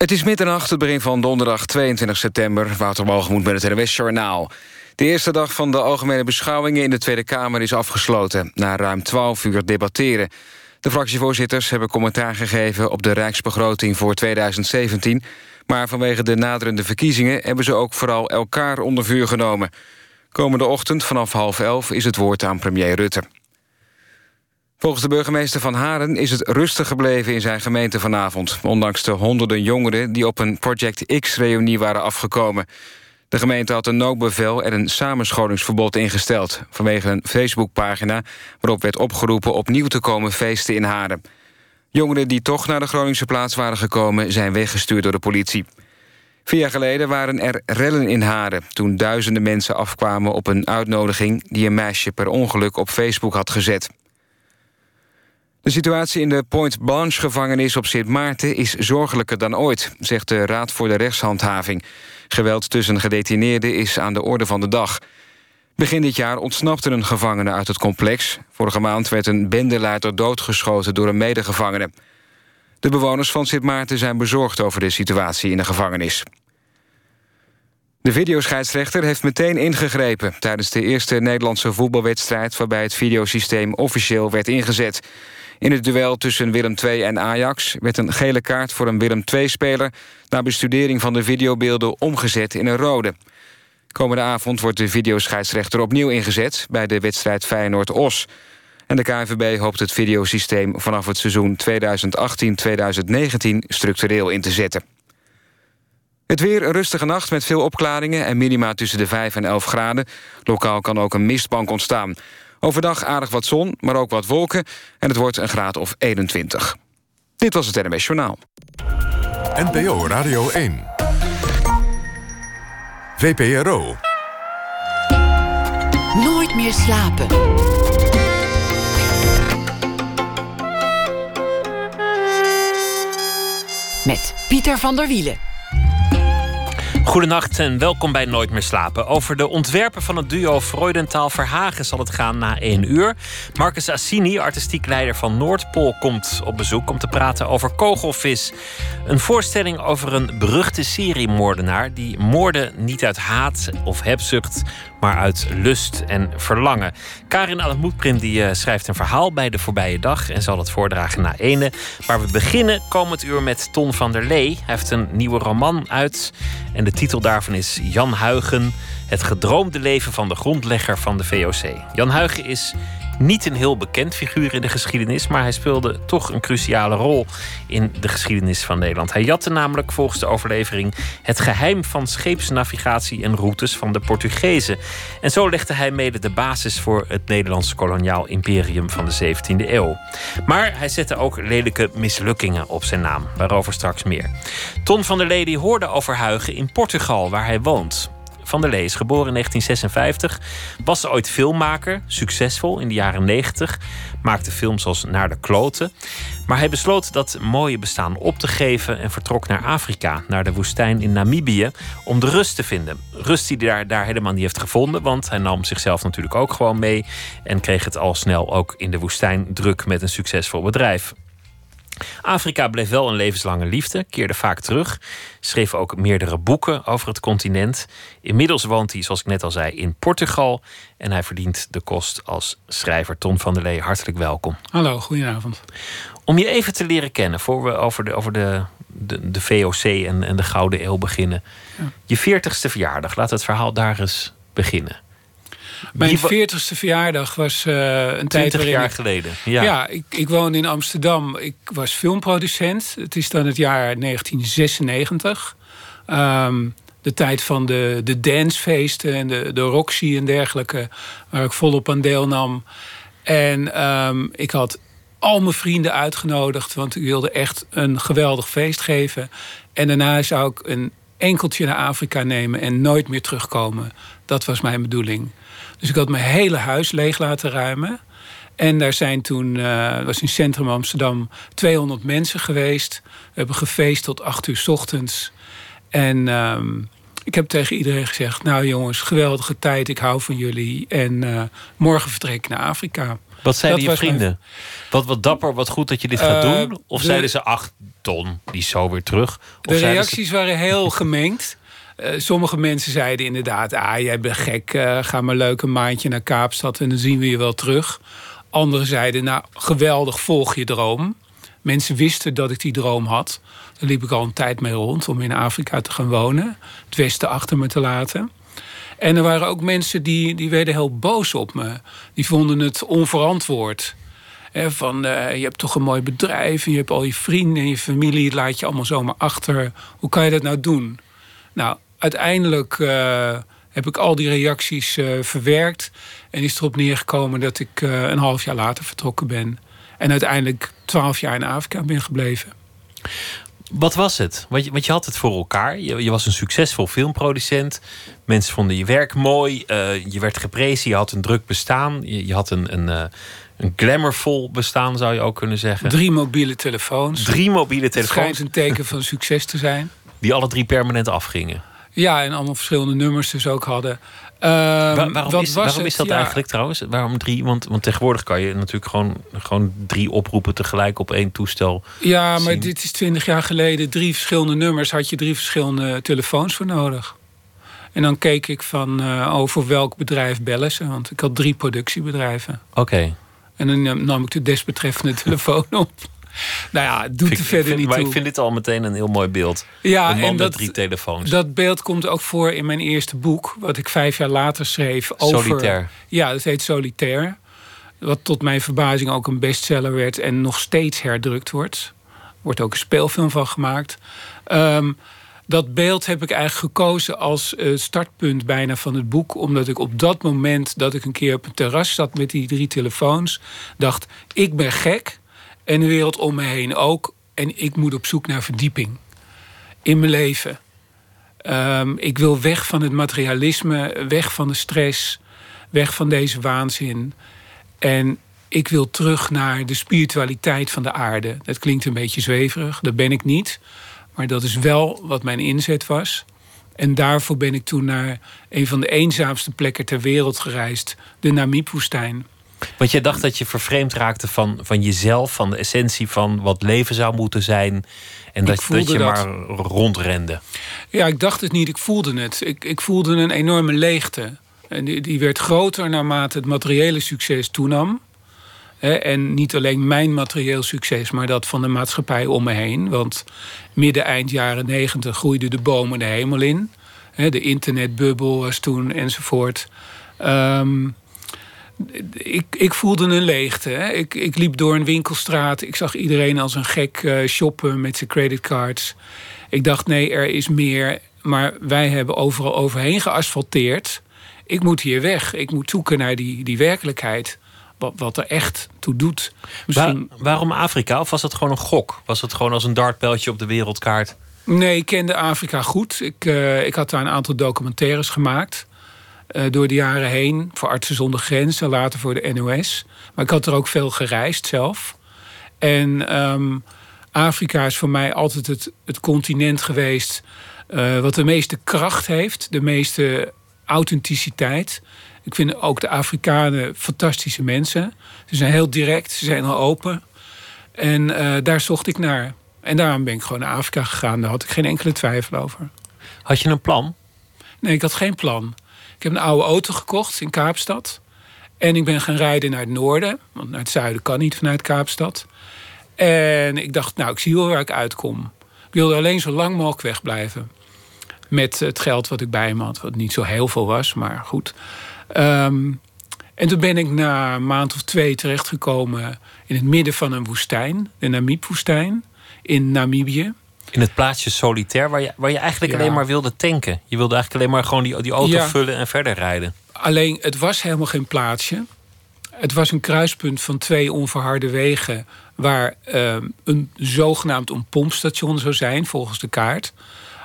Het is middernacht, het begin van donderdag 22 september. Wouter Walgemoed met het NWS Journaal. De eerste dag van de algemene beschouwingen in de Tweede Kamer is afgesloten. Na ruim 12 uur debatteren. De fractievoorzitters hebben commentaar gegeven op de Rijksbegroting voor 2017. Maar vanwege de naderende verkiezingen hebben ze ook vooral elkaar onder vuur genomen. Komende ochtend vanaf half elf is het woord aan premier Rutte. Volgens de burgemeester van Haren is het rustig gebleven in zijn gemeente vanavond... ondanks de honderden jongeren die op een Project X-reunie waren afgekomen. De gemeente had een noodbevel en een samenscholingsverbod ingesteld... vanwege een Facebookpagina waarop werd opgeroepen opnieuw te komen feesten in Haren. Jongeren die toch naar de Groningse plaats waren gekomen... zijn weggestuurd door de politie. Vier jaar geleden waren er rellen in Haren... toen duizenden mensen afkwamen op een uitnodiging... die een meisje per ongeluk op Facebook had gezet. De situatie in de Point Blanche-gevangenis op Sint Maarten... is zorgelijker dan ooit, zegt de Raad voor de Rechtshandhaving. Geweld tussen gedetineerden is aan de orde van de dag. Begin dit jaar ontsnapte een gevangene uit het complex. Vorige maand werd een bendeleider doodgeschoten door een medegevangene. De bewoners van Sint Maarten zijn bezorgd over de situatie in de gevangenis. De videoscheidsrechter heeft meteen ingegrepen... tijdens de eerste Nederlandse voetbalwedstrijd... waarbij het videosysteem officieel werd ingezet. In het duel tussen Willem II en Ajax werd een gele kaart voor een Willem II-speler... na bestudering van de videobeelden omgezet in een rode. Komende avond wordt de videoscheidsrechter opnieuw ingezet... bij de wedstrijd Feyenoord-Os. En de KNVB hoopt het videosysteem vanaf het seizoen 2018-2019 structureel in te zetten. Het weer een rustige nacht met veel opklaringen... en minima tussen de 5 en 11 graden. Lokaal kan ook een mistbank ontstaan. Overdag aardig wat zon, maar ook wat wolken... en het wordt een graad of 21. Dit was het NMS Journaal. NPO Radio 1. VPRO. Nooit meer slapen. Met Pieter van der Wielen. Goedenacht en welkom bij Nooit meer slapen. Over de ontwerpen van het duo Freudentaal Verhagen zal het gaan na één uur. Marcus Assini, artistiek leider van Noordpool, komt op bezoek om te praten over kogelvis. Een voorstelling over een beruchte seriemoordenaar die moorden niet uit haat of hebzucht, maar uit lust en verlangen. Karin Ademoetprin die uh, schrijft een verhaal bij de voorbije dag en zal het voordragen na ene. Maar we beginnen komend uur met Ton van der Lee. Hij heeft een nieuwe roman uit en de titel daarvan is Jan Huigen, het gedroomde leven van de grondlegger van de VOC. Jan Huigen is niet een heel bekend figuur in de geschiedenis, maar hij speelde toch een cruciale rol in de geschiedenis van Nederland. Hij jatte namelijk volgens de overlevering het geheim van scheepsnavigatie en routes van de Portugezen. En zo legde hij mede de basis voor het Nederlandse koloniaal imperium van de 17e eeuw. Maar hij zette ook lelijke mislukkingen op zijn naam, waarover straks meer. Ton van der Lede hoorde over Huigen in Portugal, waar hij woont van der Lees, geboren in 1956. Was ooit filmmaker, succesvol in de jaren 90. Maakte films als Naar de Kloten. Maar hij besloot dat mooie bestaan op te geven en vertrok naar Afrika, naar de woestijn in Namibië, om de rust te vinden. Rust die hij daar, daar helemaal niet heeft gevonden, want hij nam zichzelf natuurlijk ook gewoon mee en kreeg het al snel ook in de woestijn druk met een succesvol bedrijf. Afrika bleef wel een levenslange liefde, keerde vaak terug, schreef ook meerdere boeken over het continent. Inmiddels woont hij, zoals ik net al zei, in Portugal en hij verdient de kost als schrijver. Ton van der Lee, hartelijk welkom. Hallo, goedenavond. Om je even te leren kennen, voor we over de, over de, de, de VOC en, en de Gouden Eeuw beginnen. Ja. Je veertigste verjaardag, laat het verhaal daar eens beginnen. Mijn veertigste verjaardag was uh, een tijd waarin jaar geleden. Ja, ja ik, ik woonde in Amsterdam. Ik was filmproducent. Het is dan het jaar 1996. Um, de tijd van de, de dancefeesten en de, de Roxy en dergelijke... waar ik volop aan deelnam. En um, ik had al mijn vrienden uitgenodigd... want ik wilde echt een geweldig feest geven. En daarna zou ik een enkeltje naar Afrika nemen... en nooit meer terugkomen. Dat was mijn bedoeling. Dus ik had mijn hele huis leeg laten ruimen. En daar zijn toen, uh, was in centrum Amsterdam, 200 mensen geweest. We hebben gefeest tot 8 uur s ochtends. En um, ik heb tegen iedereen gezegd: Nou jongens, geweldige tijd, ik hou van jullie. En uh, morgen vertrek ik naar Afrika. Wat zeiden je vrienden? Wat, wat dapper, wat goed dat je dit gaat uh, doen? Of zeiden ze: Ach, Ton, die is zo weer terug? Of de reacties ze... waren heel gemengd. Uh, sommige mensen zeiden inderdaad: Ah, jij bent gek, ga maar leuk een maandje naar Kaapstad en dan zien we je wel terug. Anderen zeiden: Nou, geweldig, volg je droom. Mensen wisten dat ik die droom had. Daar liep ik al een tijd mee rond om in Afrika te gaan wonen. Het Westen achter me te laten. En er waren ook mensen die, die werden heel boos op me. Die vonden het onverantwoord. van, uh, je hebt toch een mooi bedrijf... en je hebt al je vrienden en je familie... laat je allemaal zomaar achter. Hoe kan je dat nou doen? Nou, uiteindelijk uh, heb ik al die reacties uh, verwerkt... en is erop neergekomen dat ik een half jaar later vertrokken ben. En uiteindelijk twaalf jaar in Afrika ben gebleven. Wat was het? Want je, want je had het voor elkaar. Je, je, was een succesvol filmproducent. Mensen vonden je werk mooi. Je werd geprezen. Je had een druk bestaan. Je, je had een, een, een glamourvol bestaan, zou je ook kunnen zeggen. Drie mobiele telefoons. Drie mobiele telefoons. Het schijnt een teken van succes te zijn. Die alle drie permanent afgingen. Ja, en allemaal verschillende nummers dus ook hadden. Uh, waarom is, waarom is dat eigenlijk trouwens? Waarom drie? Want, want tegenwoordig kan je natuurlijk gewoon, gewoon drie oproepen tegelijk op één toestel. Ja, maar dit is twintig jaar geleden. Drie verschillende nummers had je drie verschillende telefoons voor nodig. En dan keek ik van uh, over welk bedrijf bellen ze. Want ik had drie productiebedrijven. Oké. En dan nam ik de desbetreffende telefoon op. Nou ja, het doet er verder vind, niet maar toe. ik vind dit al meteen een heel mooi beeld. Ja, een man en dat, met drie telefoons. Dat beeld komt ook voor in mijn eerste boek... wat ik vijf jaar later schreef over... Solitaire. Ja, dat heet Solitaire. Wat tot mijn verbazing ook een bestseller werd... en nog steeds herdrukt wordt. Er wordt ook een speelfilm van gemaakt. Um, dat beeld heb ik eigenlijk gekozen als uh, startpunt bijna van het boek. Omdat ik op dat moment dat ik een keer op een terras zat met die drie telefoons... dacht, ik ben gek... En de wereld om me heen ook. En ik moet op zoek naar verdieping in mijn leven. Um, ik wil weg van het materialisme, weg van de stress, weg van deze waanzin. En ik wil terug naar de spiritualiteit van de aarde. Dat klinkt een beetje zweverig, dat ben ik niet. Maar dat is wel wat mijn inzet was. En daarvoor ben ik toen naar een van de eenzaamste plekken ter wereld gereisd, de Namib-woestijn. Want je dacht dat je vervreemd raakte van, van jezelf, van de essentie van wat leven zou moeten zijn. En dat, dat je dat. maar rondrende. Ja, ik dacht het niet, ik voelde het. Ik, ik voelde een enorme leegte. En die, die werd groter naarmate het materiële succes toenam. En niet alleen mijn materieel succes, maar dat van de maatschappij om me heen. Want midden eind jaren negentig groeiden de bomen de hemel in. De internetbubbel was toen enzovoort. Um, ik, ik voelde een leegte. Hè. Ik, ik liep door een winkelstraat. Ik zag iedereen als een gek uh, shoppen met zijn creditcards. Ik dacht, nee, er is meer. Maar wij hebben overal overheen geasfalteerd. Ik moet hier weg. Ik moet zoeken naar die, die werkelijkheid. Wat, wat er echt toe doet. Misschien... Waar, waarom Afrika? Of was het gewoon een gok? Was het gewoon als een dartpijltje op de wereldkaart? Nee, ik kende Afrika goed. Ik, uh, ik had daar een aantal documentaires gemaakt. Uh, door de jaren heen. Voor Artsen zonder Grenzen, later voor de NOS. Maar ik had er ook veel gereisd zelf. En um, Afrika is voor mij altijd het, het continent geweest... Uh, wat de meeste kracht heeft, de meeste authenticiteit. Ik vind ook de Afrikanen fantastische mensen. Ze zijn heel direct, ze zijn heel open. En uh, daar zocht ik naar. En daarom ben ik gewoon naar Afrika gegaan. Daar had ik geen enkele twijfel over. Had je een plan? Nee, ik had geen plan. Ik heb een oude auto gekocht in Kaapstad. En ik ben gaan rijden naar het noorden. Want naar het zuiden kan niet vanuit Kaapstad. En ik dacht, nou, ik zie wel waar ik uitkom. Ik wilde alleen zo lang mogelijk wegblijven. Met het geld wat ik bij me had. Wat niet zo heel veel was, maar goed. Um, en toen ben ik na een maand of twee terechtgekomen... in het midden van een woestijn. De Namib-woestijn. In Namibië. In het plaatsje solitair, waar je, waar je eigenlijk ja. alleen maar wilde tanken. Je wilde eigenlijk alleen maar gewoon die, die auto ja. vullen en verder rijden. Alleen, het was helemaal geen plaatsje. Het was een kruispunt van twee onverharde wegen... waar uh, een zogenaamd een pompstation zou zijn, volgens de kaart.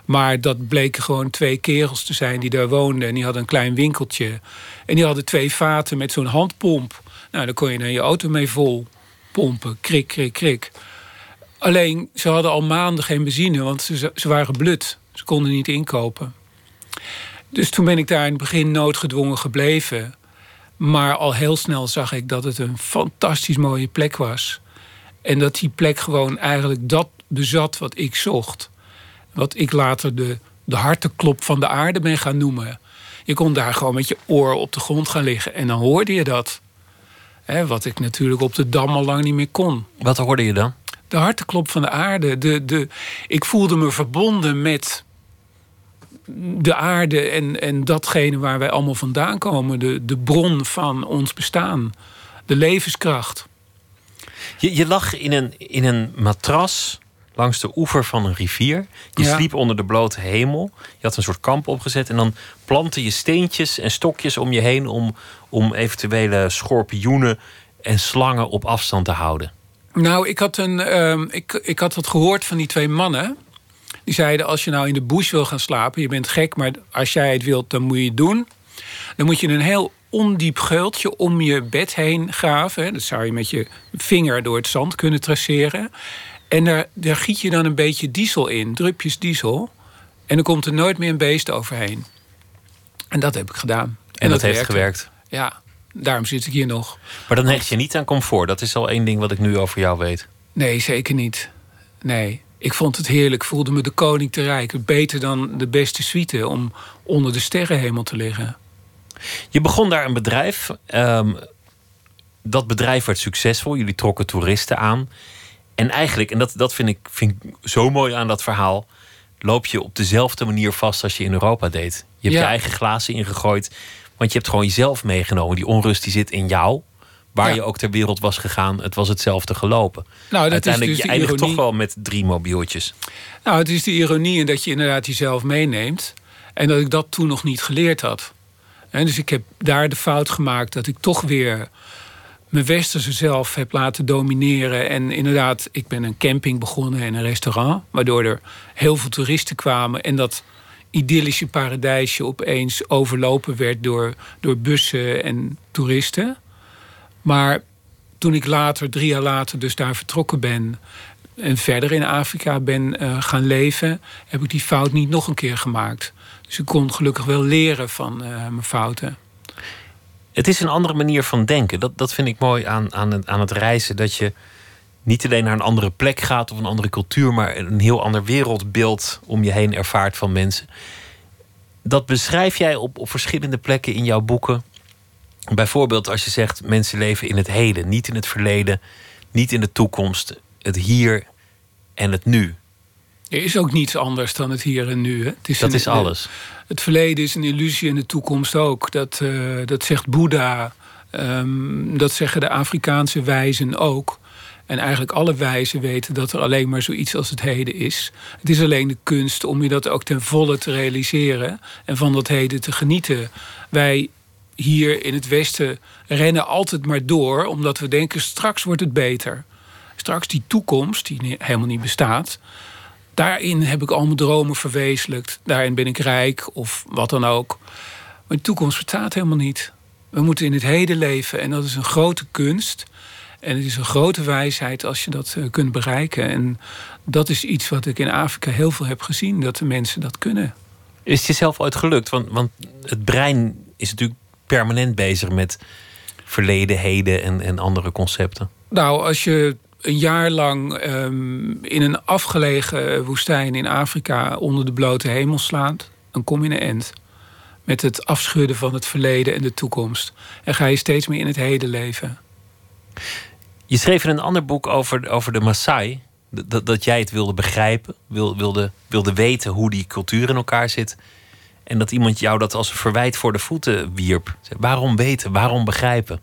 Maar dat bleken gewoon twee kerels te zijn die daar woonden. En die hadden een klein winkeltje. En die hadden twee vaten met zo'n handpomp. Nou, daar kon je dan je auto mee vol pompen. Krik, krik, krik. Alleen, ze hadden al maanden geen benzine, want ze, ze waren blut. Ze konden niet inkopen. Dus toen ben ik daar in het begin noodgedwongen gebleven. Maar al heel snel zag ik dat het een fantastisch mooie plek was. En dat die plek gewoon eigenlijk dat bezat wat ik zocht. Wat ik later de, de harteklop van de aarde ben gaan noemen. Je kon daar gewoon met je oor op de grond gaan liggen en dan hoorde je dat. wat ik natuurlijk op de dam al lang niet meer kon. Wat hoorde je dan? De harteklop van de aarde. De, de, ik voelde me verbonden met de aarde en, en datgene waar wij allemaal vandaan komen. De, de bron van ons bestaan. De levenskracht. Je, je lag in een, in een matras langs de oever van een rivier. Je sliep onder de blote hemel. Je had een soort kamp opgezet. En dan plantte je steentjes en stokjes om je heen... om, om eventuele schorpioenen en slangen op afstand te houden. Nou, ik had, een, uh, ik, ik had wat gehoord van die twee mannen. Die zeiden, als je nou in de bush wil gaan slapen... je bent gek, maar als jij het wilt, dan moet je het doen. Dan moet je een heel ondiep geultje om je bed heen graven. Dat zou je met je vinger door het zand kunnen traceren. En daar, daar giet je dan een beetje diesel in, drupjes diesel. En dan komt er nooit meer een beest overheen. En dat heb ik gedaan. En, dat, heeft gewerkt? Ja, daarom zit ik hier nog. Maar dan hecht je niet aan comfort. Dat is al één ding wat ik nu over jou weet. Nee, zeker niet. Nee, ik vond het heerlijk. Voelde me de koning te rijk. Beter dan de beste suite om onder de sterrenhemel te liggen. Je begon daar een bedrijf. Ehm, dat bedrijf werd succesvol. Jullie trokken toeristen aan. En eigenlijk, en dat, dat vind, ik, vind ik zo mooi aan dat verhaal, loop je op dezelfde manier vast als je in Europa deed. Je hebt je eigen glazen ingegooid, want je hebt gewoon jezelf meegenomen. Die onrust die zit in jou. Waar je ook ter wereld was gegaan, het was hetzelfde gelopen. Nou, dat Uiteindelijk, is dus je eindigt toch wel met drie mobieltjes. Nou, het is de ironie in dat je inderdaad jezelf meeneemt. En dat ik dat toen nog niet geleerd had. En dus ik heb daar de fout gemaakt dat ik toch weer mijn westerse zelf heb laten domineren. En inderdaad, ik ben een camping begonnen en een restaurant. Waardoor er heel veel toeristen kwamen. En dat idyllische paradijsje opeens overlopen werd door, door bussen en toeristen. Maar toen ik later, drie jaar later, dus daar vertrokken ben en verder in Afrika ben uh, gaan leven, heb ik die fout niet nog een keer gemaakt. Dus ik kon gelukkig wel leren van uh, mijn fouten. Het is een andere manier van denken. Dat, dat vind ik mooi aan, aan, het, aan het reizen. Dat je niet alleen naar een andere plek gaat of een andere cultuur, maar een heel ander wereldbeeld om je heen ervaart van mensen. Dat beschrijf jij op, op verschillende plekken in jouw boeken. Bijvoorbeeld als je zegt mensen leven in het heden, niet in het verleden, niet in de toekomst, het hier en het nu. Er is ook niets anders dan het hier en nu. Hè? Het is dat is alles. Het verleden is een illusie en de toekomst ook. Dat, uh, dat zegt Boeddha. Um, dat zeggen de Afrikaanse wijzen ook. En eigenlijk alle wijzen weten dat er alleen maar zoiets als het heden is. Het is alleen de kunst om je dat ook ten volle te realiseren en van dat heden te genieten. Wij hier in het Westen rennen altijd maar door, omdat we denken straks wordt het beter. Straks die toekomst, die helemaal niet bestaat, daarin heb ik al mijn dromen verwezenlijkt. Daarin ben ik rijk of wat dan ook. Maar de toekomst bestaat helemaal niet. We moeten in het heden leven en dat is een grote kunst. En het is een grote wijsheid als je dat uh, kunt bereiken. En dat is iets wat ik in Afrika heel veel heb gezien, dat de mensen dat kunnen. Is het jezelf ooit gelukt? Want, want het brein is natuurlijk permanent bezig met verleden, heden en, en andere concepten. Nou, als je een jaar lang ehm, in een afgelegen woestijn in Afrika onder de blote hemel slaat, dan kom je in een end. Met het afschudden van het verleden en de toekomst. En ga je steeds meer in het heden leven. Je schreef in een ander boek over, over de Maasai. Dat, dat jij het wilde begrijpen, wilde, wilde weten hoe die cultuur in elkaar zit. En dat iemand jou dat als een verwijt voor de voeten wierp. Waarom weten? Waarom begrijpen?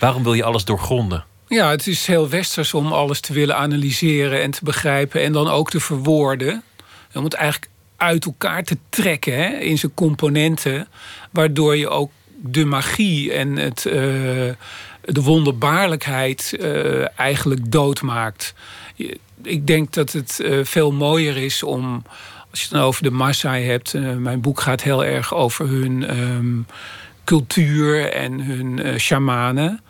Waarom wil je alles doorgronden? Ja, het is heel westers om alles te willen analyseren en te begrijpen en dan ook te verwoorden. Om het eigenlijk uit elkaar te trekken hè, in zijn componenten, waardoor je ook de magie en het, uh, de wonderbaarlijkheid uh, eigenlijk doodmaakt. Ik denk dat het uh, veel mooier is om, als je het dan over de Maasai hebt, mijn boek gaat heel erg over hun um, cultuur en hun shamanen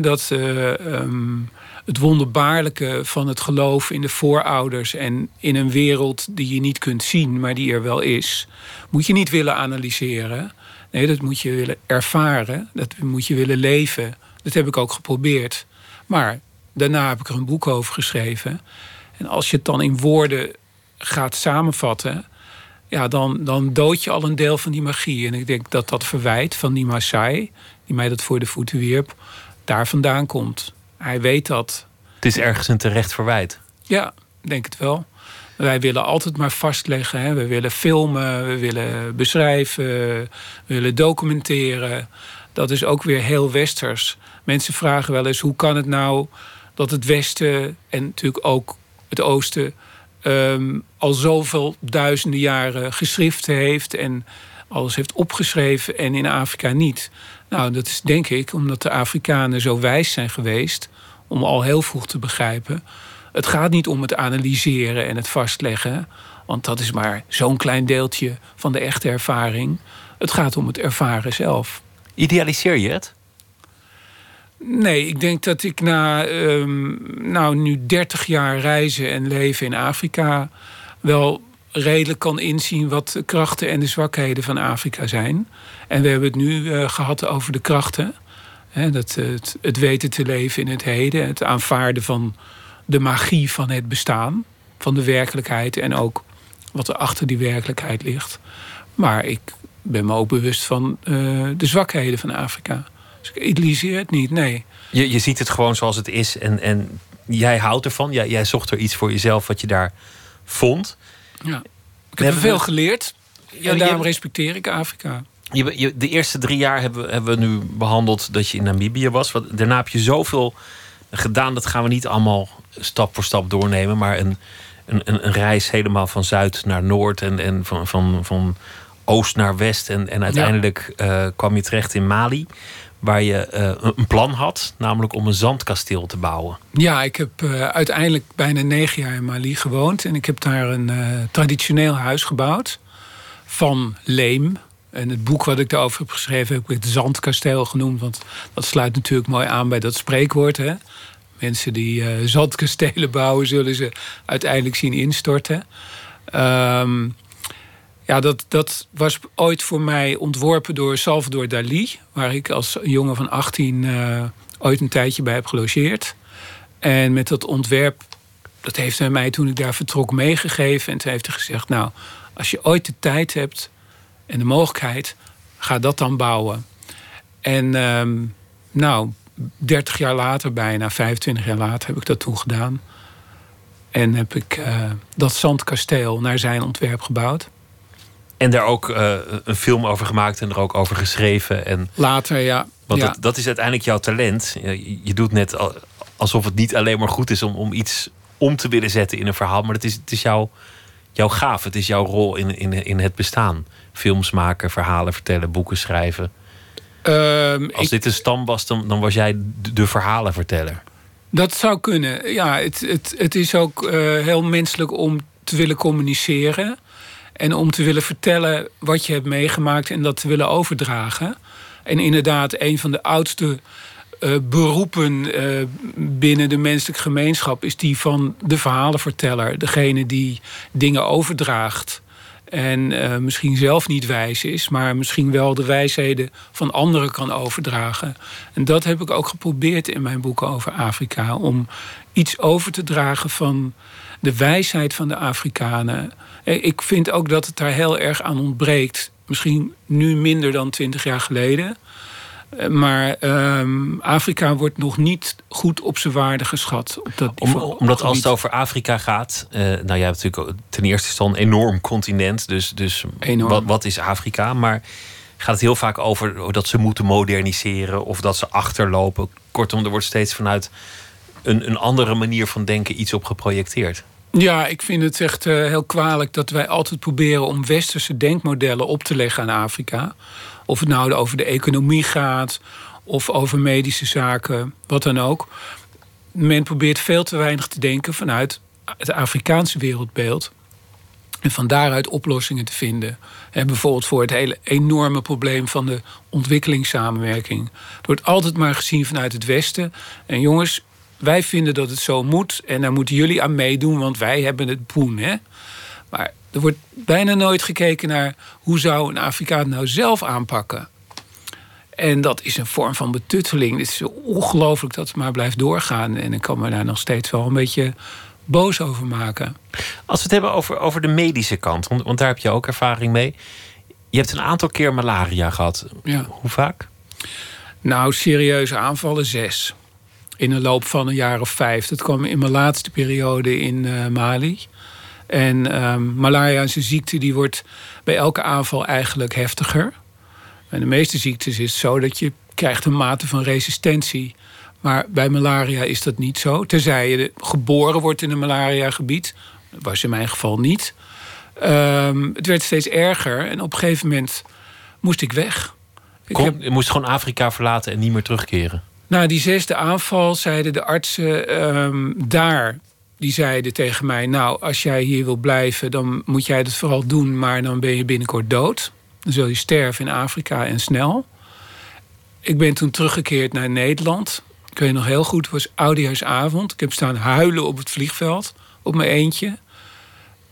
dat ehm, het wonderbaarlijke van het geloof in de voorouders en in een wereld die je niet kunt zien, maar die er wel is, moet je niet willen analyseren. Nee, dat moet je willen ervaren. Dat moet je willen leven. Dat heb ik ook geprobeerd. Maar daarna heb ik er een boek over geschreven. En als je het dan in woorden gaat samenvatten, ja, dan, dan dood je al een deel van die magie. En ik denk dat dat verwijt van die Maasai, die mij dat voor de voeten wierp, daar vandaan komt. Hij weet dat. Het is ergens een terecht verwijt. Ja, denk het wel. Wij willen altijd maar vastleggen. Hè. We willen filmen, we willen beschrijven, we willen documenteren. Dat is ook weer heel westers. Mensen vragen wel eens: hoe kan het nou dat het Westen en natuurlijk ook het Oosten um, al zoveel duizenden jaren geschriften heeft en alles heeft opgeschreven en in Afrika niet? Nou, dat is denk ik omdat de Afrikanen zo wijs zijn geweest om al heel vroeg te begrijpen het gaat niet om het analyseren en het vastleggen, want dat is maar zo'n klein deeltje van de echte ervaring. Het gaat om het ervaren zelf. Idealiseer je het? Nee, ik denk dat ik na um, nou, nu 30 jaar reizen en leven in Afrika wel redelijk kan inzien wat de krachten en de zwakheden van Afrika zijn. En we hebben het nu uh, gehad over de krachten. dat, het, het weten te leven in het heden, het aanvaarden van de magie van het bestaan, van de werkelijkheid en ook wat er achter die werkelijkheid ligt. Maar ik ben me ook bewust van uh, de zwakheden van Afrika. Dus ik idealiseer het niet, nee. Je, je ziet het gewoon zoals het is en, en jij houdt ervan. Jij, jij zocht er iets voor jezelf wat je daar vond. Ja. Ik heb er veel geleerd. Ja, en daarom respecteer ik Afrika. Je, je, de eerste drie jaar hebben, hebben we nu behandeld dat je in Namibië was. Wat, daarna heb je zoveel gedaan. Dat gaan we niet allemaal stap voor stap doornemen. Maar een, een, een reis helemaal van zuid naar noord en, en van, van, van oost naar west. En, en uiteindelijk eh, kwam je terecht in Mali. Waar je uh, een plan had, namelijk om een zandkasteel te bouwen. Ja, ik heb uh, uiteindelijk bijna negen jaar in Mali gewoond. En ik heb daar een traditioneel huis gebouwd. Van leem. En het boek wat ik daarover heb geschreven heb ik het zandkasteel genoemd. Want dat sluit natuurlijk mooi aan bij dat spreekwoord. Hè? Mensen die zandkastelen bouwen, zullen ze uiteindelijk zien instorten. Um, ja, dat, dat was ooit voor mij ontworpen door Salvador Dali, waar ik als jongen van 18 uh, eh, ooit een tijdje bij heb gelogeerd. En met dat ontwerp, dat heeft hij mij toen ik daar vertrok meegegeven. En toen heeft hij gezegd: Nou, als je ooit de tijd hebt en de mogelijkheid, ga dat dan bouwen. En um, nou, 30 jaar later, bijna 25 jaar later, heb ik dat toen gedaan. En heb ik uh, dat zandkasteel naar zijn ontwerp gebouwd. En daar ook uh, een film over gemaakt en er ook over geschreven. En, Later, ja. Want ja. Dat, dat, is uiteindelijk jouw talent. Je, je, doet net alsof het niet alleen maar goed is om, om iets om te willen zetten in een verhaal. Maar het is, het is jouw, jouw gaaf. Het is jouw rol in, in, in het bestaan. Films maken, verhalen vertellen, boeken schrijven. Um, Als dit een stam was, dan, dan was jij de verhalenverteller. Dat zou kunnen. Ja, het, het, het is ook uh, heel menselijk om te willen communiceren. En om te willen vertellen wat je hebt meegemaakt en dat te willen overdragen. En inderdaad, een van de oudste uh, beroepen uh, binnen de menselijke gemeenschap is die van de verhalenverteller. Degene die dingen overdraagt. En uh, misschien zelf niet wijs is, maar misschien wel de wijsheden van anderen kan overdragen. En dat heb ik ook geprobeerd in mijn boeken over Afrika. Om iets over te dragen van de wijsheid van de Afrikanen. Ik vind ook dat het daar heel erg aan ontbreekt. Misschien nu minder dan twintig jaar geleden. Maar um, Afrika wordt nog niet goed op zijn waarde geschat. Op dat Om, omdat als het over Afrika gaat. Uh, nou, hebt natuurlijk ten eerste is het een enorm continent. Dus, dus. Wat, wat is Afrika? Maar gaat het heel vaak over dat ze moeten moderniseren of dat ze achterlopen. Kortom, er wordt steeds vanuit een, een andere manier van denken iets op geprojecteerd. Ja, ik vind het echt uh, heel kwalijk dat wij altijd proberen om westerse denkmodellen op te leggen aan Afrika. Of het nou over de economie gaat of over medische zaken, wat dan ook. Men probeert veel te weinig te denken vanuit het Afrikaanse wereldbeeld. En van daaruit oplossingen te vinden. En bijvoorbeeld voor het hele enorme probleem van de ontwikkelingssamenwerking. Het wordt altijd maar gezien vanuit het Westen. En jongens, wij vinden dat het zo moet. En daar moeten jullie aan meedoen, want wij hebben het boen. Hè? Maar er wordt bijna nooit gekeken naar hoe zou een Afrikaan nou zelf aanpakken. En dat is een vorm van betutteling. Het is ongelooflijk dat het maar blijft doorgaan. En ik kan me daar nog steeds wel een beetje boos over maken. Als we het hebben over, over de medische kant, want, want daar heb je ook ervaring mee. Je hebt een aantal keer malaria gehad. Ja. Hoe vaak? Nou, serieuze aanvallen zes. In de loop van een jaar of vijf. Dat kwam in mijn laatste periode in uh, Mali. En um, malaria is een ziekte die wordt bij elke aanval eigenlijk heftiger. En de meeste ziektes is het zo dat je krijgt een mate van resistentie. Maar bij malaria is dat niet zo. Tenzij je geboren wordt in een malaria-gebied. Dat was in mijn geval niet. Um, het werd steeds erger en op een gegeven moment moest ik weg. Ik Kom, heb... Je moest gewoon Afrika verlaten en niet meer terugkeren? Na die zesde aanval zeiden de artsen um, daar... die zeiden tegen mij... nou, als jij hier wil blijven, dan moet jij het vooral doen... maar dan ben je binnenkort dood. Dan zul je sterven in Afrika en snel. Ik ben toen teruggekeerd naar Nederland. Ik weet nog heel goed, het was oudejaarsavond. Ik heb staan huilen op het vliegveld, op mijn eentje.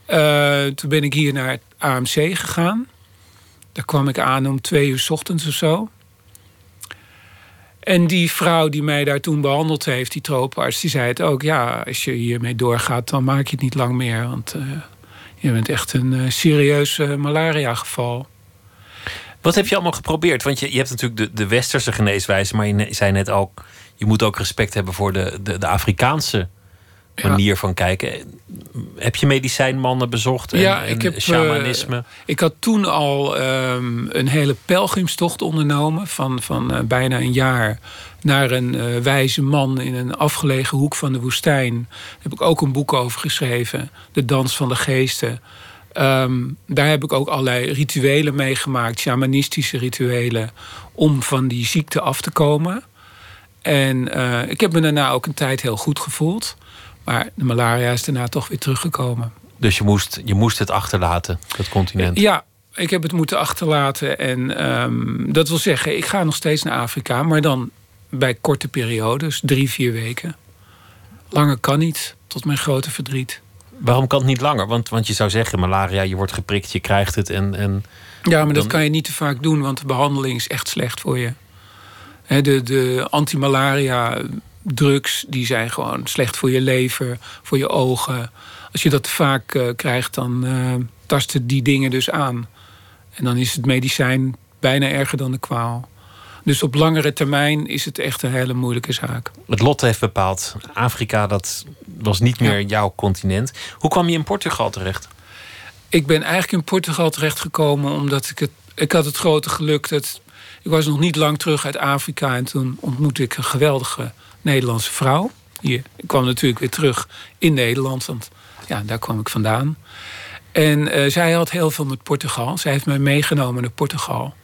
Uh, toen ben ik hier naar het AMC gegaan. Daar kwam ik aan om twee uur s ochtends of zo. En die vrouw die mij daar toen behandeld heeft, die trooparts, die zei het ook. Ja, als je hiermee doorgaat, dan maak je het niet lang meer. Want uh, je bent echt een uh, serieus malaria geval. Wat heb je allemaal geprobeerd? Want je, je hebt natuurlijk de, de westerse geneeswijze, maar je zei net ook, je moet ook respect hebben voor de, de, de Afrikaanse manier van kijken. Heb je medicijnmannen bezocht en, ja, ik heb, shamanisme? Uh, ik had toen al um, een hele pelgrimstocht ondernomen van, van uh, bijna een jaar naar een uh, wijze man in een afgelegen hoek van de woestijn. Daar heb ik ook een boek over geschreven, De Dans van de Geesten. Um, daar heb ik ook allerlei rituelen meegemaakt, shamanistische rituelen, om van die ziekte af te komen. En ik heb me daarna ook een tijd heel goed gevoeld. Maar de malaria is daarna toch weer teruggekomen. Dus je moest, je moest het achterlaten, dat continent? Ja, ik heb het moeten achterlaten. En um, dat wil zeggen, ik ga nog steeds naar Afrika, maar dan bij korte periodes, drie, vier weken. Langer kan niet, tot mijn grote verdriet. Waarom kan het niet langer? Want, want je zou zeggen, malaria, je wordt geprikt, je krijgt het en... en ja, maar dat kan je niet te vaak doen, want de behandeling is echt slecht voor je. de de antimalaria drugs, die zijn gewoon slecht voor je lever, voor je ogen. Als je dat vaak uh, krijgt, dan uh, tasten die dingen dus aan. En dan is het medicijn bijna erger dan de kwaal. Dus op langere termijn is het echt een hele moeilijke zaak. Het lot heeft bepaald. Afrika, dat was niet meer jouw continent. Hoe kwam je in Portugal terecht? Ik ben eigenlijk in Portugal terechtgekomen omdat ik het. Ik had het grote geluk dat. Ik was nog niet lang terug uit Afrika en toen ontmoette ik een geweldige Nederlandse vrouw. Hier. Ik kwam natuurlijk weer terug in Nederland, want ja, daar kwam ik vandaan. En uh, zij had heel veel met Portugal. Zij heeft mij meegenomen naar Portugal.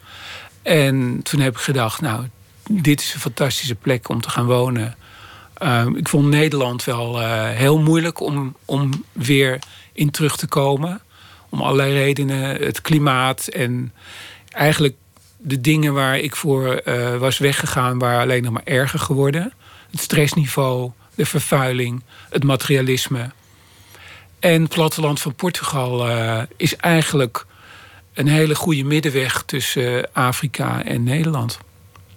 En toen heb ik gedacht, nou, dit is een fantastische plek om te gaan wonen. Uh, ik vond Nederland wel uh, heel moeilijk om, om weer in terug te komen. Om allerlei redenen. Het klimaat en eigenlijk de dingen waar ik voor uh, was weggegaan... waren alleen nog maar erger geworden. Het stressniveau, de vervuiling, het materialisme. En het platteland van Portugal is eigenlijk een hele goede middenweg tussen Afrika en Nederland.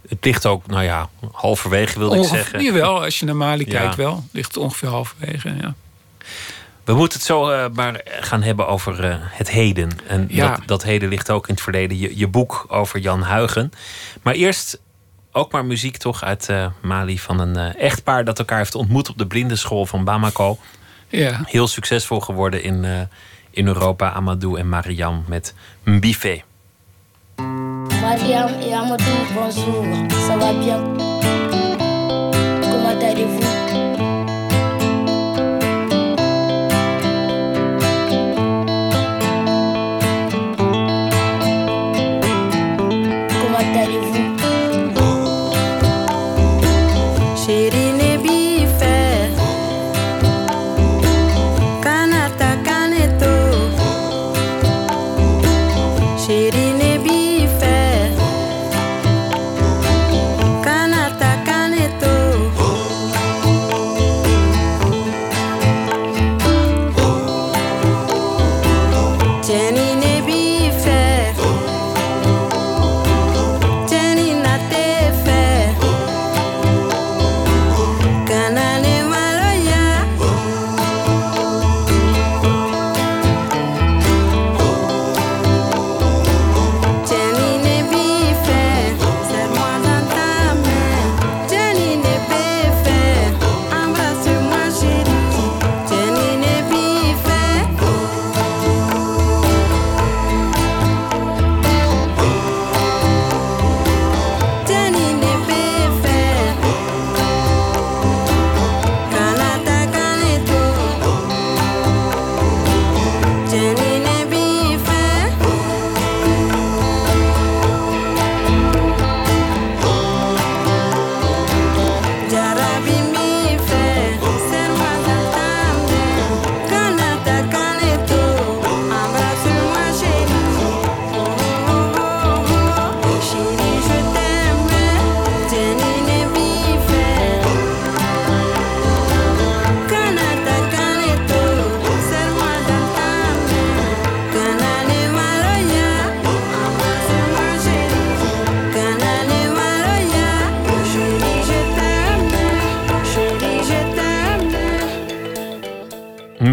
Het ligt ook, nou ja, halverwege wil ik zeggen. wel, als je naar Mali kijkt wel. Ligt het ongeveer halverwege, ja. We moeten het zo uh, maar gaan hebben over uh, het heden. En ja. dat, dat, heden ligt ook in het verleden. Je, je, boek over Jan Huigen. Maar eerst ook maar muziek toch uit uh, Mali van een echtpaar... dat elkaar heeft ontmoet op de blindenschool van Bamako. Ja. Heel succesvol geworden in in Europa Amadou en Mariam met Mbife. Mariam et Amadou, bonjour, ça va bien? Comment allez-vous?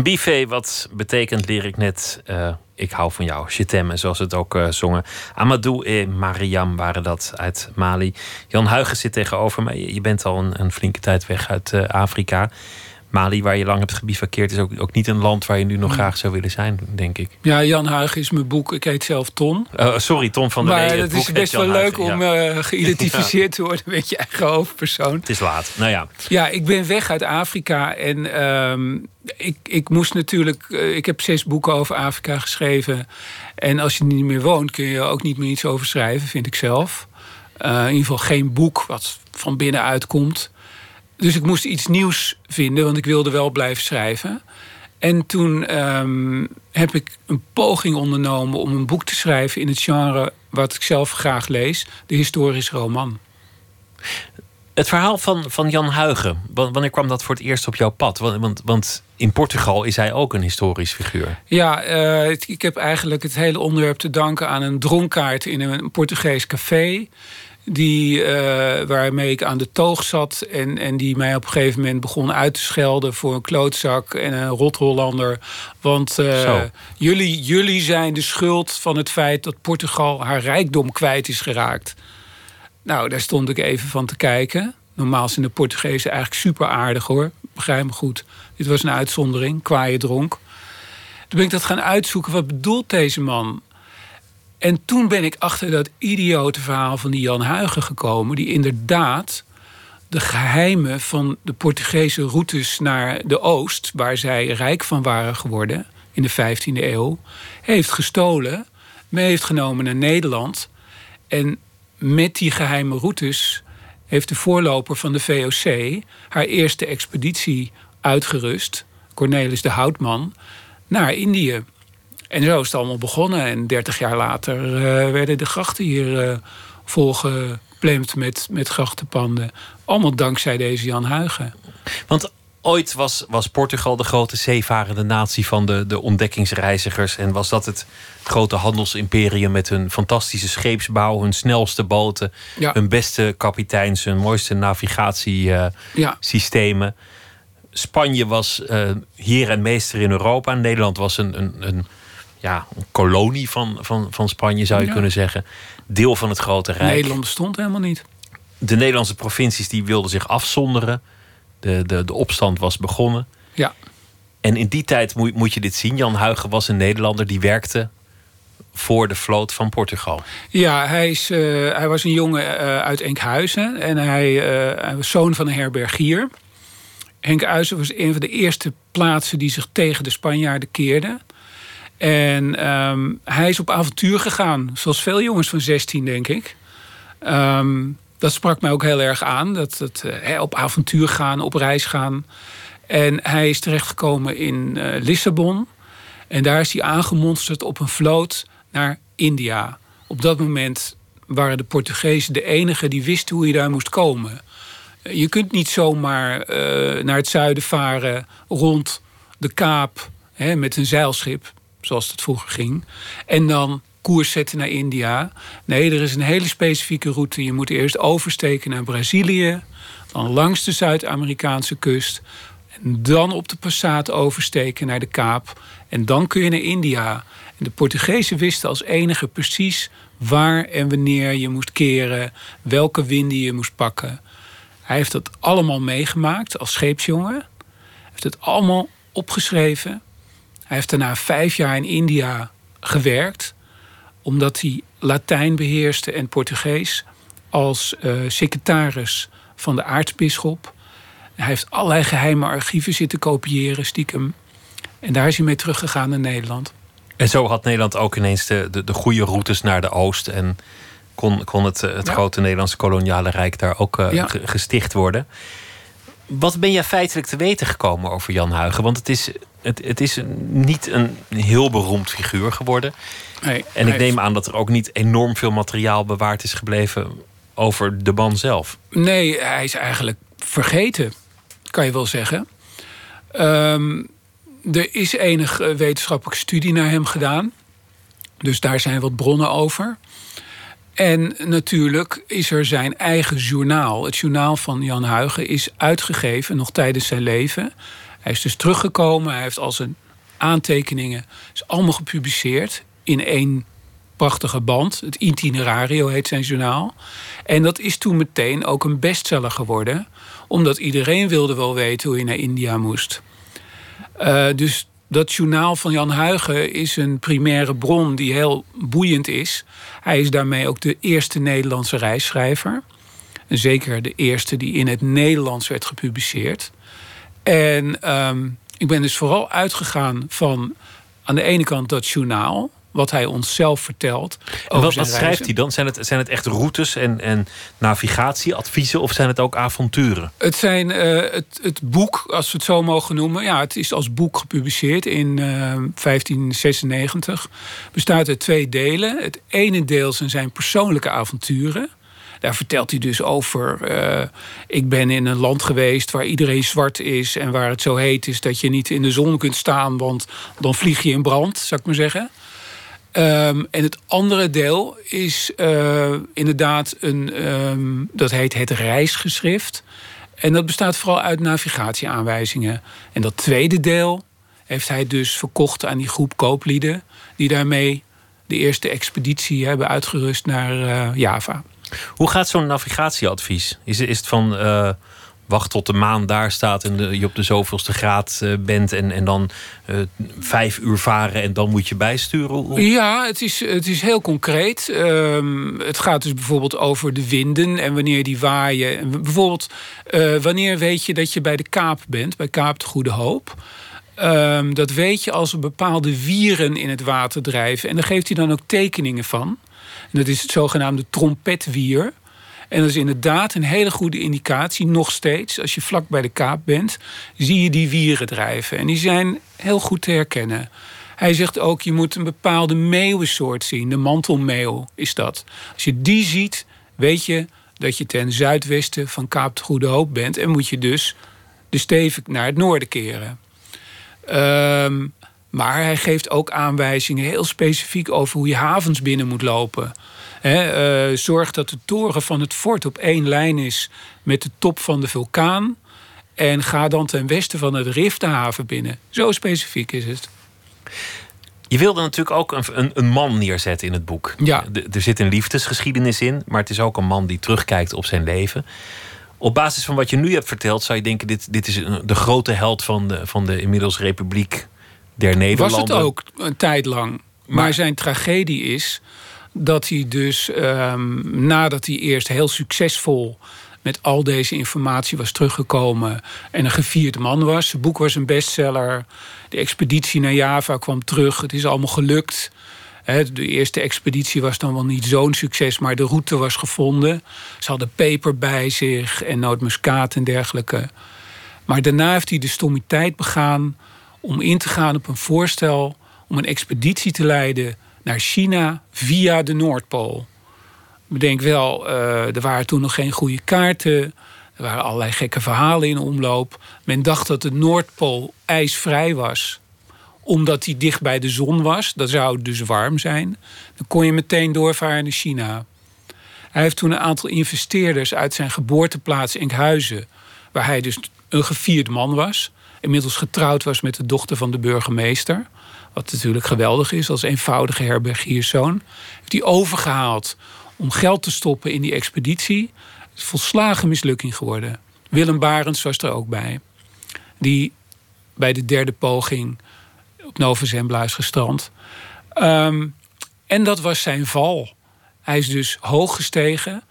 Bife, wat betekent, leer ik net, uh, ik hou van jou. Je zoals het ook uh, zongen. Amadou en Mariam waren dat uit Mali. Jan Huigen zit tegenover me. Je bent al een, een flinke tijd weg uit uh, Afrika. Mali, waar je lang hebt gebivakkeerd, is ook, ook niet een land waar je nu nog graag zou willen zijn, denk ik. Ja, Jan Huig is mijn boek. Ik heet zelf Ton. Uh, sorry, Ton van der Maar het is best wel leuk om uh, geïdentificeerd te worden met je eigen hoofdpersoon. Het is laat, nou ja. Ja, ik ben weg uit Afrika en um, ik, ik moest natuurlijk... Uh, ik heb zes boeken over Afrika geschreven. En als je niet meer woont, kun je ook niet meer iets over schrijven, vind ik zelf. in ieder geval geen boek wat van binnenuit komt. Dus ik moest iets nieuws vinden, want ik wilde wel blijven schrijven. En toen um, heb ik een poging ondernomen om een boek te schrijven in het genre wat ik zelf graag lees: de historische roman. Het verhaal van, van Jan Huigen, wanneer kwam dat voor het eerst op jouw pad? Want, want, want in Portugal is hij ook een historisch figuur. Ja, uh, ik heb eigenlijk het hele onderwerp te danken aan een dronkaart in een Portugees café die, uh, waarmee ik aan de toog zat. En, en die mij op een gegeven moment begon uit te schelden voor een klootzak en een rot-Hollander. Want uh, jullie, jullie zijn de schuld van het feit dat Portugal haar rijkdom kwijt is geraakt. Nou, daar stond ik even van te kijken. Normaal zijn de Portugezen eigenlijk super aardig hoor. Begrijp me goed. Dit was een uitzondering, kwaaie dronk. Toen ben ik dat gaan uitzoeken. Wat bedoelt deze man? En toen ben ik achter dat idiote verhaal van die Jan Huigen gekomen, die inderdaad de geheimen van de Portugese routes naar de oost, waar zij rijk van waren geworden in de 15e eeuw, heeft gestolen, mee heeft genomen naar Nederland. En met die geheime routes heeft de voorloper van de VOC haar eerste expeditie uitgerust, Cornelis de Houtman, naar Indië. En zo is het allemaal begonnen. En 30 jaar later uh, werden de grachten hier uh, volgeplemd met, met grachtenpanden. Allemaal dankzij deze Jan Huigen. Want ooit was, was Portugal de grote zeevarende natie van de, de ontdekkingsreizigers. En was dat het grote handelsimperium met hun fantastische scheepsbouw, hun snelste boten, ja. hun beste kapiteins, hun mooiste navigatiesystemen. Uh, ja. Spanje was uh, heer en meester in Europa. Nederland was een, een, een ja, een kolonie van, van, van Spanje, zou je kunnen zeggen. Deel van het grote rijk. Nederland bestond helemaal niet. De Nederlandse provincies die wilden zich afzonderen. De, de, de opstand was begonnen. Ja. En in die tijd moet, moet je dit zien. Jan Huigen was een Nederlander die werkte voor de vloot van Portugal. Ja, hij, is, uh, hij was een jongen uh, uit Enkhuizen. En hij, uh, hij, was zoon van een herbergier. Enkhuizen was een van de eerste plaatsen die zich tegen de Spanjaarden keerden. En um, hij is op avontuur gegaan, zoals veel jongens van 16, denk ik. Um, dat sprak mij ook heel erg aan. Dat, dat uh, op avontuur gaan, op reis gaan. En hij is terechtgekomen in uh, Lissabon. En daar is hij aangemonsterd op een vloot naar India. Op dat moment waren de Portugezen de enigen die wisten hoe je daar moest komen. Je kunt niet zomaar naar het zuiden varen rond de Kaap hè, met een zeilschip zoals het vroeger ging. En dan koers zetten naar India. Nee, er is een hele specifieke route. Je moet eerst oversteken naar Brazilië, dan langs de Zuid-Amerikaanse kust. En dan op de Passaat oversteken naar de Kaap. En dan kun je naar India. En de Portugezen wisten als enige precies waar en wanneer je moest keren, welke winden je moest pakken. Hij heeft dat allemaal meegemaakt als scheepsjongen. Hij heeft het allemaal opgeschreven. Hij heeft daarna vijf jaar in India gewerkt, omdat hij Latijn beheerste en Portugees als uh, secretaris van de aartsbisschop. Hij heeft allerlei geheime archieven zitten kopiëren, stiekem. En daar is hij mee teruggegaan naar Nederland. En zo had Nederland ook ineens de, de, de goede routes naar de oost. En kon, kon het, het ja. grote Nederlandse koloniale rijk daar ook uh, ja. gesticht worden. Wat ben jij feitelijk te weten gekomen over Jan Huigen? Want het is, het, het is niet een heel beroemd figuur geworden. Nee, en ik neem aan dat er ook niet enorm veel materiaal bewaard is gebleven over de man zelf. Nee, hij is eigenlijk vergeten, kan je wel zeggen. Um, er is enig wetenschappelijke studie naar hem gedaan. Dus daar zijn wat bronnen over. En natuurlijk is er zijn eigen journaal. Het journaal van Jan Huigen is uitgegeven nog tijdens zijn leven. Hij is dus teruggekomen. Hij heeft al zijn aantekeningen is allemaal gepubliceerd in één prachtige band. Het Itinerario heet zijn journaal. En dat is toen meteen ook een bestseller geworden. Omdat iedereen wilde wel weten hoe je naar India moest. Uh, dus dat journaal van Jan Huigen is een primaire bron die heel boeiend is. Hij is daarmee ook de eerste Nederlandse reisschrijver. Zeker de eerste die in het Nederlands werd gepubliceerd. En um, ik ben dus vooral uitgegaan van aan de ene kant dat journaal wat hij ons zelf vertelt. En wat, wat schrijft hij dan? Zijn het, zijn het echt routes en, en navigatieadviezen of zijn het ook avonturen? Het zijn uh, het, het boek, als we het zo mogen noemen. Ja, het is als boek gepubliceerd in uh, eh, 1596. Bestaat uit twee delen. Het ene deel zijn zijn persoonlijke avonturen. Daar vertelt hij dus over. Uh, ik ben in een land geweest waar iedereen zwart is en waar het zo heet is dat je niet in de zon kunt staan, want dan vlieg je in brand, zou ik maar zeggen. Um, en het andere deel is uh, inderdaad een, um, dat heet het reisgeschrift. En dat bestaat vooral uit navigatieaanwijzingen. En dat tweede deel heeft hij dus verkocht aan die groep kooplieden... die daarmee de eerste expeditie hebben uitgerust naar uh, Java. Hoe gaat zo'n navigatieadvies? Is, is het van uh, wacht tot de maan daar staat en je op de zoveelste graad uh, bent en, en dan uh, vijf uur varen en dan moet je bijsturen? Ja, het is, het is heel concreet. Um, het gaat dus bijvoorbeeld over de winden en wanneer die waaien. En bijvoorbeeld wanneer weet je dat je bij de Kaap bent, bij Kaap de Goede Hoop. Um, dat weet je als er bepaalde wieren in het water drijven. En daar geeft hij dan ook tekeningen van. En dat is het zogenaamde trompetwier. En dat is inderdaad een hele goede indicatie, nog steeds. Als je vlak bij de kaap bent, zie je die wieren drijven. En die zijn heel goed te herkennen. Hij zegt ook, je moet een bepaalde meeuwensoort zien. De mantelmeeuw is dat. Als je die ziet, weet je dat je ten zuidwesten van Kaap de Goede Hoop bent. En moet je dus de stevig naar het noorden keren. Um, maar hij geeft ook aanwijzingen heel specifiek over hoe je havens binnen moet lopen. He, uh, zorg dat de toren van het fort op één lijn is met de top van de vulkaan. En ga dan ten westen van het Rif de haven binnen. Zo specifiek is het. Je wilde natuurlijk ook een, een, een man neerzetten in het boek. Ja. er zit een liefdesgeschiedenis in, maar het is ook een man die terugkijkt op zijn leven. Op basis van wat je nu hebt verteld, zou je denken: dit, dit is de grote held van de, van de inmiddels Republiek der Nederlanden. Was het ook een tijd lang. Maar, zijn tragedie is dat hij dus um, nadat hij eerst heel succesvol met al deze informatie was teruggekomen en een gevierd man was. Zijn boek was een bestseller. De expeditie naar Java kwam terug. Het is allemaal gelukt. De eerste expeditie was dan wel niet zo'n succes, maar de route was gevonden. Ze hadden peper bij zich en nootmuskaat en dergelijke. Maar daarna heeft hij de stommiteit begaan om in te gaan op een voorstel om een expeditie te leiden naar China via de Noordpool. Bedenk wel, uh, er waren toen nog geen goede kaarten. Er waren allerlei gekke verhalen in omloop. Men dacht dat de Noordpool ijsvrij was omdat die dicht bij de zon was. Dat zou dus warm zijn. Dan kon je meteen doorvaren naar China. Hij heeft toen een aantal investeerders uit zijn geboorteplaats Enkhuizen... waar hij dus een gevierd man was inmiddels getrouwd was met de dochter van de burgemeester. Wat natuurlijk geweldig is als eenvoudige herbergierszoon. Heeft hij overgehaald om geld te stoppen in die expeditie. Het volslagen mislukking geworden. Willem Barends was er ook bij. Die bij de derde poging op Nova Zembla is gestrand. Um, en dat was zijn val. Hij is dus hoog gestegen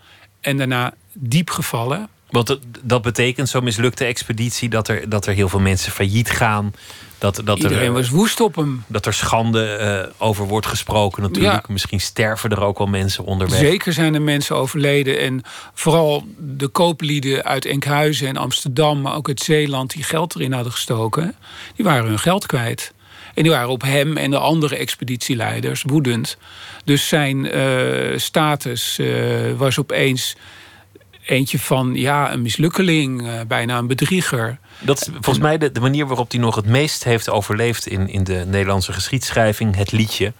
en daarna diep gevallen. Want dat betekent, zo'n mislukte expeditie, dat er, dat er heel veel mensen failliet gaan. Dat, dat Iedereen er, was woest op hem. Dat er schande uh, over wordt gesproken natuurlijk. Misschien sterven er ook wel mensen onderweg. Zeker zijn er mensen overleden. En vooral de kooplieden uit Enkhuizen en Amsterdam... maar ook uit Zeeland die geld erin hadden gestoken... die waren hun geld kwijt. En die waren op hem en de andere expeditieleiders woedend. Dus zijn uh, status uh, was opeens eentje van ja, een mislukkeling, uh, bijna een bedrieger. Dat is volgens mij de, de, manier waarop hij nog het meest heeft overleefd in, in de Nederlandse geschiedschrijving, het liedje.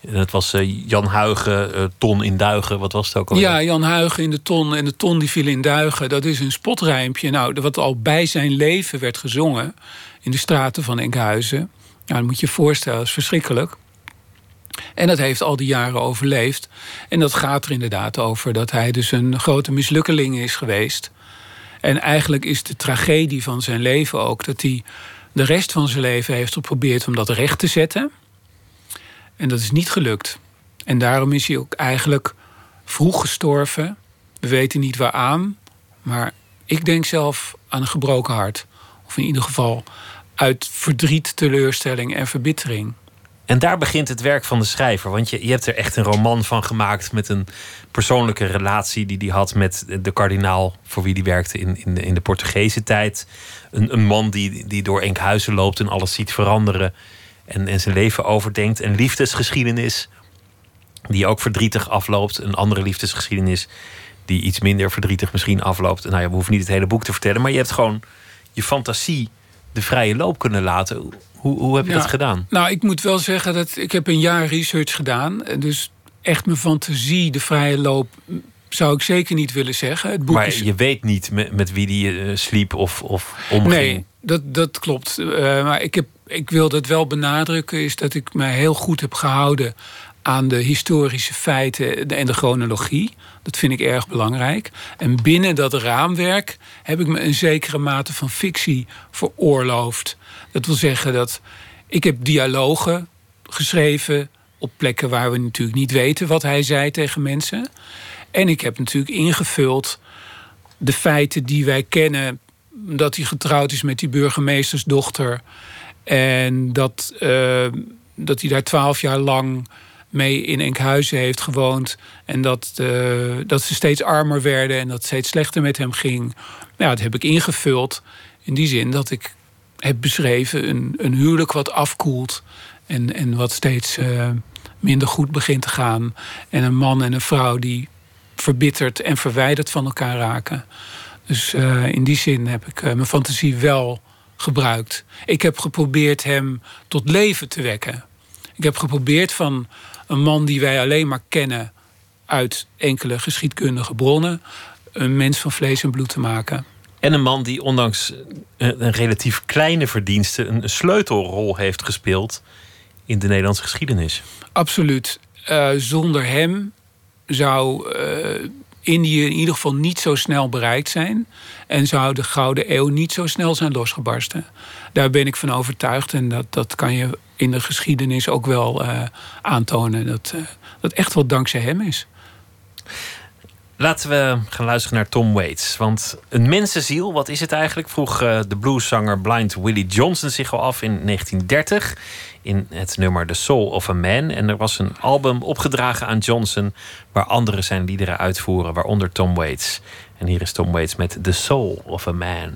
Dat was uh, Jan Huigen, uh, Ton in Duigen. Wat was het ook al? Ja, Jan Huigen in de ton en de ton die viel in Duigen. Dat is een spotrijmpje. Nou, wat al bij zijn leven werd gezongen in de straten van Enkhuizen. Nou, dat moet je je voorstellen, dat is verschrikkelijk. En dat heeft al die jaren overleefd. En dat gaat er inderdaad over dat hij dus een grote mislukkeling is geweest. En eigenlijk is de tragedie van zijn leven ook dat hij de rest van zijn leven heeft geprobeerd om dat recht te zetten. En dat is niet gelukt. En daarom is hij ook eigenlijk vroeg gestorven. We weten niet waaraan, maar ik denk zelf aan een gebroken hart. Of in ieder geval uit verdriet, teleurstelling en verbittering. En daar begint het werk van de schrijver. Want je, je hebt er echt een roman van gemaakt met een persoonlijke relatie die hij had met de kardinaal voor wie hij werkte in, in de Portugese tijd. Een, een man die, die door Enkhuizen loopt en alles ziet veranderen en, en zijn leven overdenkt. Een liefdesgeschiedenis die ook verdrietig afloopt. Een andere liefdesgeschiedenis die iets minder verdrietig misschien afloopt. Nou ja, we hoeven niet het hele boek te vertellen, maar je hebt gewoon je fantasie de vrije loop kunnen laten. Hoe, hoe heb je dat gedaan? Nou, ik moet wel zeggen dat ik heb een jaar research gedaan. Dus echt mijn fantasie, de vrije loop, zou ik zeker niet willen zeggen. Het boek maar je weet niet met, met wie die uh, sliep of, of omging. Nee, dat, dat klopt. Uh, maar ik, heb, ik wil dat wel benadrukken, is dat ik me heel goed heb gehouden aan de historische feiten en de chronologie. Dat vind ik erg belangrijk. En binnen dat raamwerk heb ik me een zekere mate van fictie veroorloofd. Dat wil zeggen dat ik heb dialogen geschreven op plekken waar we natuurlijk niet weten wat hij zei tegen mensen. En ik heb natuurlijk ingevuld de feiten die wij kennen. Dat hij getrouwd is met die burgemeestersdochter. En dat, uh, dat hij daar twaalf jaar lang mee in Enkhuizen heeft gewoond. En dat, uh, dat ze steeds armer werden en dat het steeds slechter met hem ging. Nou, dat heb ik ingevuld. In die zin dat ik heb beschreven een, een huwelijk wat afkoelt. En, en wat steeds uh, minder goed begint te gaan. En een man en een vrouw die verbitterd en verwijderd van elkaar raken. Dus in die zin heb ik mijn fantasie wel gebruikt. Ik heb geprobeerd hem tot leven te wekken. Ik heb geprobeerd van een man die wij alleen maar kennen uit enkele geschiedkundige bronnen, een mens van vlees en bloed te maken. En een man die ondanks een relatief kleine verdienste een sleutelrol heeft gespeeld in de Nederlandse geschiedenis. Absoluut. Uh, zonder hem zou uh, Indië in ieder geval niet zo snel bereikt zijn. En zou de Gouden Eeuw niet zo snel zijn losgebarsten. Daar ben ik van overtuigd. En dat, dat kan je in de geschiedenis ook wel uh, aantonen. Dat, uh, dat echt wel dankzij hem is. Laten we gaan luisteren naar Tom Waits. Want een mensenziel, wat is het eigenlijk? Vroeg uh, de blueszanger Blind Willie Johnson zich al af in 1930 in het nummer The Soul of a Man. En er was een album opgedragen aan Johnson waar anderen zijn liederen uitvoeren, waaronder Tom Waits. En hier is Tom Waits met The Soul of a Man.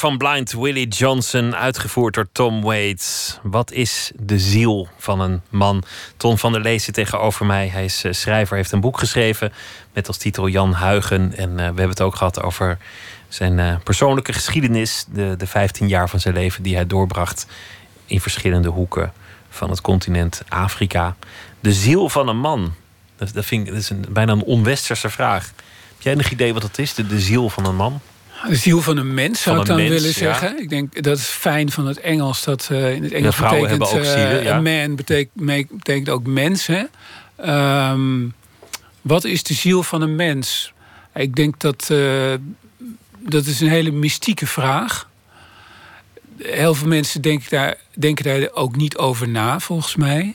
Van Blind Willie Johnson, uitgevoerd door Tom Waits. Wat is de ziel van een man? Ton van der Lees zit tegenover mij. Hij is eh, schrijver, heeft een boek geschreven met als titel Jan Huigen. En uh, we hebben het ook gehad over zijn uh, persoonlijke geschiedenis. De, de 15 jaar van zijn leven die hij doorbracht in verschillende hoeken van het continent Afrika. De ziel van een man. Dat, dat, vind ik, dat is een, bijna een onwesterse vraag. Heb jij enig idee wat dat is, de, de ziel van een man? De ziel van een mens zou ik dan willen zeggen. Ik denk dat is fijn van het Engels. Dat uh, in het Engels ja, betekent ook zielen, ja. man betekent, betekent ook mens. Hè? Um, wat is de ziel van een mens? Ik denk dat uh, dat is een hele mystieke vraag. Heel veel mensen denken daar, denken daar ook niet over na, volgens mij.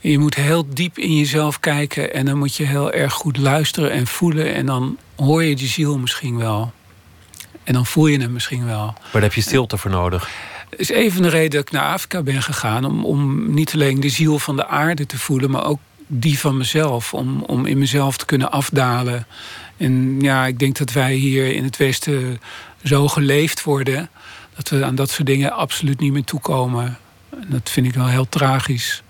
Je moet heel diep in jezelf kijken en dan moet je heel erg goed luisteren en voelen. En dan hoor je die ziel misschien wel. En dan voel je hem misschien wel. Maar daar heb je stilte voor nodig. Dat is even de reden dat ik naar Afrika ben gegaan. Om, om niet alleen de ziel van de aarde te voelen, maar ook die van mezelf. Om, om in mezelf te kunnen afdalen. En ja, ik denk dat wij hier in het Westen zo geleefd worden. dat we aan dat soort dingen absoluut niet meer toekomen. En dat vind ik wel heel tragisch.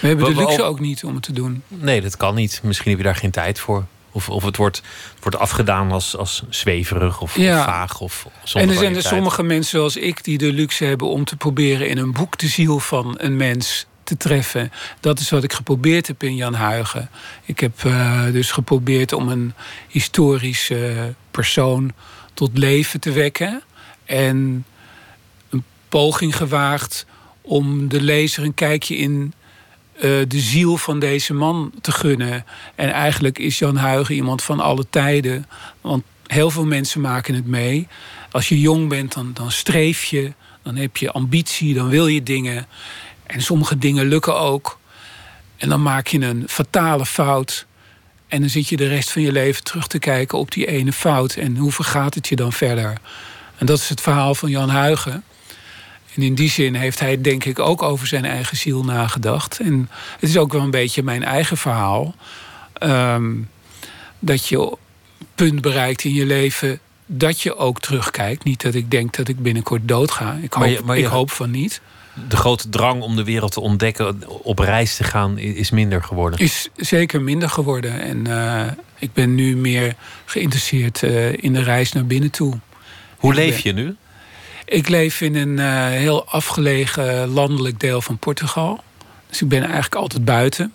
We hebben de luxe ook niet om het te doen. Nee, dat kan niet. Misschien heb je daar geen tijd voor. Of, of het wordt, wordt afgedaan als, als zweverig of, ja. of vaag. Of en er zijn er sommige mensen zoals ik die de luxe hebben om te proberen in een boek de ziel van een mens te treffen. Dat is wat ik geprobeerd heb in Jan Huigen. Ik heb uh, dus geprobeerd om een historische persoon tot leven te wekken. En een poging gewaagd om de lezer een kijkje in de ziel van deze man te gunnen. En eigenlijk is Jan Huigen iemand van alle tijden. Want heel veel mensen maken het mee. Als je jong bent, dan, dan streef je. Dan heb je ambitie, dan wil je dingen. En sommige dingen lukken ook. En dan maak je een fatale fout. En dan zit je de rest van je leven terug te kijken op die ene fout. En hoe vergaat het je dan verder? En dat is het verhaal van Jan Huigen. En in die zin heeft hij denk ik ook over zijn eigen ziel nagedacht. En het is ook wel een beetje mijn eigen verhaal. Um, dat je punt bereikt in je leven dat je ook terugkijkt. Niet dat ik denk dat ik binnenkort doodga. Ik hoop, maar je, maar je, ik hoop van niet. De grote drang om de wereld te ontdekken, op reis te gaan, is minder geworden. Is zeker minder geworden. En uh, ik ben nu meer geïnteresseerd uh, in de reis naar binnen toe. Hoe leef je nu? Ik leef in een uh, heel afgelegen landelijk deel van Portugal. Dus ik ben eigenlijk altijd buiten.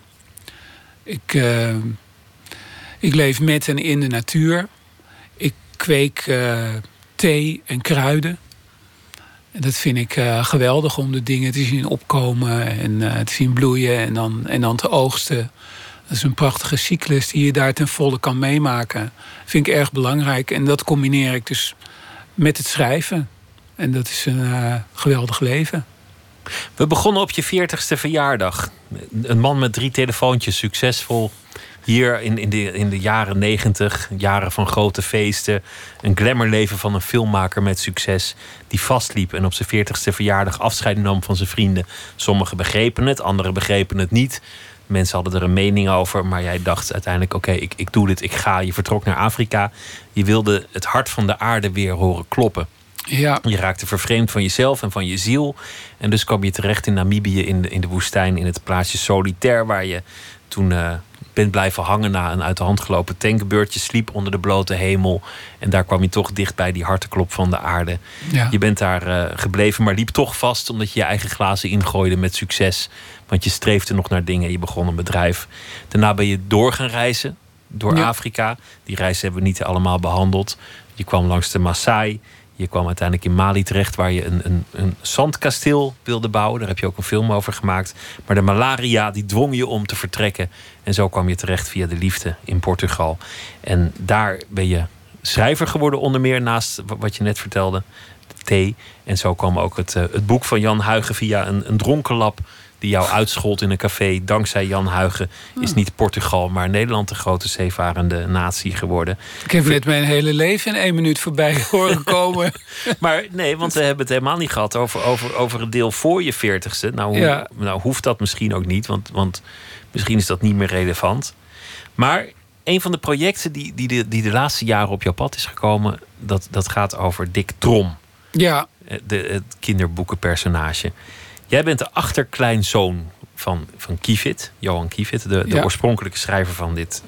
Ik, uh, ik leef met en in de natuur. Ik kweek uh, thee en kruiden. En dat vind ik geweldig om de dingen te zien opkomen en te zien bloeien en dan, en dan te oogsten. Dat is een prachtige cyclus die je daar ten volle kan meemaken. Dat vind ik erg belangrijk. En dat combineer ik dus met het schrijven. En dat is een uh, geweldig leven. We begonnen op je 40ste verjaardag. Een man met drie telefoontjes, succesvol. Hier in, in, de, in de jaren 90, jaren van grote feesten. Een glamourleven van een filmmaker met succes. Die vastliep en op zijn 40ste verjaardag afscheid nam van zijn vrienden. Sommigen begrepen het, anderen begrepen het niet. Mensen hadden er een mening over, maar jij dacht uiteindelijk: oké, ik, ik doe dit, ik ga. Je vertrok naar Afrika. Je wilde het hart van de aarde weer horen kloppen. Ja. Je raakte vervreemd van jezelf en van je ziel. En dus kwam je terecht in Namibië in de, in de woestijn, in het plaatsje Solitaire, waar je toen uh, bent blijven hangen na een uit de hand gelopen tankbeurtje, sliep onder de blote hemel. En daar kwam je toch dicht bij die harteklop van de aarde. Ja. Je bent daar uh, gebleven, maar liep toch vast omdat je je eigen glazen ingooide met succes. Want je streefde nog naar dingen, je begon een bedrijf. Daarna ben je door gaan reizen, door Ja. Afrika. Die reis hebben we niet allemaal behandeld. Je kwam langs de Maasai. Je kwam uiteindelijk in Mali terecht, waar je een, een, een zandkasteel wilde bouwen. Daar heb je ook een film over gemaakt. Maar de malaria die dwong je om te vertrekken. En zo kwam je terecht via de liefde in Portugal. En daar ben je schrijver geworden, onder meer naast wa- wat je net vertelde, thee. En zo kwam ook het, eh, het boek van Jan Huigen via een, een dronkenlap die jou uitschold in een café. Dankzij Jan Huigen is niet Portugal, maar Nederland de grote zeevarende natie geworden. Ik heb net mijn hele leven in één minuut voorbij horen komen. Maar nee, want we hebben het helemaal niet gehad over, over, over het deel voor je veertigste. Nou, hoe- Ja. nou hoeft dat misschien ook niet, want, want misschien is dat niet meer relevant. Maar een van de projecten die, die, de, die de laatste jaren op jouw pad is gekomen, dat, dat gaat over Dick Trom, ja, eh, de, het kinderboekenpersonage. Jij bent de achterkleinzoon van, van Kievit, Johan Kievit, de, de Ja. oorspronkelijke schrijver van dit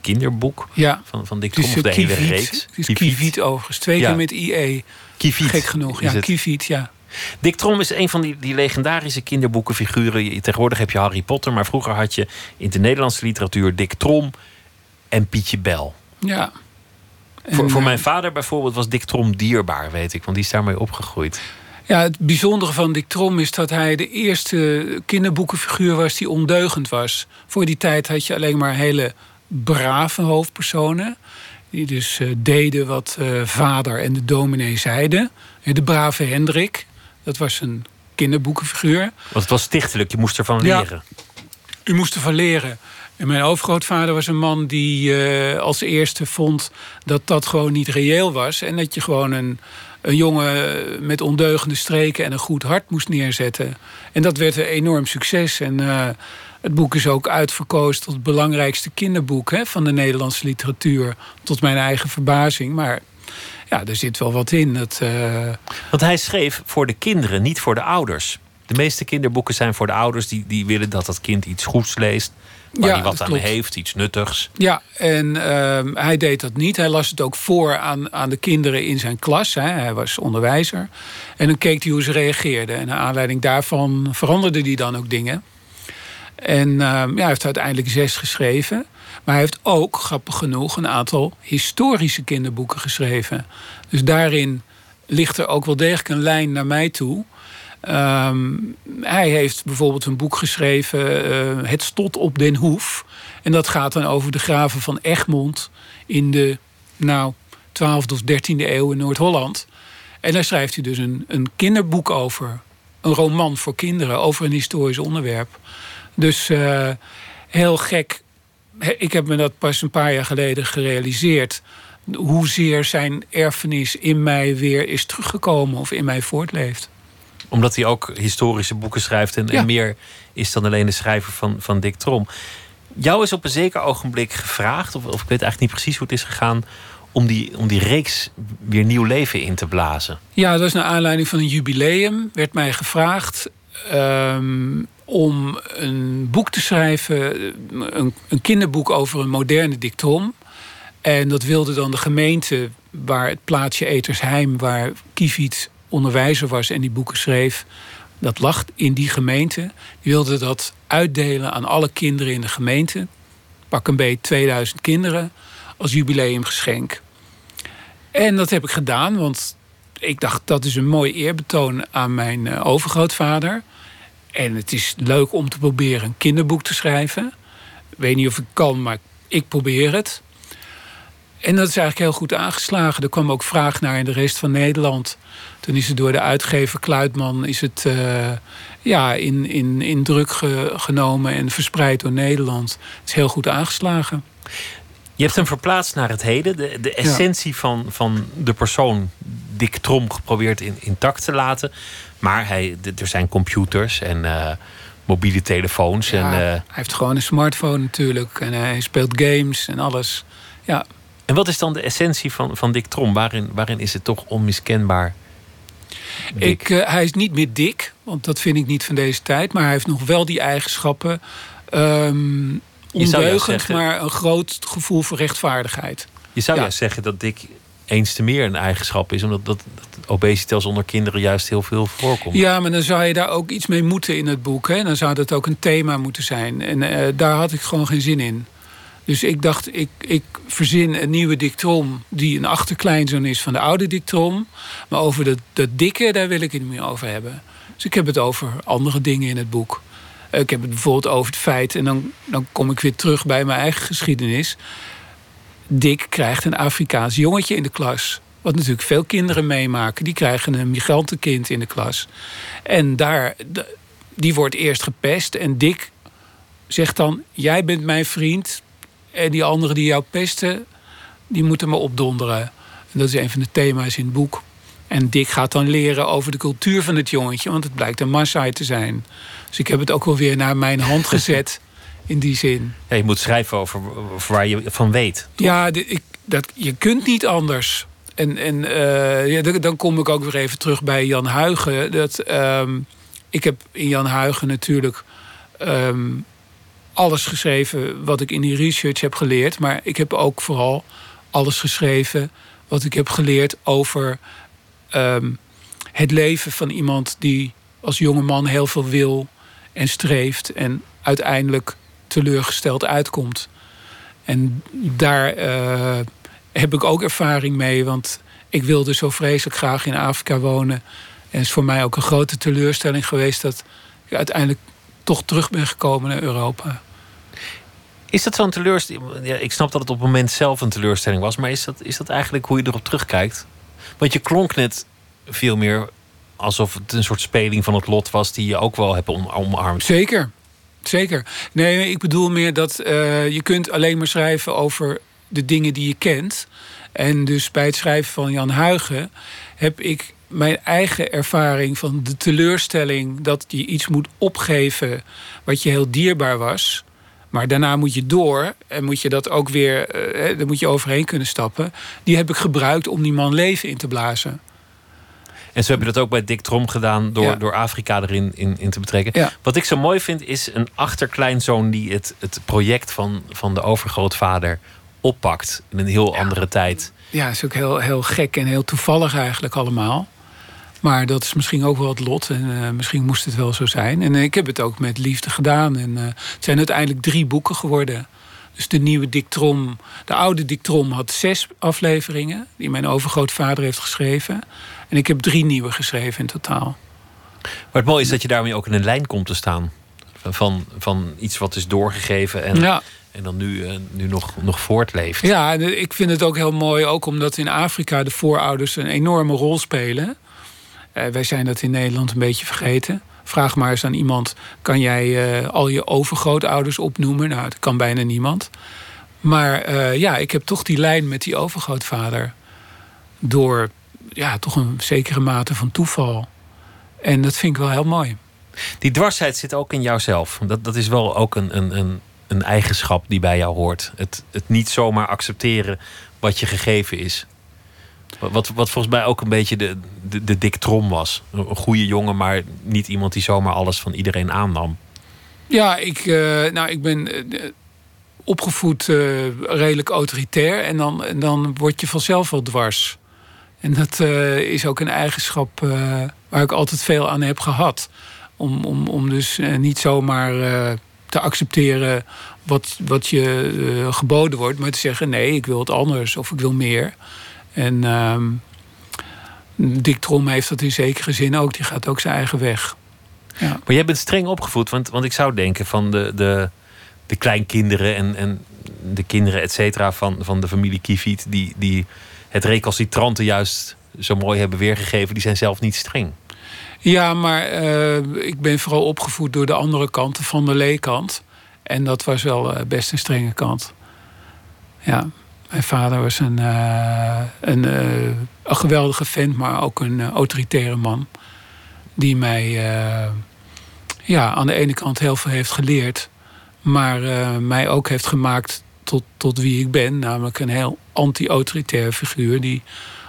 kinderboek ja. van, van Dick is of de eh, hele reeks. Het is Kiviet overigens. Twee Ja. keer met IE. Kiviet Gek genoeg. Ja. Kiviet, ja. Dick Trom is een van die, die legendarische kinderboekenfiguren. Je- Tegenwoordig heb je Harry Potter, maar vroeger had je in de Nederlandse literatuur Dick Trom en Pietje Bel. ja. voor, En, voor eh, mijn vader bijvoorbeeld was Dick Trom dierbaar, weet ik, want die is daarmee opgegroeid. Ja, het bijzondere van Dick Trom is dat hij de eerste kinderboekenfiguur was die ondeugend was. Voor die tijd had je alleen maar hele brave hoofdpersonen. Die dus eh, deden wat eh, vader en de dominee zeiden. De brave Hendrik, dat was een kinderboekenfiguur. Want het was stichtelijk, je moest ervan Ja. leren. U moest ervan leren. En mijn overgrootvader was een man die eh, als eerste vond dat dat gewoon niet reëel was. En dat je gewoon een, een jongen met ondeugende streken en een goed hart moest neerzetten. En dat werd een enorm succes. En eh, het boek is ook uitverkozen tot het belangrijkste kinderboek hè, van de Nederlandse literatuur. Tot mijn eigen verbazing. Maar ja, er zit wel wat in. Dat, eh, Want hij schreef voor de kinderen, niet voor de ouders. De meeste kinderboeken zijn voor de ouders die, die willen dat dat kind iets goeds leest. Waar Ja, hij wat aan klopt. heeft, iets nuttigs. Ja, en ehm, hij deed dat niet. Hij las het ook voor aan, aan de kinderen in zijn klas. Hè. Hij was onderwijzer. En dan keek hij hoe ze reageerden. En naar aanleiding daarvan veranderde hij dan ook dingen. En ehm, ja, hij heeft uiteindelijk zes geschreven. Maar hij heeft ook, grappig genoeg, een aantal historische kinderboeken geschreven. Dus daarin ligt er ook wel degelijk een lijn naar mij toe. Ehm, hij heeft bijvoorbeeld een boek geschreven, eh, Het Stot op den Hoef. En dat gaat dan over de graven van Egmond in de nou, 12e of 13e eeuw in Noord-Holland. En daar schrijft hij dus een, een kinderboek over. Een roman voor kinderen over een historisch onderwerp. Dus eh, heel gek. Ik heb me dat pas een paar jaar geleden gerealiseerd. Hoezeer zijn erfenis in mij weer is teruggekomen of in mij voortleeft. Omdat hij ook historische boeken schrijft en, Ja. en meer is dan alleen de schrijver van, van Dick Trom. Jou is op een zeker ogenblik gevraagd, of, of ik weet eigenlijk niet precies hoe het is gegaan, om die, om die reeks weer nieuw leven in te blazen. Ja, dat is naar aanleiding van een jubileum. Werd mij gevraagd ehm, om een boek te schrijven. Een, een kinderboek over een moderne Dick Trom. En dat wilde dan de gemeente waar het plaatsje Etersheim... waar Kiviet onderwijzer was en die boeken schreef... dat lag in die gemeente. Die wilde dat uitdelen aan alle kinderen in de gemeente. Pak een beetje 2000 kinderen als jubileumgeschenk. En dat heb ik gedaan, want ik dacht dat is een mooi eerbetoon aan mijn eh, overgrootvader. En het is leuk om te proberen een kinderboek te schrijven. Ik weet niet of ik kan, maar ik probeer het. En dat is eigenlijk heel goed aangeslagen. Er kwam ook vraag naar in de rest van Nederland. Toen is het door de uitgever Kluitman is het, eh, ja, in, in, in druk ge- genomen en verspreid door Nederland. Het is heel goed aangeslagen. Je hebt hem verplaatst naar het heden. De, de essentie van, van de persoon Dick Trom geprobeerd in, intact te laten. Maar hij, er zijn computers en eh, mobiele telefoons. Ja, En, eh, hij heeft gewoon een smartphone natuurlijk. En hij speelt games en alles. Ja, en wat is dan de essentie van, van Dick Trom? Waarin, waarin is het toch onmiskenbaar? Ik, eh, hij is niet meer dik, want dat vind ik niet van deze tijd. Maar hij heeft nog wel die eigenschappen. juist ondeugend, maar een groot gevoel voor rechtvaardigheid. Je zou Ja. juist zeggen dat Dick eens te meer een eigenschap is, omdat dat, dat obesitas onder kinderen juist heel veel voorkomt. Ja, maar dan zou je daar ook iets mee moeten in het boek. Hè? Dan zou dat ook een thema moeten zijn. En eh, daar had ik gewoon geen zin in. Dus ik dacht, ik, ik verzin een nieuwe dictrom die een achterkleinzoon is van de oude dictrom. Maar over dat, dat dikke, daar wil ik het niet meer over hebben. Dus ik heb het over andere dingen in het boek. Ik heb het bijvoorbeeld over het feit, en dan, dan kom ik weer terug bij mijn eigen geschiedenis. Dick krijgt een Afrikaans jongetje in de klas. Wat natuurlijk veel kinderen meemaken. Die krijgen een migrantenkind in de klas. En daar, die wordt eerst gepest. En Dick zegt dan: Jij bent mijn vriend. En die anderen die jou pesten, die moeten me opdonderen. En dat is een van de thema's in het boek. En Dick gaat dan leren over de cultuur van het jongetje, want het blijkt een Maasai te zijn. Dus ik heb het ook wel weer naar mijn hand gezet in die zin. Ja, je moet schrijven over, waar je van weet. Ja, ik, dat, je kunt niet anders. En, en uh, ja, dan kom ik ook weer even terug bij Jan Huigen. Dat, ehm, ik heb in Jan Huigen natuurlijk ehm, alles geschreven wat ik in die research heb geleerd. Maar ik heb ook vooral alles geschreven wat ik heb geleerd over ehm, het leven van iemand die als jonge man heel veel wil en streeft en uiteindelijk teleurgesteld uitkomt. En daar uh, heb ik ook ervaring mee, want ik wilde zo vreselijk graag in Afrika wonen. En het is voor mij ook een grote teleurstelling geweest dat ik uiteindelijk toch terug ben gekomen naar Europa. Is dat zo'n teleurstelling? Ja, ik snap dat het op het moment zelf een teleurstelling was, maar is dat, is dat eigenlijk hoe je erop terugkijkt? Want je klonk net veel meer alsof het een soort speling van het lot was die je ook wel hebt omarmd. Zeker, zeker. Nee, ik bedoel meer dat uh, je kunt alleen maar schrijven over de dingen die je kent. En dus bij het schrijven van Jan Huigen heb ik mijn eigen ervaring van de teleurstelling dat je iets moet opgeven wat je heel dierbaar was. Maar daarna moet je door en moet je dat ook weer, uh, daar moet je overheen kunnen stappen. Die heb ik gebruikt om die man leven in te blazen. En zo heb je dat ook bij Dick Trom gedaan door, door Afrika erin in, in te betrekken. Wat ik zo mooi vind is een achterkleinzoon die het, het project van, van de overgrootvader oppakt in een heel andere tijd. Ja, is ook heel, heel gek en heel toevallig eigenlijk allemaal. Maar dat is misschien ook wel het lot. En uh, misschien moest het wel zo zijn. En uh, ik heb het ook met liefde gedaan. En uh, het zijn uiteindelijk drie boeken geworden. Dus de nieuwe Dictrom. De oude Dictrom had zes afleveringen. Die mijn overgrootvader heeft geschreven. En ik heb drie nieuwe geschreven in totaal. Maar het mooie is dat je daarmee ook in een lijn komt te staan. Van, van iets wat is doorgegeven en, ja. en dan nu, nu nog, nog voortleeft. Ja, ik vind het ook heel mooi. Ook omdat in Afrika de voorouders een enorme rol spelen. Uh, wij zijn dat in Nederland een beetje vergeten. Vraag maar eens aan iemand: kan jij uh, al je overgrootouders opnoemen? Nou, dat kan bijna niemand. Maar uh, ja, ik heb toch die lijn met die overgrootvader. Door ja, toch een zekere mate van toeval. En dat vind ik wel heel mooi. Die dwarsheid zit ook in jouzelf. Dat, dat is wel ook een, een, een, een eigenschap die bij jou hoort. Het, het niet zomaar accepteren wat je gegeven is. Wat, wat volgens mij ook een beetje de, de, de Dick Trom was. Een goede jongen, maar niet iemand die zomaar alles van iedereen aannam. Ja, ik, uh, nou, ik ben uh, opgevoed uh, redelijk autoritair. En dan, dan word je vanzelf wel dwars. En dat is ook een eigenschap waar ik altijd veel aan heb gehad. Om, om, om dus niet zomaar te accepteren wat, wat je geboden wordt, maar te zeggen: nee, ik wil het anders of ik wil meer. En um, Dick Trom heeft dat in zekere zin ook. Die gaat ook zijn eigen weg. Ja. Maar jij bent streng opgevoed. Want, want ik zou denken van de, de, de kleinkinderen en, en de kinderen, et cetera, van, van de familie Kiviet... Die, die het recalcitrante juist zo mooi hebben weergegeven... die zijn zelf niet streng. Ja, maar uh, ik ben vooral opgevoed door de andere kanten van de leekant. En dat was wel uh, best een strenge kant. Ja. Mijn vader was een, een, uh, een, geweldige vent, maar ook een uh, autoritaire man. Die mij ja, aan de ene kant heel veel heeft geleerd, maar mij ook heeft gemaakt tot, tot wie ik ben. Namelijk een heel anti-autoritair figuur die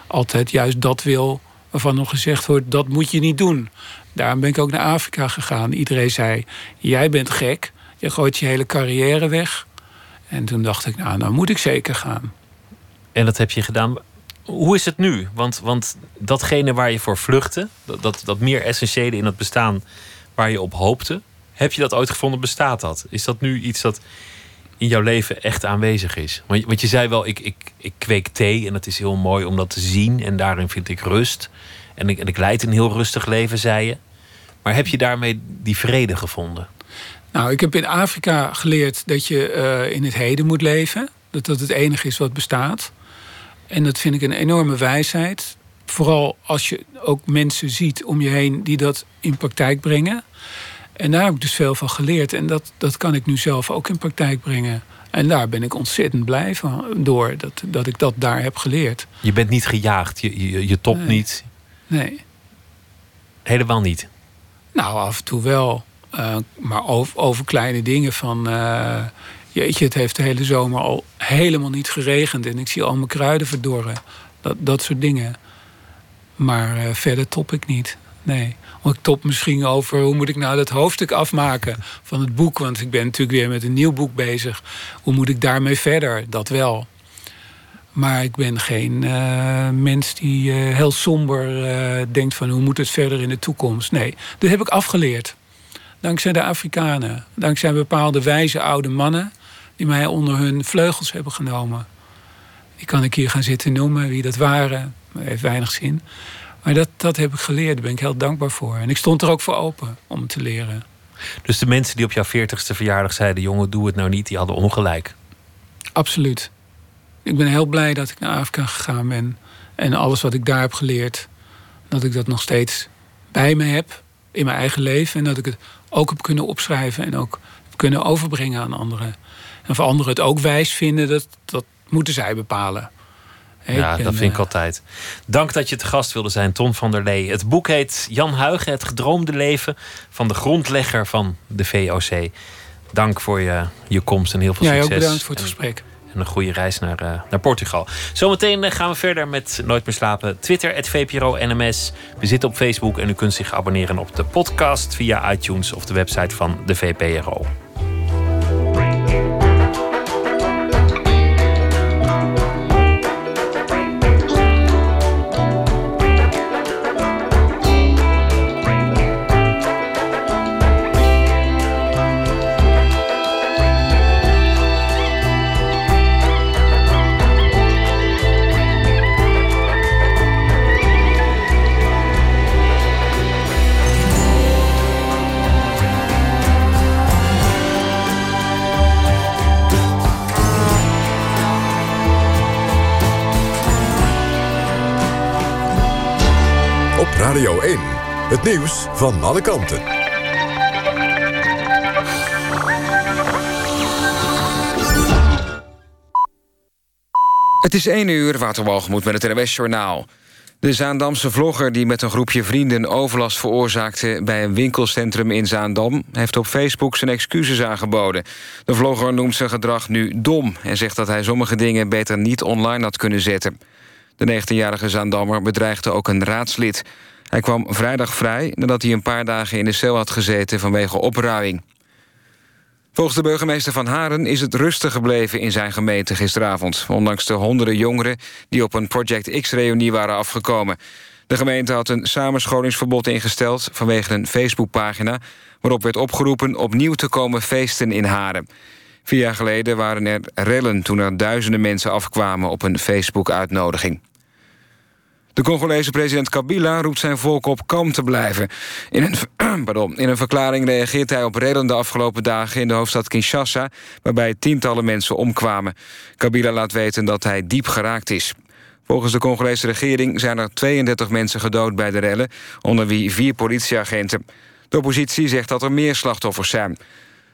altijd juist dat wil waarvan nog gezegd wordt: dat moet je niet doen. Daarom ben ik ook naar Afrika gegaan. Iedereen zei: Jij bent gek, je gooit je hele carrière weg. En toen dacht ik, nou, dan moet ik zeker gaan. En dat heb je gedaan. Hoe is het nu? Want, want datgene waar je voor vluchtte, dat, dat, meer essentiële in het bestaan waar je op hoopte, heb je dat ooit gevonden? Bestaat dat? Is dat nu iets dat in jouw leven echt aanwezig is. Want, want je zei wel, ik, ik, ik kweek thee en het is heel mooi om dat te zien. En daarin vind ik rust. En ik, en ik leid een heel rustig leven, zei je. Maar heb je daarmee die vrede gevonden? Nou, ik heb in Afrika geleerd dat je uh, in het heden moet leven. Dat dat het enige is wat bestaat. En dat vind ik een enorme wijsheid. Vooral als je ook mensen ziet om je heen die dat in praktijk brengen. En daar heb ik dus veel van geleerd. En dat, dat kan ik nu zelf ook in praktijk brengen. En daar ben ik ontzettend blij van door dat, dat ik dat daar heb geleerd. Je bent niet gejaagd, je, je, je topt niet. Nee. Helemaal niet. Nou, af en toe wel. Uh, maar over, over, kleine dingen van. Uh, jeetje, het heeft de hele zomer al helemaal niet geregend. En ik zie al mijn kruiden verdorren. Dat, dat soort dingen. Maar uh, verder top ik niet. Nee. Want ik top misschien over hoe moet ik nou dat hoofdstuk afmaken van het boek. Want ik ben natuurlijk weer met een nieuw boek bezig. Hoe moet ik daarmee verder? Dat wel. Maar ik ben geen mens die heel somber denkt van hoe moet het verder in de toekomst. Nee, dat heb ik afgeleerd. Dankzij de Afrikanen. Dankzij bepaalde wijze oude mannen die mij onder hun vleugels hebben genomen. Die kan ik hier gaan zitten noemen, wie dat waren. Dat heeft weinig zin. Maar dat, dat heb ik geleerd, daar ben ik heel dankbaar voor. En ik stond er ook voor open om het te leren. Dus de mensen die op jouw 40ste verjaardag zeiden: jongen, doe het nou niet, die hadden ongelijk. Absoluut. Ik ben heel blij dat ik naar Afrika gegaan ben. En alles wat ik daar heb geleerd, dat ik dat nog steeds bij me heb in mijn eigen leven. En dat ik het ook heb kunnen opschrijven en ook kunnen overbrengen aan anderen. En voor anderen het ook wijs vinden, dat, dat moeten zij bepalen. Ja, dat vind ik eh, altijd. Dank dat je te gast wilde zijn, Ton van der Lee. Het boek heet Jan Huigen, Het gedroomde leven van de grondlegger van de VOC. Dank voor je, je komst en heel veel ja, succes. Ja, bedankt voor het gesprek. En een goede reis naar, uh, naar Portugal. Zometeen eh, gaan we verder met Nooit meer slapen. Twitter, het VPRO NMS. We zitten op Facebook en u kunt zich abonneren op de podcast via iTunes of de website van de VPRO. Radio 1. Het nieuws van alle kanten. Het is 1 uur, Waterwalgemoed met het NWS Journaal. De Zaandamse vlogger die met een groepje vrienden overlast veroorzaakte... bij een winkelcentrum in Zaandam... heeft op Facebook zijn excuses aangeboden. De vlogger noemt zijn gedrag nu dom... en zegt dat hij sommige dingen beter niet online had kunnen zetten. De 19-jarige Zaandammer bedreigde ook een raadslid. Hij kwam vrijdag vrij nadat hij een paar dagen in de cel had gezeten vanwege opruiing. Volgens de burgemeester van Haren is het rustig gebleven in zijn gemeente gisteravond... ondanks de honderden jongeren die op een Project X-reunie waren afgekomen. De gemeente had een samenscholingsverbod ingesteld vanwege een Facebookpagina... waarop werd opgeroepen opnieuw te komen feesten in Haren. Vier jaar geleden waren er rellen toen er duizenden mensen afkwamen op een Facebook-uitnodiging. De Congolese president Kabila roept zijn volk op kalm te blijven. In een, pardon, in een verklaring reageert hij op rellen de afgelopen dagen... in de hoofdstad Kinshasa, waarbij tientallen mensen omkwamen. Kabila laat weten dat hij diep geraakt is. Volgens de Congolese regering zijn er 32 mensen gedood bij de rellen... onder wie vier politieagenten. De oppositie zegt dat er meer slachtoffers zijn.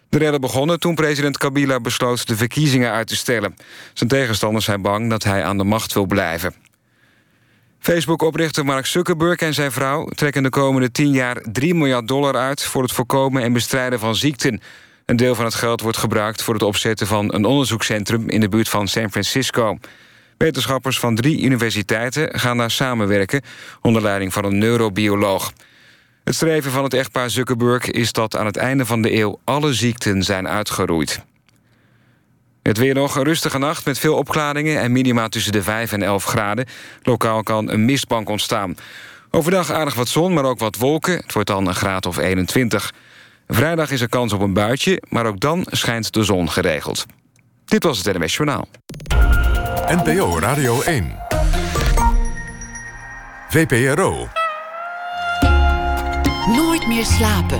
De rellen begonnen toen president Kabila besloot de verkiezingen uit te stellen. Zijn tegenstanders zijn bang dat hij aan de macht wil blijven. Facebook-oprichter Mark Zuckerberg en zijn vrouw trekken de komende 10 jaar 3 miljard dollar uit voor het voorkomen en bestrijden van ziekten. Een deel van het geld wordt gebruikt voor het opzetten van een onderzoekscentrum in de buurt van San Francisco. Wetenschappers van drie universiteiten gaan daar samenwerken onder leiding van een neurobioloog. Het streven van het echtpaar Zuckerberg is dat aan het einde van de eeuw alle ziekten zijn uitgeroeid. Het weer nog een rustige nacht met veel opklaringen... en minima tussen de 5 en 11 graden. Lokaal kan een mistbank ontstaan. Overdag aardig wat zon, maar ook wat wolken. Het wordt dan een graad of 21. Vrijdag is er kans op een buitje, maar ook dan schijnt de zon geregeld. Dit was het NMS Journaal. NPO Radio 1. VPRO. Nooit meer slapen.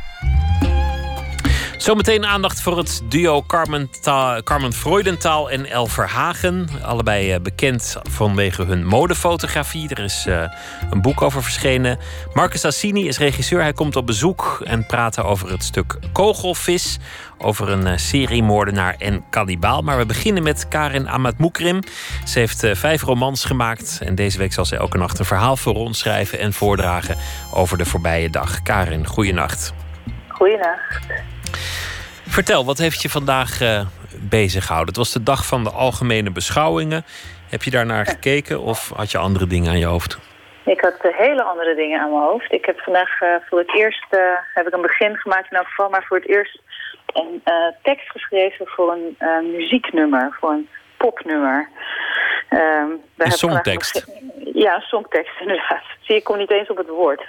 Zometeen aandacht voor het duo Carmen, Carmen Freudenthal en El Verhagen. Allebei eh, bekend vanwege hun modefotografie. Er is uh, een boek over verschenen. Marcus Assini is regisseur. Hij komt op bezoek en praten over het stuk Kogelvis. Over een uh, seriemoordenaar en kannibaal. Maar we beginnen met Karin Amatmoukrim. Ze heeft vijf romans gemaakt. En deze week zal ze elke nacht een verhaal voor ons schrijven en voordragen over de voorbije dag. Karin, goeienacht. Goeienacht. Vertel, wat heeft je vandaag uh, bezig gehouden? Het was de dag van de algemene beschouwingen. Heb je daar naar gekeken of had je andere dingen aan je hoofd? Ik had uh, hele andere dingen aan mijn hoofd. Ik heb vandaag uh, voor het eerst heb ik een begin gemaakt in elk geval, maar voor het eerst een tekst geschreven voor een muzieknummer, voor een popnummer. Um, een songtekst? Ja, een songtekst inderdaad. Zie, ik kom niet eens op het woord.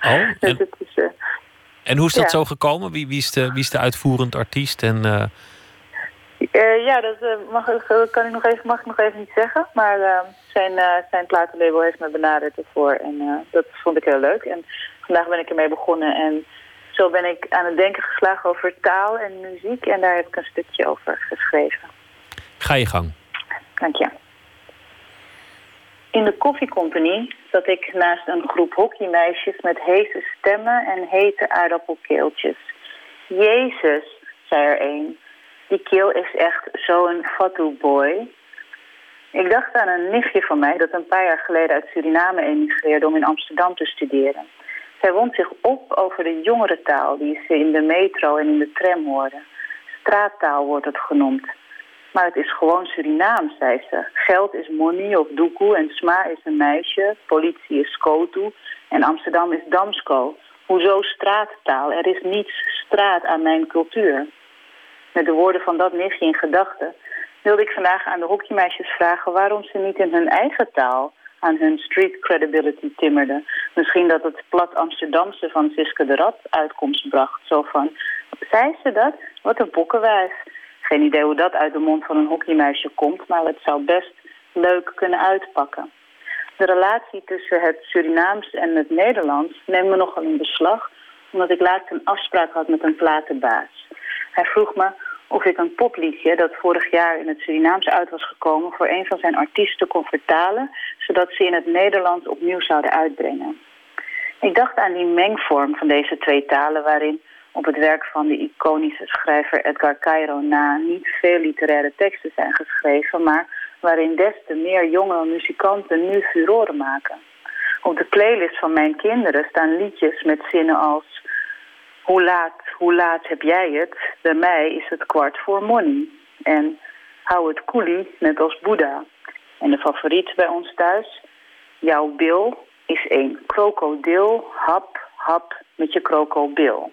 oh, en... dus het is, en hoe is dat zo gekomen? Wie, wie, is de, wie is de uitvoerend artiest? En, uh... uh, ja, dat uh, mag, kan ik nog even, mag ik nog even niet zeggen. Maar zijn, zijn platenlabel heeft me benaderd ervoor. En dat vond ik heel leuk. En vandaag ben ik ermee begonnen. En zo ben ik aan het denken geslagen over taal en muziek. En daar heb ik een stukje over geschreven. Ga je gang. Dank je. In de koffiecompagnie zat ik naast een groep hockeymeisjes met hete stemmen en hete aardappelkeeltjes. Jezus, zei er een, die keel is echt zo'n fatu boy. Ik dacht aan een nichtje van mij dat een paar jaar geleden uit Suriname emigreerde om in Amsterdam te studeren. Zij wond zich op over de jongerentaal die ze in de metro en in de tram hoorde. Straattaal wordt het genoemd. Maar het is gewoon Surinaams, zei ze. Geld is money of doekoe en sma is een meisje. Politie is skotu en Amsterdam is damsko. Hoezo straattaal? Er is niets straat aan mijn cultuur. Met de woorden van dat nichtje in gedachten wilde ik vandaag aan de hockeymeisjes vragen waarom ze niet in hun eigen taal aan hun street credibility timmerden. Misschien dat het plat Amsterdamse van Siske de Rad uitkomst bracht. Zo van, zei ze dat? Wat een bokkenwijs. Geen idee hoe dat uit de mond van een hockeymeisje komt, maar het zou best leuk kunnen uitpakken. De relatie tussen het Surinaams en het Nederlands neemt me nogal in beslag, omdat ik laatst een afspraak had met een platenbaas. Hij vroeg me of ik een popliedje dat vorig jaar in het Surinaams uit was gekomen voor een van zijn artiesten kon vertalen, zodat ze in het Nederlands opnieuw zouden uitbrengen. Ik dacht aan die mengvorm van deze twee talen waarin op het werk van de iconische schrijver Edgar Cairo na niet veel literaire teksten zijn geschreven, maar waarin des te meer jonge muzikanten nu furoren maken. Op de playlist van mijn kinderen staan liedjes met zinnen als Hoe laat, hoe laat heb jij het? Bij mij is het kwart voor money. En hou het koelie net als Boeddha. En de favoriet bij ons thuis? Jouw bil is een krokodil, hap, hap met je krokobil.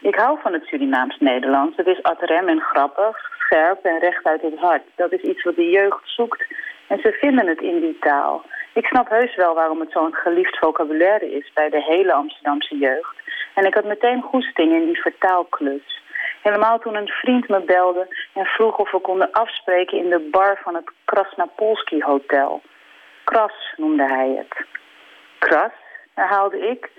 Ik hou van het Surinaams-Nederlands. Het is ad rem en grappig, scherp en recht uit het hart. Dat is iets wat de jeugd zoekt en ze vinden het in die taal. Ik snap heus wel waarom het zo'n geliefd vocabulaire is bij de hele Amsterdamse jeugd. En ik had meteen goesting in die vertaalklus. Helemaal toen een vriend me belde en vroeg of we konden afspreken in de bar van het Krasnapolski Hotel. Kras noemde hij het. Kras, herhaalde ik.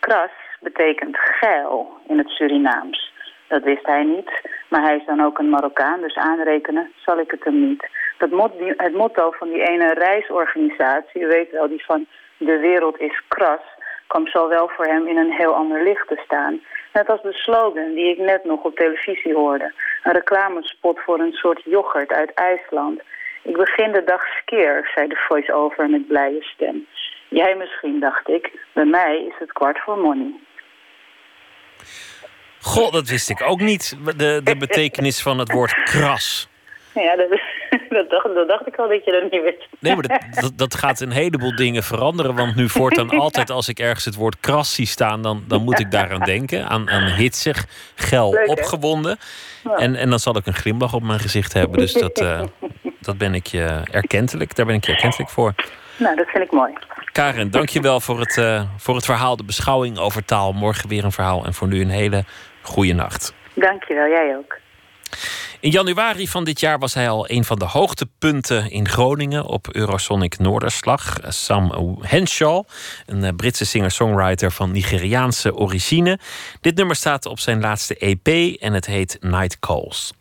Kras betekent geil in het Surinaams. Dat wist hij niet, maar hij is dan ook een Marokkaan, dus aanrekenen zal ik het hem niet. Dat mot, het motto van die ene reisorganisatie, u weet wel, die van de wereld is kras, kwam zo wel voor hem in een heel ander licht te staan. Net als de slogan die ik net nog op televisie hoorde. Een reclamespot voor een soort yoghurt uit IJsland. Ik begin de dag skeer, zei de voice-over met blije stem. Jij misschien, dacht ik. Bij mij is het kwart voor money. Goh, dat wist ik ook niet. De, de betekenis van het woord kras. Ja, dat, dat, dacht, dat dacht ik al dat je dat niet wist. Nee, maar dat, dat, gaat een heleboel dingen veranderen. Want nu voortaan altijd als ik ergens het woord kras zie staan... dan, dan moet ik daaraan denken. Aan, aan hitsig, gel, opgewonden. En, en dan zal ik een glimlach op mijn gezicht hebben. Dus dat, uh, dat ben ik je erkentelijk. Daar ben ik je erkentelijk voor. Nou, dat vind ik mooi. Karen, dankjewel voor het, uh, voor het verhaal, de beschouwing over taal. Morgen weer een verhaal en voor nu een hele goede nacht. Dankjewel, jij ook. In januari van dit jaar was hij al een van de hoogtepunten in Groningen op Eurosonic Noorderslag. Sam Henshaw, een eh, Britse singer-songwriter van Nigeriaanse origine. Dit nummer staat op zijn laatste EP en het heet Night Calls.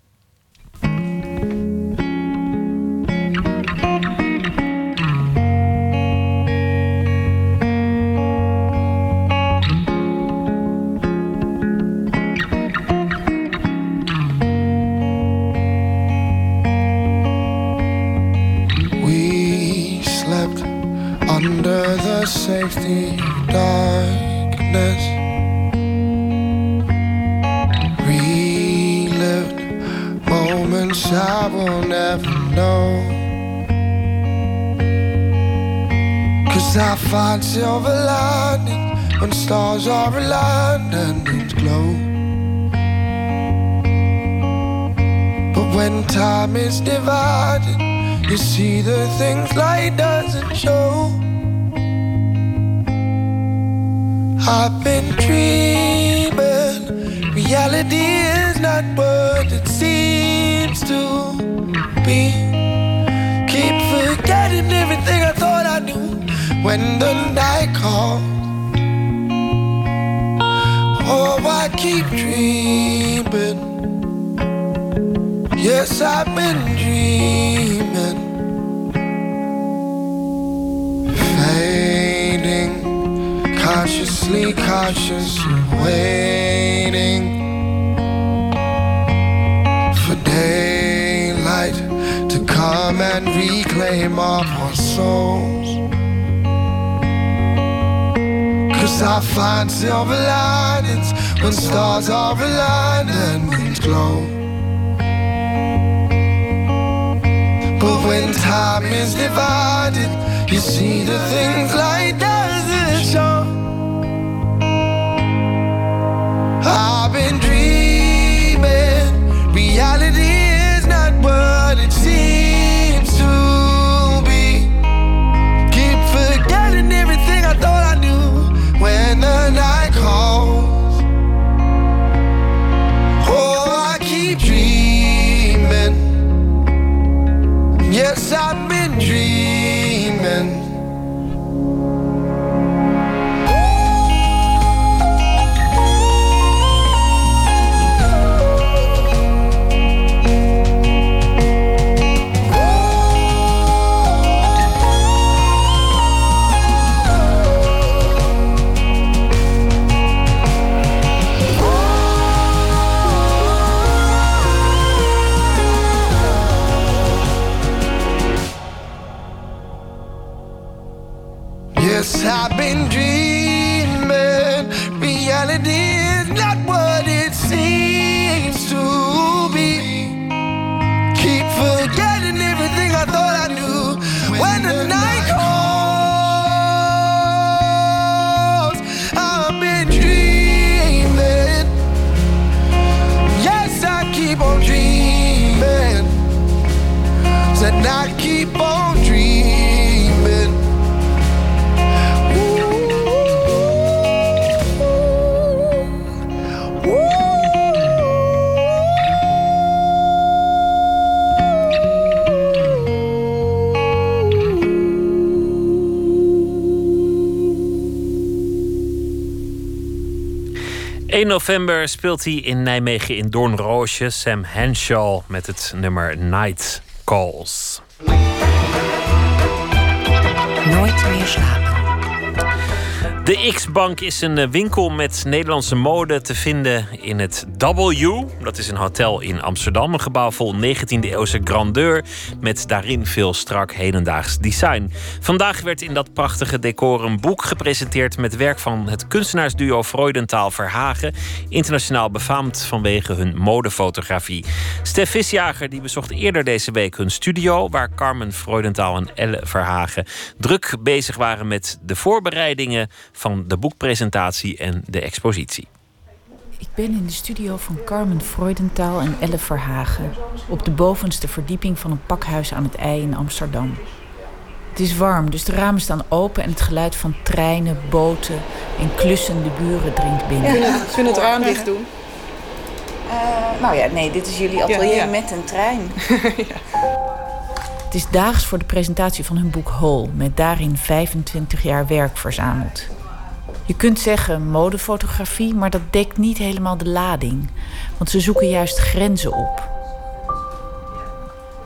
Darkness. Relived moments I will never know. Cause I find silver lining when stars are aligned and it glow. But when time is divided, you see the things light doesn't show. I've been dreaming. Reality is not what it seems to be. Keep forgetting everything I thought I knew when the night calls. Oh, I keep dreaming. Yes, I've been dreaming. Cautiously cautious, waiting for daylight to come and reclaim our poor souls. Cause I find silver linings when stars are aligned and moons glow. But when time is divided, you see the things like doesn't Reality is not what it seems to be. Keep forgetting everything I thought I knew when the night calls. Oh, I keep dreaming. Yes, I've been dreaming. November speelt hij in Nijmegen in Doornroosje. Sam Henshaw met het nummer Night Calls. Nooit meer. De X-Bank is een eh, winkel met Nederlandse mode te vinden in het W. Dat is een hotel in Amsterdam. Een gebouw vol 19e-eeuwse grandeur. Met daarin veel strak hedendaags design. Vandaag werd in dat prachtige decor een boek gepresenteerd. met werk van het kunstenaarsduo Freudentaal Verhagen. Internationaal befaamd vanwege hun modefotografie. Stef Visjager die bezocht eerder deze week hun studio. waar Carmen Freudentaal en Elle Verhagen druk bezig waren met de voorbereidingen van de boekpresentatie en de expositie. Ik ben in de studio van Carmen Freudentaal en Elle Verhagen... op de bovenste verdieping van een pakhuis aan het IJ in Amsterdam. Het is warm, dus de ramen staan open en het geluid van treinen, boten en klussende buren dringt binnen. Ja, kun het raam dicht doen? Uh, nou ja, nee, dit is jullie atelier ja, ja. met een trein. ja. Het is daags voor de presentatie van hun boek Hole, met daarin 25 jaar werk verzameld. Je kunt zeggen modefotografie, maar dat dekt niet helemaal de lading. Want ze zoeken juist grenzen op.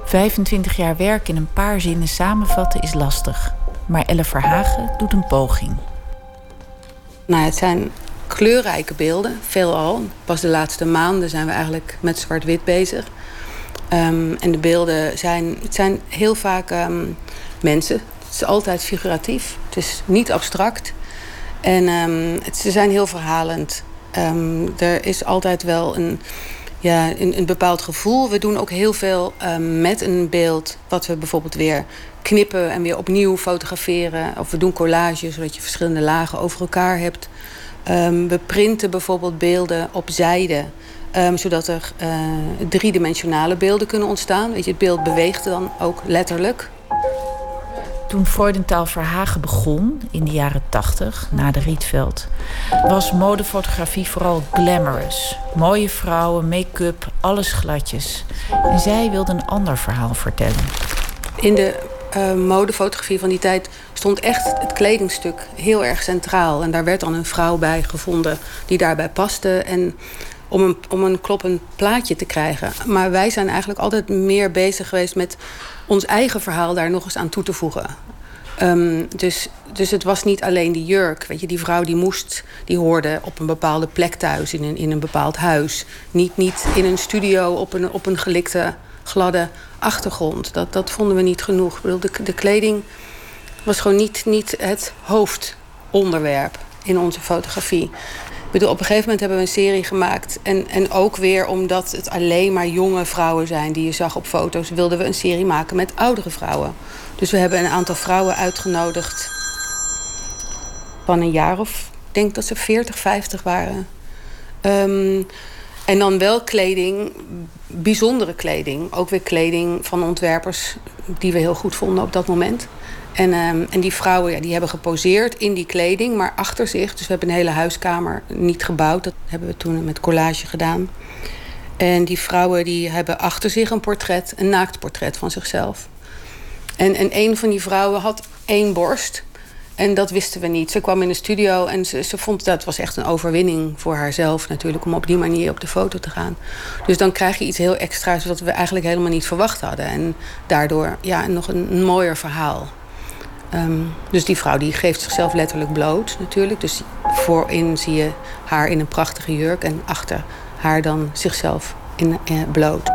25 jaar werk in een paar zinnen samenvatten is lastig. Maar Elle Verhagen doet een poging. Nou, het zijn kleurrijke beelden, veelal. Pas de laatste maanden zijn we eigenlijk met zwart-wit bezig. Um, en de beelden zijn, het zijn heel vaak um, mensen. Het is altijd figuratief. Het is niet abstract. En het, ze zijn heel verhalend. er is altijd wel een, ja, een, een, bepaald gevoel. We doen ook heel veel met een beeld... wat we bijvoorbeeld weer knippen en weer opnieuw fotograferen. Of we doen collages, zodat je verschillende lagen over elkaar hebt. we printen bijvoorbeeld beelden op zijde... Zodat er uh, driedimensionale beelden kunnen ontstaan. Weet je, het beeld beweegt dan ook letterlijk. Toen Freudentaal Verhagen begon in de jaren 80, na de Rietveld, was modefotografie vooral glamorous. Mooie vrouwen, make-up, alles gladjes. En zij wilde een ander verhaal vertellen. In de uh, modefotografie van die tijd stond echt het kledingstuk heel erg centraal. En daar werd dan een vrouw bij gevonden die daarbij paste. En om een, om een kloppend plaatje te krijgen. Maar wij zijn eigenlijk altijd meer bezig geweest met ons eigen verhaal daar nog eens aan toe te voegen. Um, dus, dus het was niet alleen die jurk. Weet je, die vrouw die moest, die hoorde op een bepaalde plek thuis, in een, in een bepaald huis. Niet, niet in een studio op een, op een gelikte, gladde achtergrond. Dat, dat vonden we niet genoeg. De, de kleding was gewoon niet, niet het hoofdonderwerp in onze fotografie bedoel, op een gegeven moment hebben we een serie gemaakt. En, en ook weer omdat het alleen maar jonge vrouwen zijn die je zag op foto's, wilden we een serie maken met oudere vrouwen. Dus we hebben een aantal vrouwen uitgenodigd van een jaar of ik denk dat ze 40, 50 waren. Um, en dan wel kleding, bijzondere kleding. Ook weer kleding van ontwerpers die we heel goed vonden op dat moment. En, um, en die vrouwen ja, die hebben geposeerd in die kleding, maar achter zich. Dus we hebben een hele huiskamer niet gebouwd. Dat hebben we toen met collage gedaan. En die vrouwen die hebben achter zich een portret, een naaktportret van zichzelf. En, en een van die vrouwen had één borst. En dat wisten we niet. Ze kwam in de studio en ze, ze vond dat was echt een overwinning voor haarzelf natuurlijk... om op die manier op de foto te gaan. Dus dan krijg je iets heel extra's wat we eigenlijk helemaal niet verwacht hadden. En daardoor ja, nog een mooier verhaal. Um, dus die vrouw die geeft zichzelf letterlijk bloot natuurlijk. Dus voorin zie je haar in een prachtige jurk... en achter haar dan zichzelf in, eh, bloot.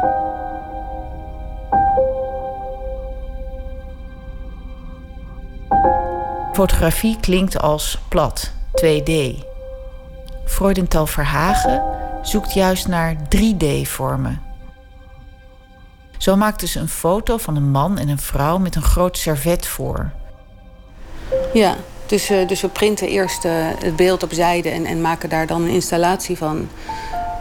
Fotografie klinkt als plat, 2D. Freudenthal Verhagen zoekt juist naar 3D-vormen. Zo maakte ze een foto van een man en een vrouw met een groot servet voor. Ja, dus, uh, dus we printen eerst uh, het beeld op zijde en, en maken daar dan een installatie van.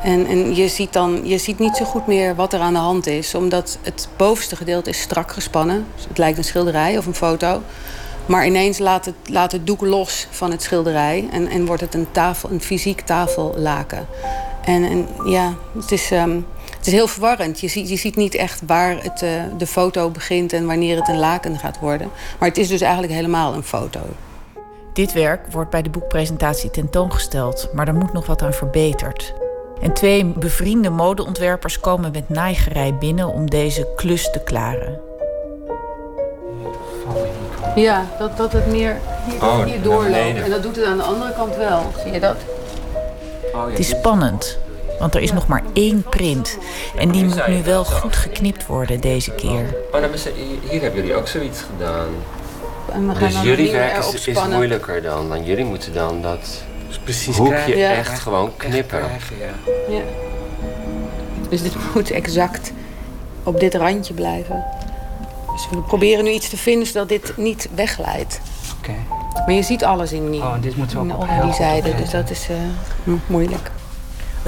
En, en je, ziet dan, je ziet niet zo goed meer wat er aan de hand is, omdat het bovenste gedeelte is strak gespannen. Dus het lijkt een schilderij of een foto. Maar ineens laat het, laat het doek los van het schilderij en, en wordt het een, tafel, een fysiek tafellaken. En, en ja, het is, um, het is heel verwarrend. Je ziet, je ziet niet echt waar het, uh, de foto begint en wanneer het een laken gaat worden. Maar het is dus eigenlijk helemaal een foto. Dit werk wordt bij de boekpresentatie tentoongesteld, maar er moet nog wat aan verbeterd. En twee bevriende modeontwerpers komen met naaigerij binnen om deze klus te klaren. Ja, dat, dat het meer hier, oh, hier doorloopt. En dat doet het aan de andere kant wel. Zie je dat? Oh, ja. Het is spannend, want er is nog maar één print. En die moet nu wel goed geknipt worden deze keer. Nou, hier hebben jullie ook zoiets gedaan. dus jullie werk is, is, moeilijker dan. Want jullie moeten dan dat precies hoekje ja. echt gewoon knippen. ja. ja. Dus dit moet exact op dit randje blijven. Dus we proberen nu iets te vinden zodat dit niet wegglijdt. Oké. Maar je ziet alles in die, oh, dit moet ook in die zijde, dus dat is uh, moeilijk.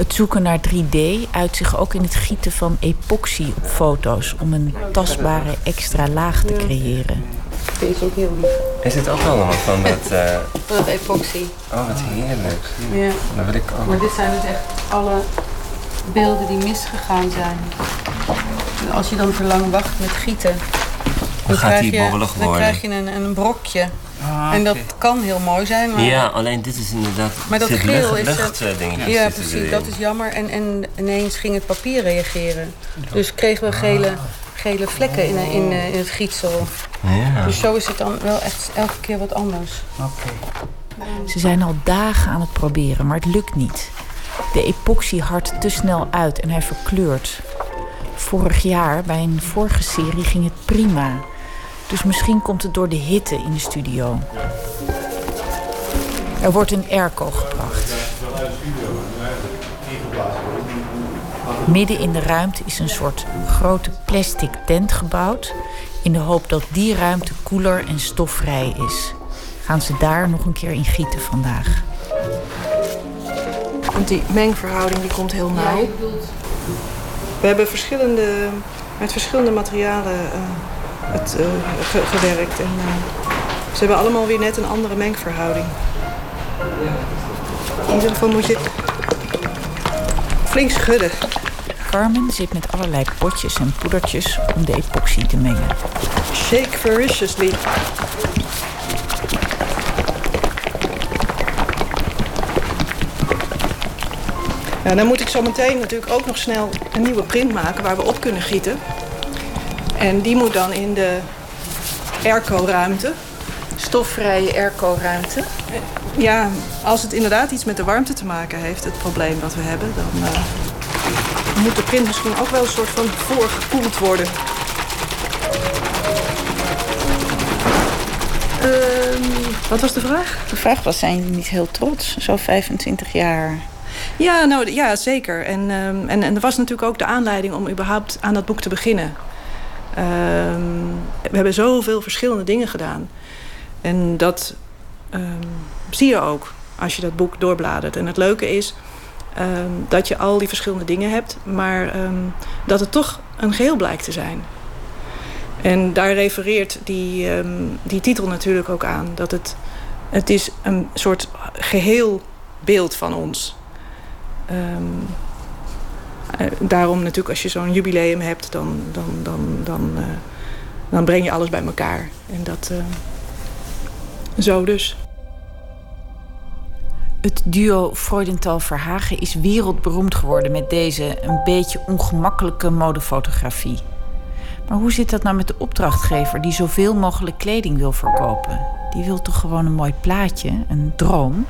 Het zoeken naar 3D uit zich ook in het gieten van epoxy op foto's om een tastbare extra laag te creëren. Vind ik ook heel lief. Is dit ook allemaal van dat... Uh... dat epoxy. Oh, wat heerlijk. Ja. Dat wil ik ook. Maar dit zijn dus echt alle beelden die misgegaan zijn. als je dan verlang wacht met gieten... Dan, gaat hij bobbelig worden. Dan krijg je een, een brokje. Ah, en dat kan heel mooi zijn. Maar ja, alleen dit is inderdaad. Maar dat geel is. Lucht, het, ja, ja precies. Dat is jammer. En, en ineens ging het papier reageren. Dus kregen we gele, gele vlekken in, in, in het gietsel. Ja. Dus zo is het dan wel echt elke keer wat anders. Oké. Ze zijn al dagen aan het proberen, maar het lukt niet. De epoxy hardt te snel uit en hij verkleurt. Vorig jaar, bij een vorige serie, ging het prima. Dus misschien komt het door de hitte in de studio. Er wordt een airco gebracht. Midden in de ruimte is een soort grote plastic tent gebouwd... in de hoop dat die ruimte koeler en stofvrij is. Gaan ze daar nog een keer in gieten vandaag. Want die mengverhouding die komt heel nauw. We hebben verschillende, met verschillende materialen... Het, uh, gewerkt. En, uh, ze hebben allemaal weer net een andere mengverhouding. In ieder geval moet je flink schudden. Carmen zit met allerlei potjes en poedertjes om de epoxy te mengen. Shake voraciously. Nou, dan moet ik zo meteen natuurlijk ook nog snel een nieuwe print maken waar we op kunnen gieten. En die moet dan in de airco-ruimte. Stofvrije airco-ruimte? Ja, als het inderdaad iets met de warmte te maken heeft, het probleem wat we hebben, dan uh, moet de print misschien ook wel een soort van voorgekoeld worden. Uh, wat was de vraag? De vraag was, zijn jullie niet heel trots, zo 25 jaar? Ja, nou, ja zeker. En, uh, en, en er was natuurlijk ook de aanleiding om überhaupt aan dat boek te beginnen. Ehm, we hebben zoveel verschillende dingen gedaan. En dat ehm, zie je ook als je dat boek doorbladert. En het leuke is ehm, dat je al die verschillende dingen hebt... maar dat het toch een geheel blijkt te zijn. En daar refereert die, die titel natuurlijk ook aan. Dat het, het is een soort geheel beeld van ons uh, daarom natuurlijk als je zo'n jubileum hebt, dan, dan, dan, dan, uh, dan breng je alles bij elkaar. En dat uh, zo dus. Het duo Freudenthal-Verhagen is wereldberoemd geworden met deze een beetje ongemakkelijke modefotografie. Maar hoe zit dat nou met de opdrachtgever die zoveel mogelijk kleding wil verkopen? Die wil toch gewoon een mooi plaatje, een droom?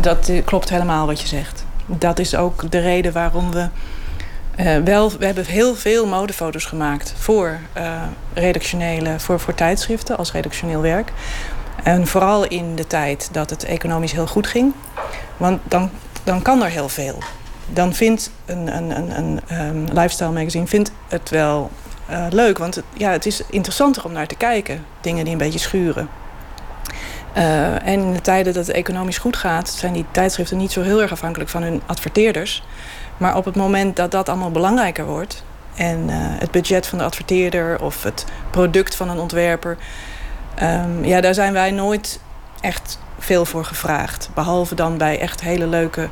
Dat klopt helemaal wat je zegt. Dat is ook de reden waarom we uh, wel, we hebben heel veel modefoto's gemaakt voor uh, redactionele, voor, voor tijdschriften als redactioneel werk. En vooral in de tijd dat het economisch heel goed ging. Want dan, dan kan er heel veel. Dan vindt een, een, een, een um, lifestyle magazine vindt het wel uh, leuk. Want het, ja, het is interessanter om naar te kijken. Dingen die een beetje schuren. En in de tijden dat het economisch goed gaat... zijn die tijdschriften niet zo heel erg afhankelijk van hun adverteerders. Maar op het moment dat dat allemaal belangrijker wordt en uh, het budget van de adverteerder of het product van een ontwerper, um, ja, daar zijn wij nooit echt veel voor gevraagd. Behalve dan bij echt hele leuke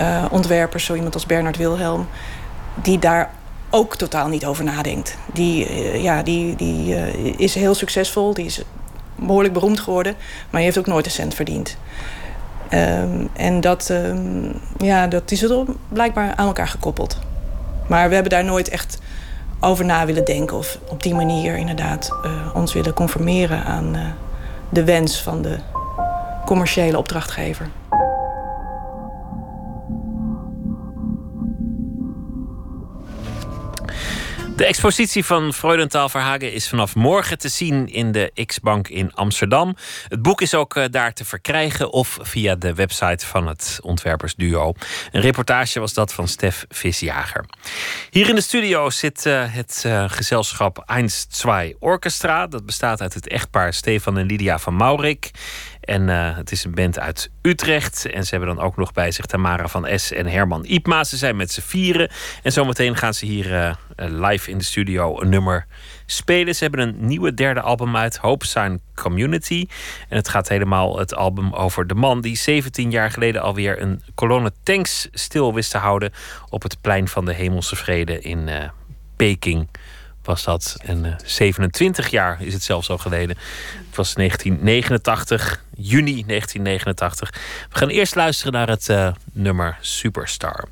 uh, ontwerpers, zo iemand als Bernard Wilhelm, die daar ook totaal niet over nadenkt. Die, uh, ja, die, die is heel succesvol, die is behoorlijk beroemd geworden, maar die heeft ook nooit een cent verdiend. Um, en dat, um, ja, dat is er blijkbaar aan elkaar gekoppeld. Maar we hebben daar nooit echt over na willen denken... of op die manier inderdaad uh, ons willen conformeren aan uh, de wens van de commerciële opdrachtgever. De expositie van Freudenthal Verhagen is vanaf morgen te zien in de X-Bank in Amsterdam. Het boek is ook eh, daar te verkrijgen of via de website van het ontwerpersduo. Een reportage was dat van Stef Visjager. Hier in de studio zit uh, het uh, gezelschap 1, 2 Orchestra. Dat bestaat uit het echtpaar Stefan en Lydia van Maurik En uh, het is een band uit Utrecht. En ze hebben dan ook nog bij zich Tamara van S en Herman Ipma. Ze zijn met z'n vieren. En zometeen gaan ze hier uh, live in de studio een nummer spelen. Ze hebben een nieuwe derde album uit, Hope Sign Community. En het gaat helemaal het album over de man die 17 jaar geleden alweer een kolonne tanks stil wist te houden op het plein van de Hemelse Vrede in Peking was dat. En uh, 27 jaar is het zelfs al geleden. Het was 1989, juni 1989. We gaan eerst luisteren naar het uh, nummer Superstar.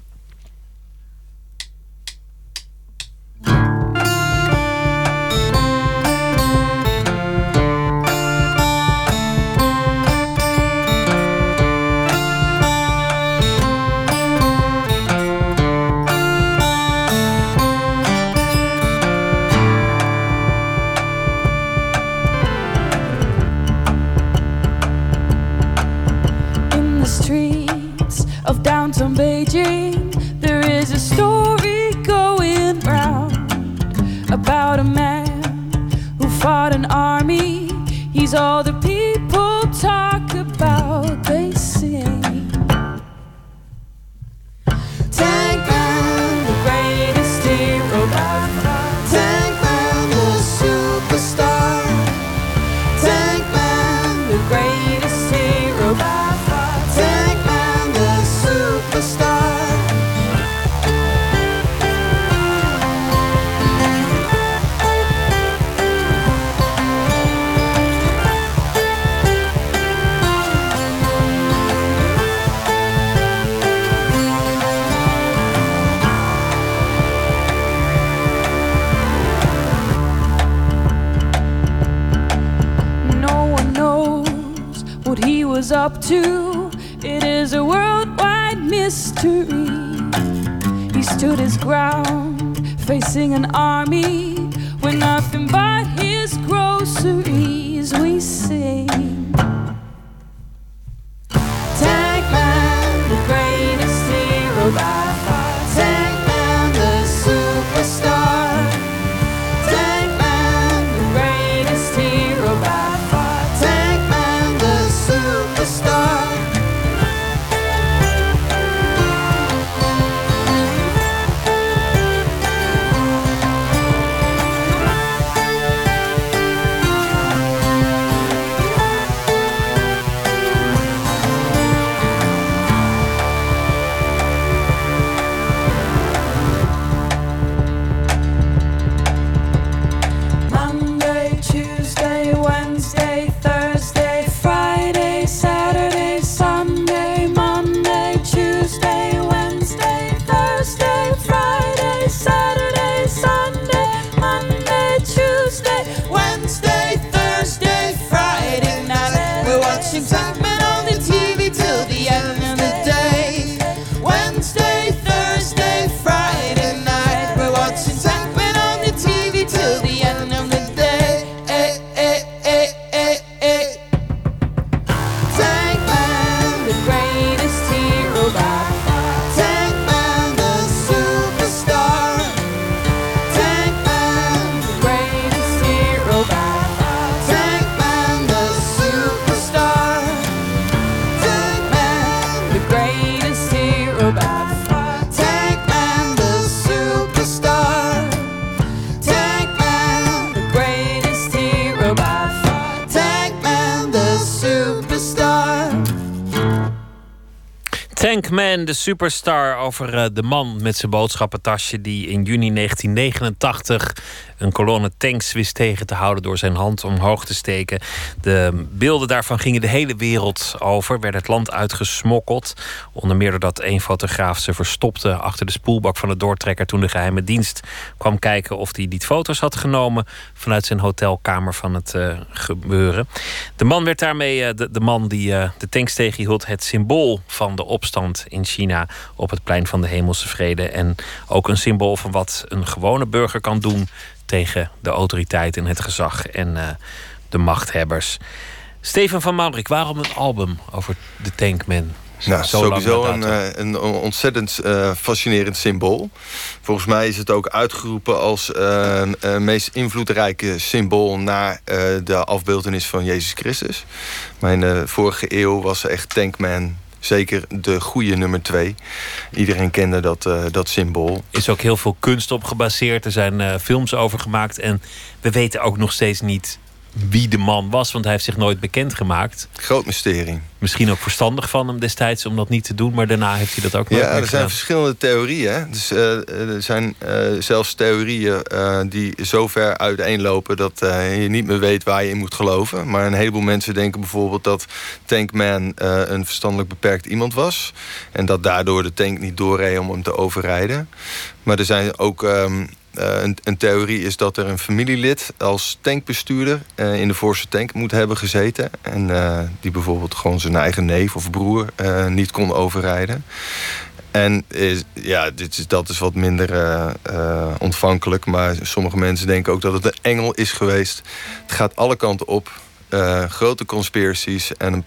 Superstar, over eh, de man met zijn boodschappentasje die in juni 1989 een kolonne tanks wist tegen te houden door zijn hand omhoog te steken. De beelden daarvan gingen de hele wereld over, werden het land uitgesmokkeld. Onder meer doordat één fotograaf ze verstopte achter de spoelbak van de doortrekker toen de geheime dienst kwam kijken of hij niet foto's had genomen vanuit zijn hotelkamer van het eh, gebeuren. De man werd daarmee, eh, de, de man die eh, de tanks tegenhield, het symbool van de opstand in China op het plein van de Hemelse Vrede. En ook een symbool van wat een gewone burger kan doen tegen de autoriteit en het gezag en eh, de machthebbers. Steven van Maurik, waarom een album over de Tankman? Nou, zo sowieso een, eh, een ontzettend eh, fascinerend symbool. Volgens mij is het ook uitgeroepen als eh, meest invloedrijke symbool na de afbeeldenis van Jezus Christus. De vorige eeuw was echt Tankman zeker de goede nummer twee. Iedereen kende dat, eh, dat symbool. is ook heel veel kunst op gebaseerd. Er zijn eh, films over gemaakt. En we weten ook nog steeds niet wie de man was, want hij heeft zich nooit bekendgemaakt. Groot mysterie. Misschien ook verstandig van hem destijds om dat niet te doen, maar daarna heeft hij dat ook nooit Ja, er zijn gedaan. verschillende theorieën. hè. Dus, eh, er zijn eh, zelfs theorieën eh, die zo ver uiteenlopen... dat je niet meer weet waar je in moet geloven. Maar een heleboel mensen denken bijvoorbeeld dat Tankman een verstandelijk beperkt iemand was. En dat daardoor de tank niet doorreed om hem te overrijden. Maar er zijn ook... ehm, eh, een, een theorie is dat er een familielid als tankbestuurder eh, in de voorste tank moet hebben gezeten. En eh, die bijvoorbeeld gewoon zijn eigen neef of broer eh, niet kon overrijden. En ja, dit is, dat is wat minder eh, eh, ontvankelijk. Maar sommige mensen denken ook dat het een engel is geweest. Het gaat alle kanten op. Eh, grote conspiracies en een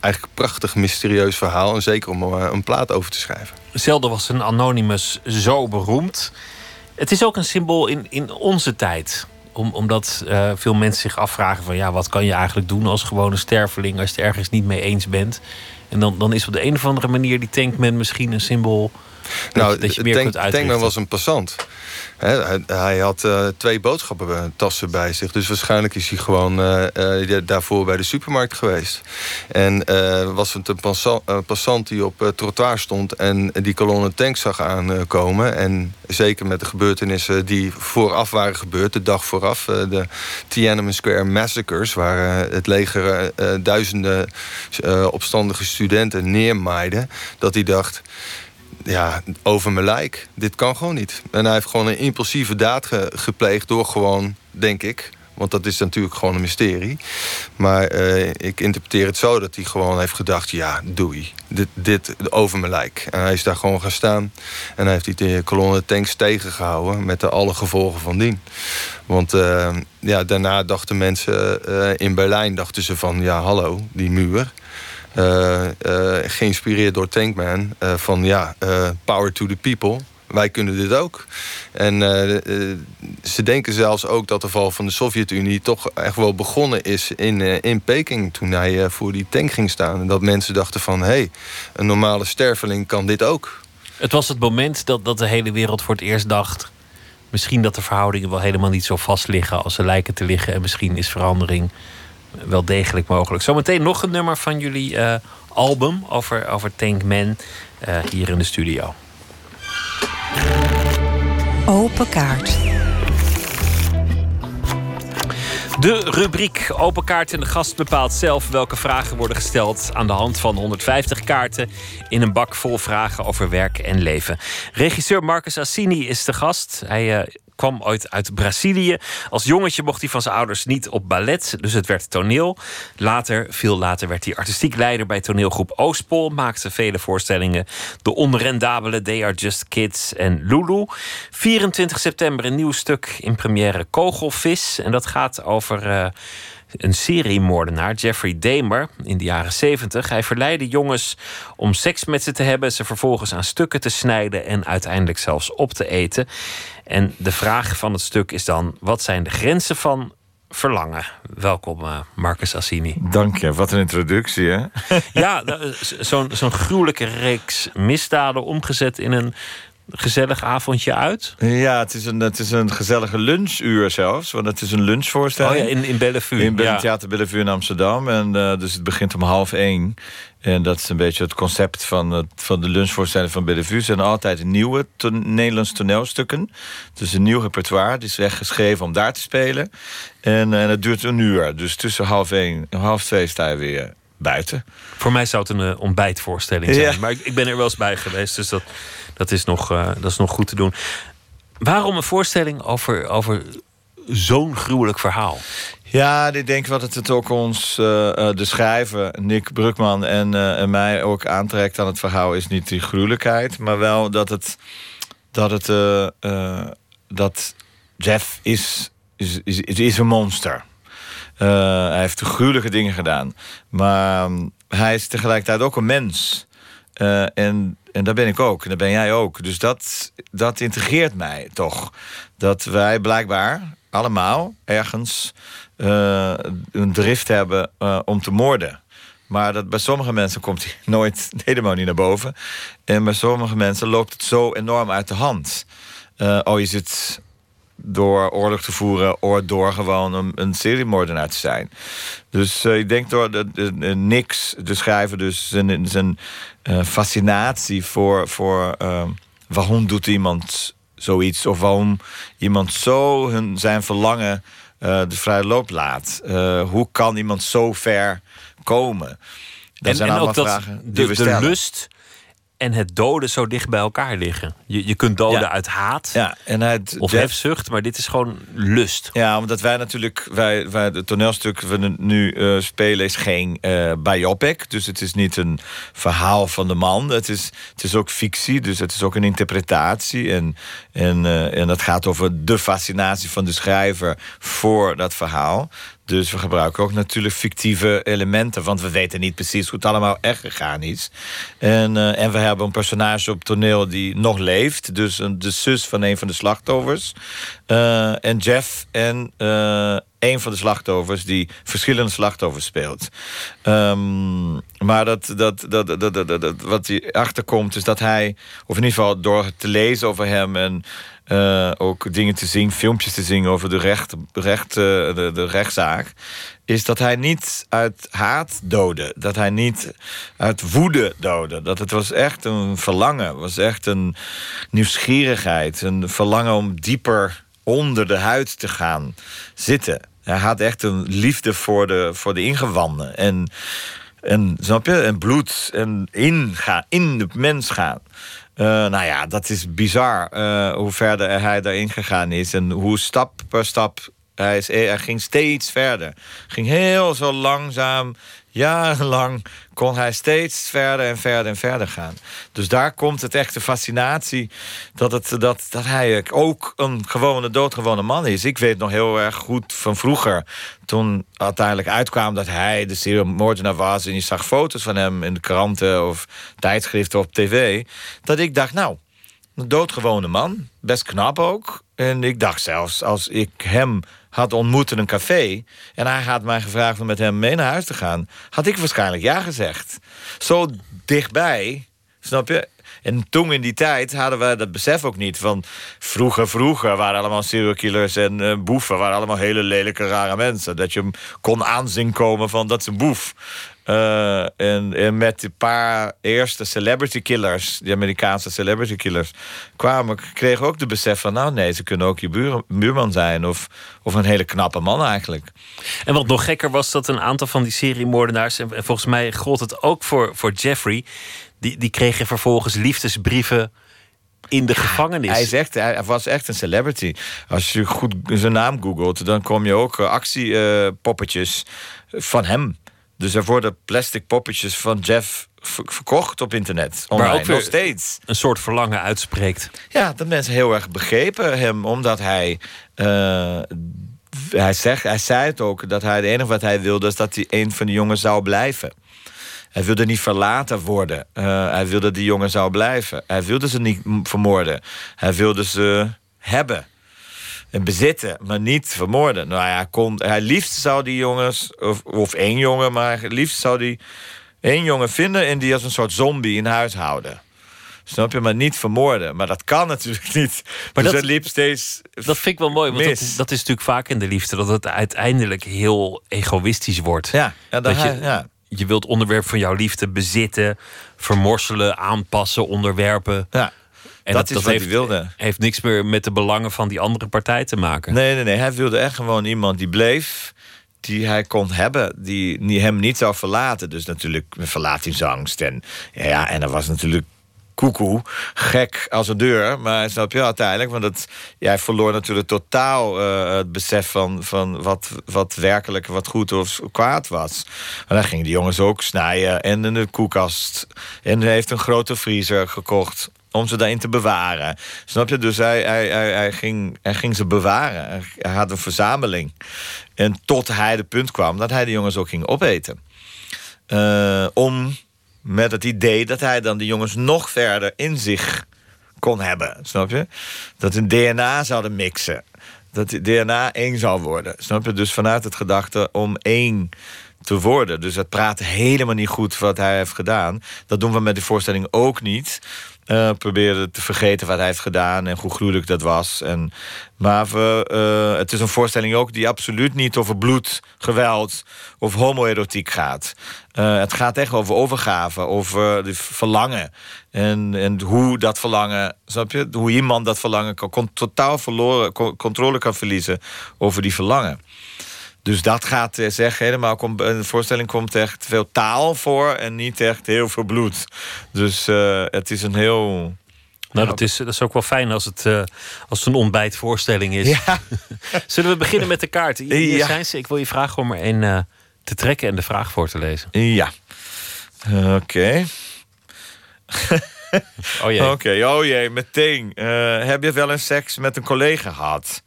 eigenlijk prachtig mysterieus verhaal. En zeker om een plaat over te schrijven. Zelden was een Anonymous zo beroemd. Het is ook een symbool in, in onze tijd. Om, omdat eh, veel mensen zich afvragen van... ja, wat kan je eigenlijk doen als gewone sterveling... als je het ergens niet mee eens bent. En dan, dan is op de een of andere manier die tankman misschien een symbool... nou, dat je meer Tank- kunt uitrichten. Tankman was een passant. Hij, hij had eh, twee boodschappentassen bij zich. Dus waarschijnlijk is hij gewoon eh, eh, daarvoor bij de supermarkt geweest. En eh, was het een passa- eh, passant die op het trottoir stond... en die kolonne tanks zag aankomen. En zeker met de gebeurtenissen die vooraf waren gebeurd... de dag vooraf, eh, de Tiananmen Square Massacres... waar eh, het leger eh, eh, duizenden eh, opstandige studenten neermaaide... dat hij dacht ja, over mijn lijk. Dit kan gewoon niet. En hij heeft gewoon een impulsieve daad ge- gepleegd door gewoon, denk ik... want dat is natuurlijk gewoon een mysterie. Maar eh, ik interpreteer het zo dat hij gewoon heeft gedacht... ja, doei, dit, dit over mijn lijk. En hij is daar gewoon gaan staan. En hij heeft die kolonne tanks tegengehouden... met de alle gevolgen van dien. Want eh, ja, daarna dachten mensen eh, in Berlijn... dachten ze van, ja, hallo, die muur... Eh, eh, geïnspireerd door Tankman. eh, van ja, power to the people. Wij kunnen dit ook. En ze denken zelfs ook dat de val van de Sovjet-Unie... toch echt wel begonnen is in, in Peking... toen hij voor die tank ging staan. En dat mensen dachten van... hé, hey, een normale sterveling kan dit ook. Het was het moment dat, dat de hele wereld voor het eerst dacht... misschien dat de verhoudingen wel helemaal niet zo vast liggen... als ze lijken te liggen. En misschien is verandering wel degelijk mogelijk. Zometeen nog een nummer van jullie eh, album over, over Tankman... eh, hier in de studio. Open kaart. De rubriek Open Kaart en de gast bepaalt zelf welke vragen worden gesteld aan de hand van 150 kaarten in een bak vol vragen over werk en leven. Regisseur Marcus Assini is de gast. Hij eh, kwam ooit uit Brazilië. Als jongetje mocht hij van zijn ouders niet op ballet, dus het werd toneel. Later, veel later, werd hij artistiek leider bij toneelgroep Oostpol. Maakte vele voorstellingen. De onrendabele They Are Just Kids en Lulu. 24 september een nieuw stuk in première Kogelvis. En dat gaat over eh, een seriemoordenaar, Jeffrey Dahmer, in de jaren 70. Hij verleidde jongens om seks met ze te hebben, ze vervolgens aan stukken te snijden en uiteindelijk zelfs op te eten. En de vraag van het stuk is dan: wat zijn de grenzen van verlangen? Welkom, eh, Marcus Assini. Dank je, wat een introductie, hè? Ja, nou, z- zo'n zo'n gruwelijke reeks misdaden omgezet in een gezellig avondje uit. Ja, het is, een, het is een gezellige lunchuur zelfs. Want het is een lunchvoorstelling. Oh ja, in, in Bellevue. In ja. het Theater Bellevue in Amsterdam. En, eh, dus het begint om half één. En dat is een beetje het concept van, het, van de lunchvoorstelling van Bellevue. Het zijn altijd nieuwe to Nederlands toneelstukken. Dus een nieuw repertoire. Het is weggeschreven om daar te spelen. En, en het duurt een uur. Dus tussen half één en half twee sta je weer buiten. Voor mij zou het een eh, ontbijtvoorstelling zijn. Ja. Maar ik, ik ben er wel eens bij geweest, dus dat, dat, is, nog, eh, dat is nog goed te doen. Waarom een voorstelling over, over zo'n gruwelijk verhaal? Ja, ik denk wat het, het ook ons, eh, de schrijver, Nick Brukman en, en mij ook aantrekt aan het verhaal, is niet die gruwelijkheid, maar wel dat het, dat het, dat Jeff is, is, is, is een monster. Eh, hij heeft gruwelijke dingen gedaan. Maar mm, hij is tegelijkertijd ook een mens. Eh, en, en daar ben ik ook. En daar ben jij ook. Dus dat, dat integreert mij toch. Dat wij blijkbaar allemaal ergens uh, een drift hebben om te moorden. Maar dat bij sommige mensen komt nooit helemaal niet naar boven. En bij sommige mensen loopt het zo enorm uit de hand. Oh, je zit door oorlog te voeren... of door gewoon een, een seriemoordenaar te zijn. Dus uh, ik denk door de, de, de, niks, de schrijver dus zijn, zijn uh, fascinatie voor... voor waarom doet iemand zoiets? Of waarom iemand zo hun, zijn verlangen de vrije loop laat? hoe kan iemand zo ver komen? Dat en, zijn en ook dat de, de lust en het doden zo dicht bij elkaar liggen. Je, je kunt doden uit haat ja, en uit of hefzucht, maar dit is gewoon lust. Ja, omdat wij natuurlijk, wij, wij het toneelstuk we nu uh, spelen is geen uh, biopic. Dus het is niet een verhaal van de man. Het is, het is ook fictie, dus het is ook een interpretatie. En, en, uh, en dat gaat over de fascinatie van de schrijver voor dat verhaal. Dus we gebruiken ook natuurlijk fictieve elementen. Want we weten niet precies hoe het allemaal echt gegaan is. En, uh, en we hebben een personage op toneel die nog leeft. Dus de zus van een van de slachtoffers. Uh, en Jeff en uh, een van de slachtoffers die verschillende slachtoffers speelt. Um, maar dat, dat, dat, dat, dat, dat, dat, wat hij achterkomt is dat hij, of in ieder geval door te lezen over hem en uh, ook dingen te zien, filmpjes te zien over de, recht, recht, uh, de, de rechtszaak. Is dat hij niet uit haat doodde. Dat hij niet uit woede doodde. Dat het was echt een verlangen. was echt een nieuwsgierigheid. Een verlangen om dieper onder de huid te gaan zitten. Hij had echt een liefde voor de, voor de ingewanden. En, en, snap je? En bloed. En ingaan, in de mens gaan. Uh, nou ja, dat is bizar uh, hoe verder hij daarin gegaan is. En hoe stap per stap hij, is, hij ging steeds verder. Ging heel zo langzaam, jarenlang kon hij steeds verder en verder en verder gaan. Dus daar komt het echte fascinatie dat, het, dat, dat hij ook een gewone, doodgewone man is. Ik weet nog heel erg goed van vroeger, toen uiteindelijk uitkwam dat hij de seriemoordenaar was... en je zag foto's van hem in de kranten of tijdschriften op tv... dat ik dacht, nou, een doodgewone man, best knap ook. En ik dacht zelfs, als ik hem had ontmoet in een café... en hij had mij gevraagd om met hem mee naar huis te gaan... had ik waarschijnlijk ja gezegd. Zo dichtbij, snap je? En toen in die tijd hadden we dat besef ook niet. Van vroeger, vroeger waren allemaal serial killers en uh, boeven... waren allemaal hele lelijke, rare mensen. Dat je hem kon aanzien komen van dat is een boef. Uh, en, en, met die paar eerste celebrity killers, die Amerikaanse celebrity killers, kwamen, kregen ook de besef van: nou nee, ze kunnen ook je buur, buurman zijn of, of een hele knappe man eigenlijk. En wat nog gekker was, dat een aantal van die seriemoordenaars, en volgens mij gold het ook voor, voor Jeffrey, die, die kregen vervolgens liefdesbrieven in de gevangenis. Hij, hij was echt een celebrity. Als je goed zijn naam googelt, dan kom je ook eh, actiepoppetjes van hem. Dus er worden plastic poppetjes van Jeff verkocht op internet. Online, maar ook nog steeds. Een soort verlangen uitspreekt. Ja, dat mensen heel erg begrepen hem, omdat hij. Uh, hij, zegt, hij zei het ook, dat hij het enige wat hij wilde... is dat hij een van de jongens zou blijven. Hij wilde niet verlaten worden. Uh, hij wilde die jongen zou blijven. Hij wilde ze niet vermoorden. Hij wilde ze hebben en bezitten, maar niet vermoorden. Nou ja, kon, hij liefst zou die jongens, of, of één jongen, maar liefst zou die één jongen vinden en die als een soort zombie in huis houden. Snap je? Maar niet vermoorden. Maar dat kan natuurlijk niet. Maar dus dat, liep steeds. Dat vind ik wel mooi. Want dat, dat, is natuurlijk vaak in de liefde. Dat het uiteindelijk heel egoïstisch wordt. Ja, ja, dat je, ja. je wilt onderwerp van jouw liefde bezitten, vermorselen, aanpassen, onderwerpen. Ja. En dat, is wat heeft, hij wilde. Heeft niks meer met de belangen van die andere partij te maken. Nee, nee, nee. Hij wilde echt gewoon iemand die bleef. Die hij kon hebben, die hem niet zou verlaten. Dus natuurlijk verlatingsangst. En, ja, en er was natuurlijk koekoe, gek als een deur. Maar snap je uiteindelijk, want het, jij verloor natuurlijk totaal uh, het besef van, van wat, wat werkelijk wat goed of kwaad was. En dan gingen die jongens ook snijden en in de koelkast. En hij heeft een grote vriezer gekocht om ze daarin te bewaren. Snap je? Dus hij, hij, hij, ging, hij ging ze bewaren. Hij had een verzameling. En tot hij de punt kwam dat hij de jongens ook ging opeten. Uh, om met het idee dat hij dan de jongens nog verder in zich kon hebben. Snap je? Dat hun DNA zouden mixen. Dat DNA één zou worden. Snap je? Dus vanuit het gedachte om één te worden. Dus het praat helemaal niet goed wat hij heeft gedaan. Dat doen we met de voorstelling ook niet. Uh, proberen te vergeten wat hij heeft gedaan en hoe gruwelijk dat was. En, maar we, uh, het is een voorstelling ook die absoluut niet over bloed, geweld of homoerotiek gaat. Uh, het gaat echt over overgave, over de verlangen. En, en hoe dat verlangen, snap je? Hoe iemand dat verlangen kan, totaal verloren, controle kan verliezen over die verlangen. Dus dat gaat eh, zeg helemaal. In de voorstelling komt echt veel taal voor en niet echt heel veel bloed. Dus uh, het is een heel. Nou, dat is, dat is ook wel fijn als het, uh, als het een ontbijtvoorstelling is. Ja. Zullen we beginnen met de kaart? Hier ja. zijn ze. Ik wil je vragen om er een uh, te trekken en de vraag voor te lezen. Ja. Oké. Okay. oh jee. Oké, oh jee, meteen. Uh, heb je wel eens seks met een collega gehad?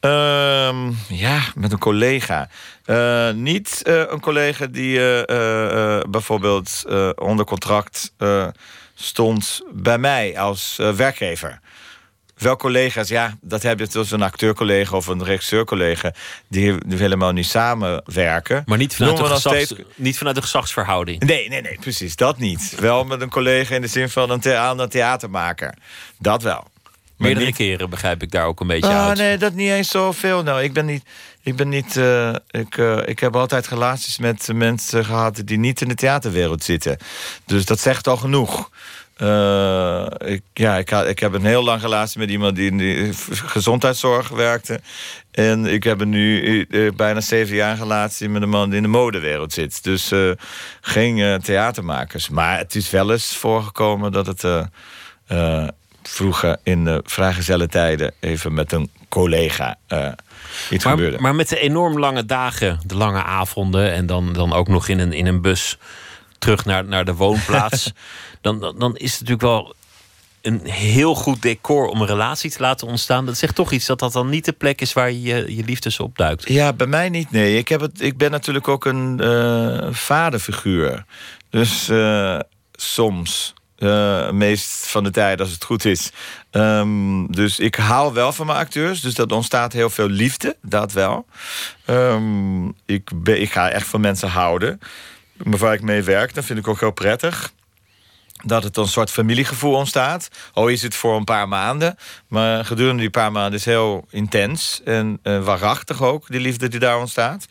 Uh, ja, met een collega. Uh, niet uh, een collega die bijvoorbeeld onder contract stond bij mij als werkgever wel collega's, ja, dat heb je tussen een acteurcollega of een regisseurcollega, die, helemaal niet samenwerken. Maar niet vanuit, de gezags, niet vanuit de gezagsverhouding. Nee, nee, nee, precies. Dat niet. wel met een collega in de zin van een, the aan een theatermaker. Dat wel. Meerdere keren begrijp ik daar ook een beetje ah, uit. Nee, dat niet eens zoveel. Nou, ik ben niet. Ik ben niet. Uh, ik, uh, ik heb altijd relaties met mensen gehad die niet in de theaterwereld zitten. Dus dat zegt al genoeg. Uh, ik, ja, ik, ik heb een heel lang relatie met iemand die in de gezondheidszorg werkte. En ik heb nu uh, bijna zeven jaar relatie met een man die in de modewereld zit. Dus uh, geen theatermakers. Maar het is wel eens voorgekomen dat het vroeger in de vrijgezelle tijden even met een collega iets maar, gebeurde. Maar met de enorm lange dagen, de lange avonden en dan, dan ook nog in een, in een bus terug naar, naar de woonplaats. dan, dan, dan is het natuurlijk wel een heel goed decor om een relatie te laten ontstaan. Dat zegt toch iets dat dat dan niet de plek is waar je je liefdes opduikt. Ja, bij mij niet. Nee, ik, heb het, ik ben natuurlijk ook een uh, vaderfiguur. Dus uh, soms. Uh, meest van de tijd als het goed is. Um, dus ik hou wel van mijn acteurs. Dus dat ontstaat heel veel liefde. Dat wel. Um, ik, ben, ik ga echt van mensen houden. Maar waar ik mee werk, dat vind ik ook heel prettig dat het een soort familiegevoel ontstaat. Al is het voor een paar maanden. Maar gedurende die paar maanden is heel intens. En uh, waarachtig ook, die liefde die daar ontstaat.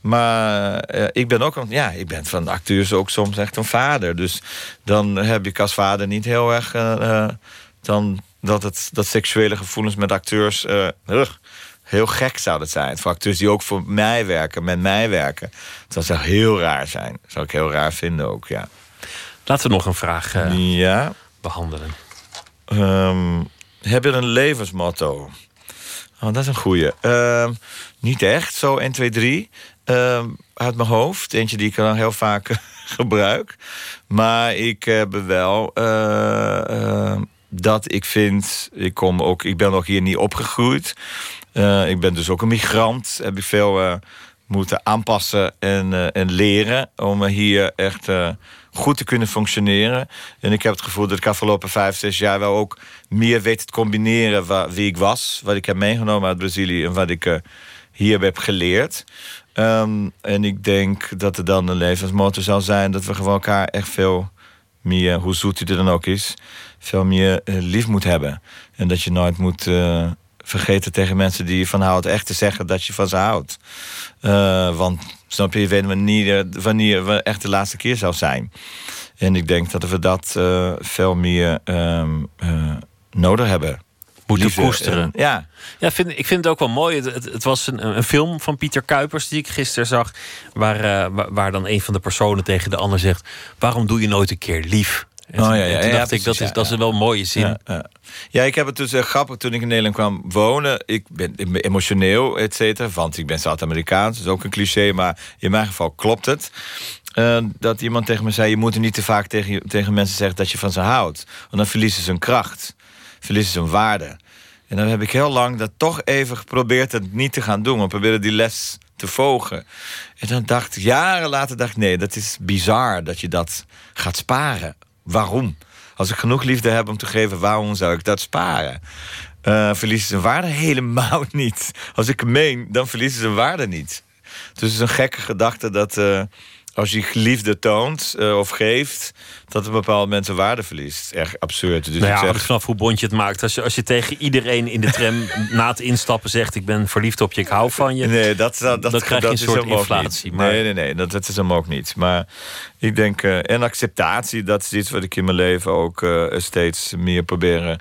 Maar uh, ik ben ook... Ja, ik ben van acteurs ook soms echt een vader. Dus dan heb ik als vader niet heel erg... Uh, dan dat, het, dat seksuele gevoelens met acteurs... heel gek zou dat zijn. Voor acteurs die ook voor mij werken, met mij werken. Dat zou heel raar zijn. Dat zou ik heel raar vinden ook, ja. Laten we nog een vraag uh, ja. behandelen. Um, heb je een levensmotto? Oh, dat is een goeie. Uh, niet echt, zo 1, 2, 3. Uh, uit mijn hoofd. Eentje die ik dan heel vaak gebruik. Maar ik heb wel uh, dat ik vind... Ik, kom ook, ik ben ook hier niet opgegroeid. Uh, ik ben dus ook een migrant. Heb ik veel moeten aanpassen en, en leren... om hier echt goed te kunnen functioneren. En ik heb het gevoel dat ik afgelopen vijf, zes jaar wel ook meer weet te combineren waar, wie ik was, wat ik heb meegenomen uit Brazilië en wat ik hier heb geleerd. Um, en ik denk dat er dan een levensmotto zou zijn dat we gewoon elkaar echt veel meer, hoe zoet hij er dan ook is, veel meer lief moet hebben. En dat je nooit moet vergeten tegen mensen die je van houdt, echt te zeggen dat je van ze houdt. Uh, want snap je, je weet wanneer, wanneer we echt de laatste keer zou zijn. En ik denk dat we dat uh, veel meer um, uh, nodig hebben. Moeten koesteren. ja, ja vind, ik vind het ook wel mooi. Het, het, was een, een, film van Pieter Kuipers die ik gisteren zag. Waar, uh, waar, waar, dan een van de personen tegen de ander zegt: Waarom doe je nooit een keer lief? En, oh, ja, ja, toen dacht ik, dat is, dat is wel een mooie zin. Ja, ik heb het dus uh, grappig toen ik in Nederland kwam wonen. Ik ben, emotioneel, et cetera. Want ik ben Zuid-Amerikaans, dat is ook een cliché. Maar in mijn geval klopt het. Uh, dat iemand tegen me zei: Je moet er niet te vaak tegen, tegen mensen zeggen dat je van ze houdt. Want dan verliezen ze hun kracht, verliezen ze hun waarde. En dan heb ik heel lang dat toch even geprobeerd het niet te gaan doen. We proberen die les te vogen. En dan dacht ik, jaren later dacht ik, nee, dat is bizar dat je dat gaat sparen. Waarom? Als ik genoeg liefde heb om te geven, waarom zou ik dat sparen? Uh, verliezen zijn waarde helemaal niet. Als ik meen, dan verliezen ze waarde niet. Dus het is een gekke gedachte dat uh, als je liefde toont uh, of geeft, dat een bepaald mensen waarde verliest. Echt absurd. Dus nou ja, ik zeg... vanaf hoe bond je het maakt. Als je, als je tegen iedereen in de tram na het instappen zegt: Ik ben verliefd op je, ik hou van je. Nee, dat, dat, dat, krijg je een soort inflatie. Maar... Nee, nee, nee, dat, dat is hem ook niet. Maar ik denk, uh, en acceptatie, dat is iets wat ik in mijn leven ook uh, steeds meer proberen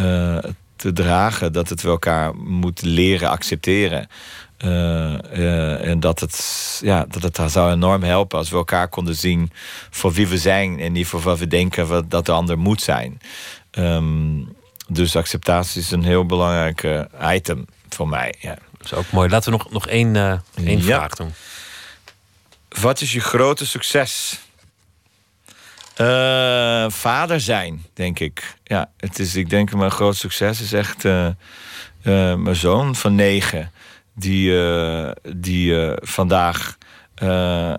uh, te dragen. Dat het we elkaar moet leren accepteren. Uh, uh, en dat het, ja, dat het zou enorm helpen als we elkaar konden zien voor wie we zijn en niet voor wat we denken wat, dat de ander moet zijn. Um, dus acceptatie is een heel belangrijk item voor mij. Ja. Dat is ook mooi. Laten we nog, nog één, één ja. vraag doen. Wat is je grote succes? vader zijn, denk ik. Ja, het is, ik denk mijn groot succes is echt mijn zoon van negen die, uh, die uh, vandaag uh,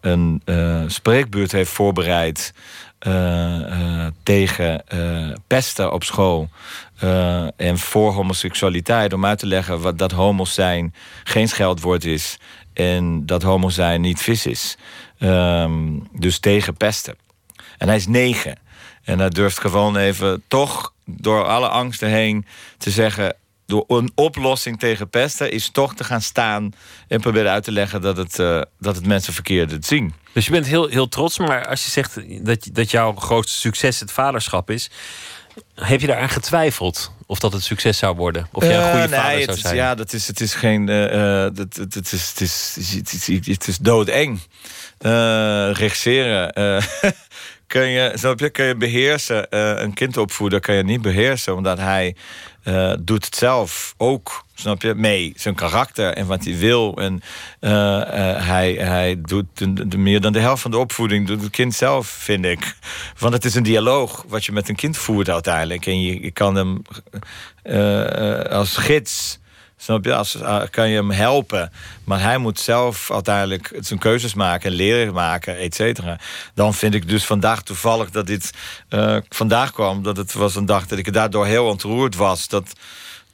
een spreekbeurt heeft voorbereid tegen pesten op school. en voor homoseksualiteit, om uit te leggen wat, dat homo's zijn geen scheldwoord is. En dat homo zijn niet vis is. Um, dus tegen pesten. En hij is negen. En hij durft gewoon even toch door alle angsten heen te zeggen: door een oplossing tegen pesten is toch te gaan staan en proberen uit te leggen dat het, uh, dat het mensen verkeerd het zien. Dus je bent heel, heel trots, maar als je zegt dat, dat jouw grootste succes het vaderschap is, heb je daaraan getwijfeld of dat het succes zou worden? Of jij een goede uh, nee, vader zou is, zijn? Ja, dat is, het is geen. Uh, het, het, het, is, het, is, het, is, het is doodeng. Uh, regisseren. kun je, snap je, kun je beheersen. een kind opvoeden kan je niet beheersen, omdat hij uh, doet het zelf ook, snap je, mee. Zijn karakter en wat hij wil. En uh, hij, hij doet meer dan de helft van de opvoeding, doet het kind zelf, vind ik. Want het is een dialoog wat je met een kind voert uiteindelijk. En je, je kan hem als gids. Snap je? Als, kan je hem helpen. Maar hij moet zelf uiteindelijk zijn keuzes maken en leren maken, et cetera. Dan vind ik dus vandaag toevallig dat dit uh, vandaag kwam. Dat het was een dag dat ik daardoor heel ontroerd was. Dat,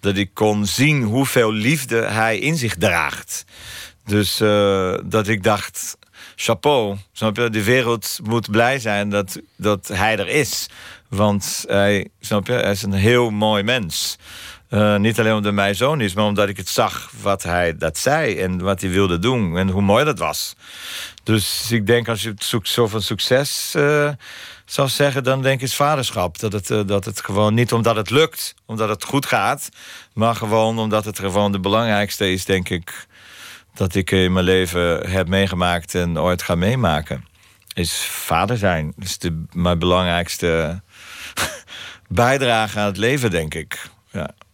dat ik kon zien hoeveel liefde hij in zich draagt. Dus uh, dat ik dacht, chapeau. Snap je? De wereld moet blij zijn dat, dat hij er is. Want hij, snap je, hij is een heel mooi mens. Uh, niet alleen omdat mijn zoon is, maar omdat ik het zag wat hij dat zei en wat hij wilde doen en hoe mooi dat was. Dus ik denk als je het zoekt zo van succes uh, zou zeggen, dan denk ik is vaderschap. Dat het, uh, dat het gewoon niet omdat het lukt, omdat het goed gaat, maar gewoon omdat het gewoon de belangrijkste is, denk ik, dat ik in mijn leven heb meegemaakt en ooit ga meemaken. Is vader zijn. Dat is de, mijn belangrijkste bijdrage aan het leven, denk ik.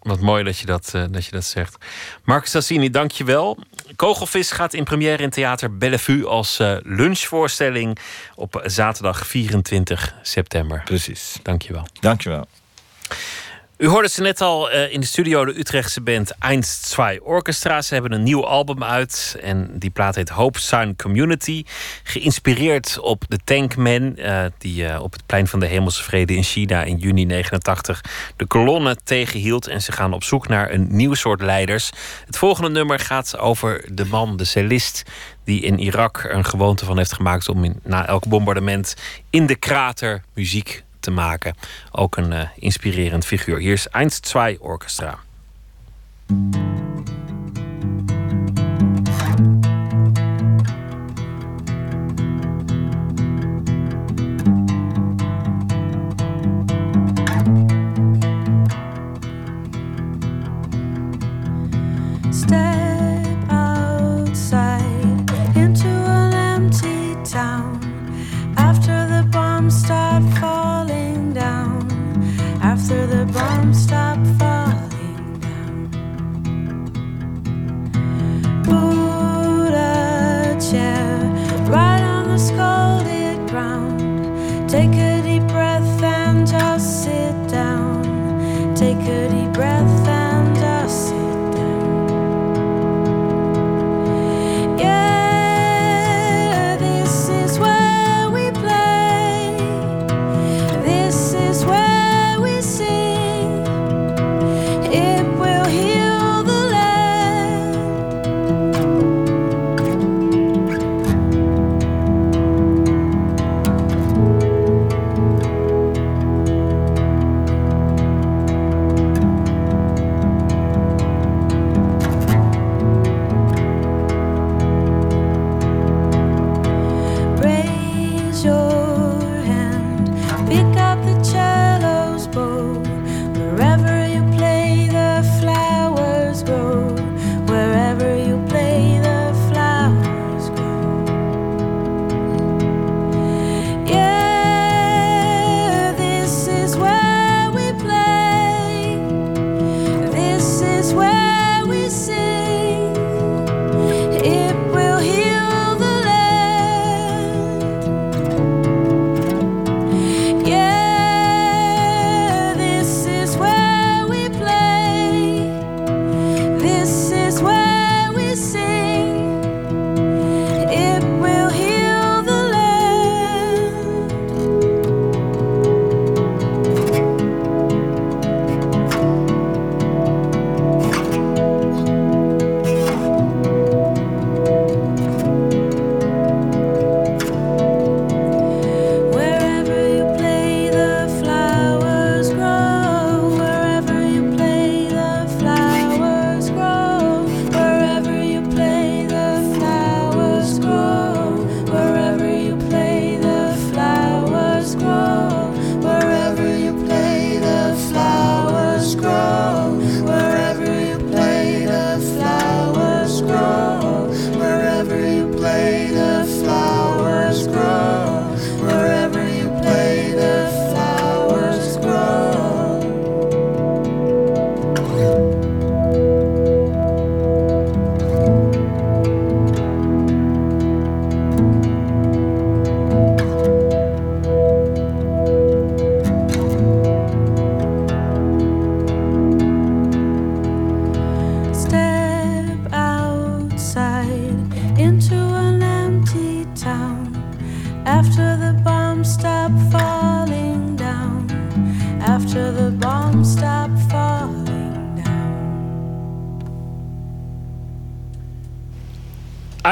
Wat mooi dat je dat, uh, dat, je dat zegt. Marcus Sassini, dank je wel. Kogelvis gaat in première in Theater Bellevue als uh, lunchvoorstelling op zaterdag 24 september. Precies. Dank je wel. Dank je wel. U hoorde ze net al uh, in de studio, de Utrechtse band Einst 2 Orchestra. Ze hebben een nieuw album uit en die plaat heet Hope Sign Community. Geïnspireerd op de Tankman, uh, die uh, op het plein van de Hemelse Vrede in China in juni 89 de kolonne tegenhield. En ze gaan op zoek naar een nieuw soort leiders. Het volgende nummer gaat over de man, de cellist, die in Irak er een gewoonte van heeft gemaakt om in, na elk bombardement in de krater muziek te maken. Ook een uh, inspirerend figuur. Hier is Einst 2 Orchestra. After the bombs stop falling down. Put a chair right on the scalded ground. Take a deep breath and just sit down. Take a deep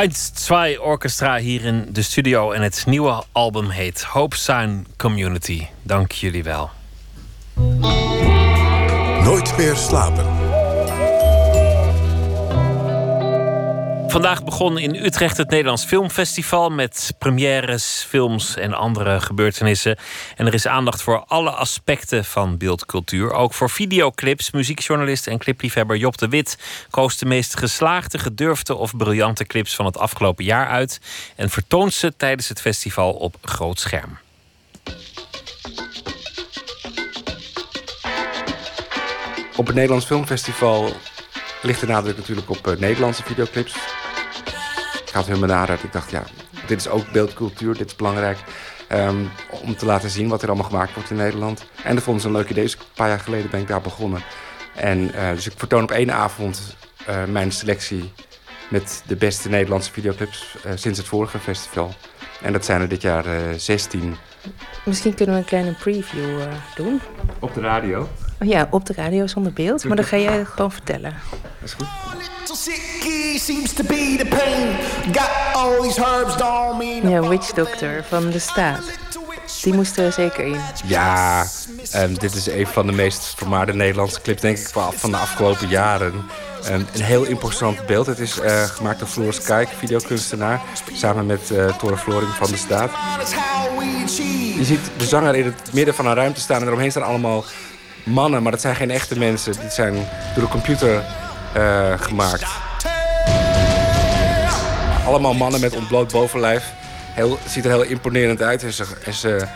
1, 2 Orchestra hier in de studio. En het nieuwe album heet Hope Sign Community. Dank jullie wel. Nooit meer slapen. Vandaag begon in Utrecht het Nederlands Filmfestival met premières, films en andere gebeurtenissen. En er is aandacht voor alle aspecten van beeldcultuur. Ook voor videoclips. Muziekjournalist en clipliefhebber Job de Wit koos de meest geslaagde, gedurfde of briljante clips van het afgelopen jaar uit. En vertoont ze tijdens het festival op groot scherm. Op het Nederlands Filmfestival ligt de nadruk natuurlijk op eh, Nederlandse videoclips. Ik had helemaal nadat ik dacht, ja, dit is ook beeldcultuur, dit is belangrijk. ehm, om te laten zien wat er allemaal gemaakt wordt in Nederland. En dat vonden ze een leuk idee, dus een paar jaar geleden ben ik daar begonnen. En eh, dus ik vertoon op één avond eh, mijn selectie met de beste Nederlandse videoclips eh, sinds het vorige festival. En dat zijn er dit jaar eh 16 Misschien kunnen we een kleine preview eh, doen. op de radio. Oh ja, op de radio zonder beeld. Maar dan ga jij gewoon vertellen. Dat is goed. Ja, Witch Doctor van de staat. Die moesten er zeker in. Ja, ehm, dit is een van de meest vermaarde Nederlandse clips, denk ik, van de afgelopen jaren. Ehm, een heel imposant beeld. Het is eh, gemaakt door Floris Kijk, videokunstenaar, samen met eh Tore Floring van de Staat. Je ziet de zanger in het midden van een ruimte staan en eromheen staan allemaal mannen, maar dat zijn geen echte mensen. Die zijn door de computer eh, gemaakt. Allemaal mannen met ontbloot bovenlijf. Heel, ziet er heel imponerend uit. En ze, ze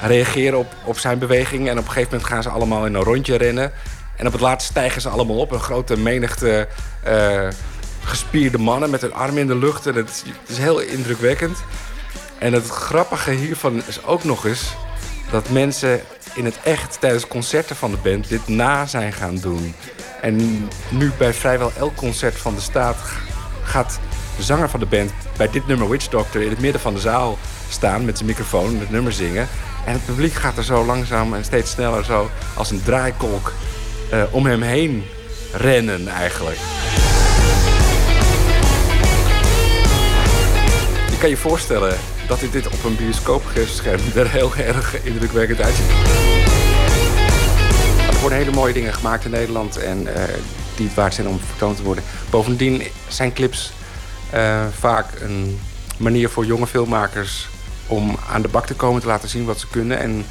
reageren op, op zijn bewegingen. En op een gegeven moment gaan ze allemaal in een rondje rennen. En op het laatst stijgen ze allemaal op. Een grote menigte eh, gespierde mannen met hun armen in de lucht. En het, het is heel indrukwekkend. En het grappige hiervan is ook nog eens dat mensen in het echt tijdens concerten van de band dit na zijn gaan doen. En nu bij vrijwel elk concert van de staat gaat de zanger van de band bij dit nummer Witch Doctor in het midden van de zaal staan met zijn microfoon en het nummer zingen. En het publiek gaat er zo langzaam en steeds sneller zo als een draaikolk eh, om hem heen rennen eigenlijk. Kan je voorstellen dat dit, dit op een bioscoopscherm er heel erg indrukwekkend uitziet. Er worden hele mooie dingen gemaakt in Nederland en eh, die het waard zijn om vertoond te worden. Bovendien zijn clips eh, vaak een manier voor jonge filmmakers om aan de bak te komen, te laten zien wat ze kunnen en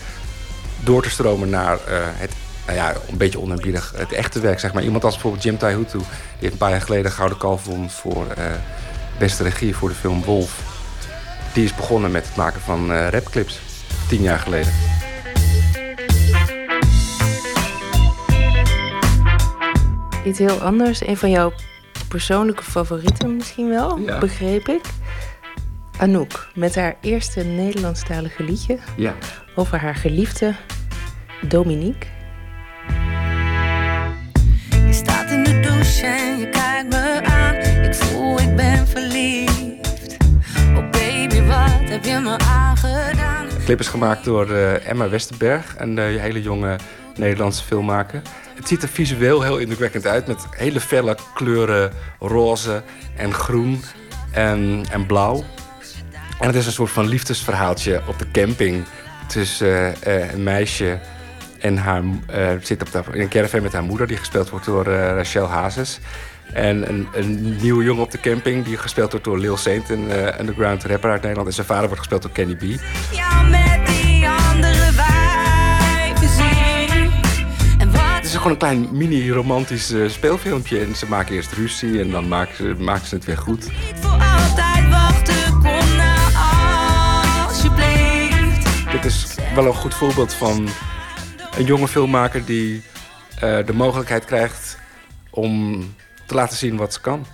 door te stromen naar eh, het, nou ja, een beetje oneerbiedig, het echte werk. Zeg maar. Iemand als bijvoorbeeld Jim Taihutu, die heeft een paar jaar geleden Gouden Kalf won voor beste regie voor de film Wolf. Die is begonnen met het maken van eh, rapclips, tien jaar geleden. Iets heel anders. Een van jouw persoonlijke favorieten misschien wel, Ja. begreep ik. Anouk, met haar eerste Nederlandstalige liedje Ja. over haar geliefde Dominique. Je staat in de douche en je kijkt me aan. Ik voel, ik ben verliefd. Heb je me aangedaan? De clip is gemaakt door eh, Emma Westerberg, een eh, hele jonge Nederlandse filmmaker. Het ziet er visueel heel indrukwekkend uit met hele felle kleuren roze en groen en, en blauw. En het is een soort van liefdesverhaaltje op de camping tussen eh, een meisje en haar zit op in een caravan met haar moeder, die gespeeld wordt door Rachel Hazes. En een, een nieuwe jongen op de camping, die gespeeld wordt door Lil Saint, een eh, underground rapper uit Nederland. En zijn vader wordt gespeeld door Kenny B. Ja, met die andere zien. En wat Het is gewoon een klein mini-romantisch eh, speelfilmpje. En ze maken eerst ruzie en dan maken ze, maken ze het weer goed. voor altijd wachten, kom nou alsjeblieft. Dit is wel een goed voorbeeld van een jonge filmmaker die eh, de mogelijkheid krijgt om te laten zien wat ze kan.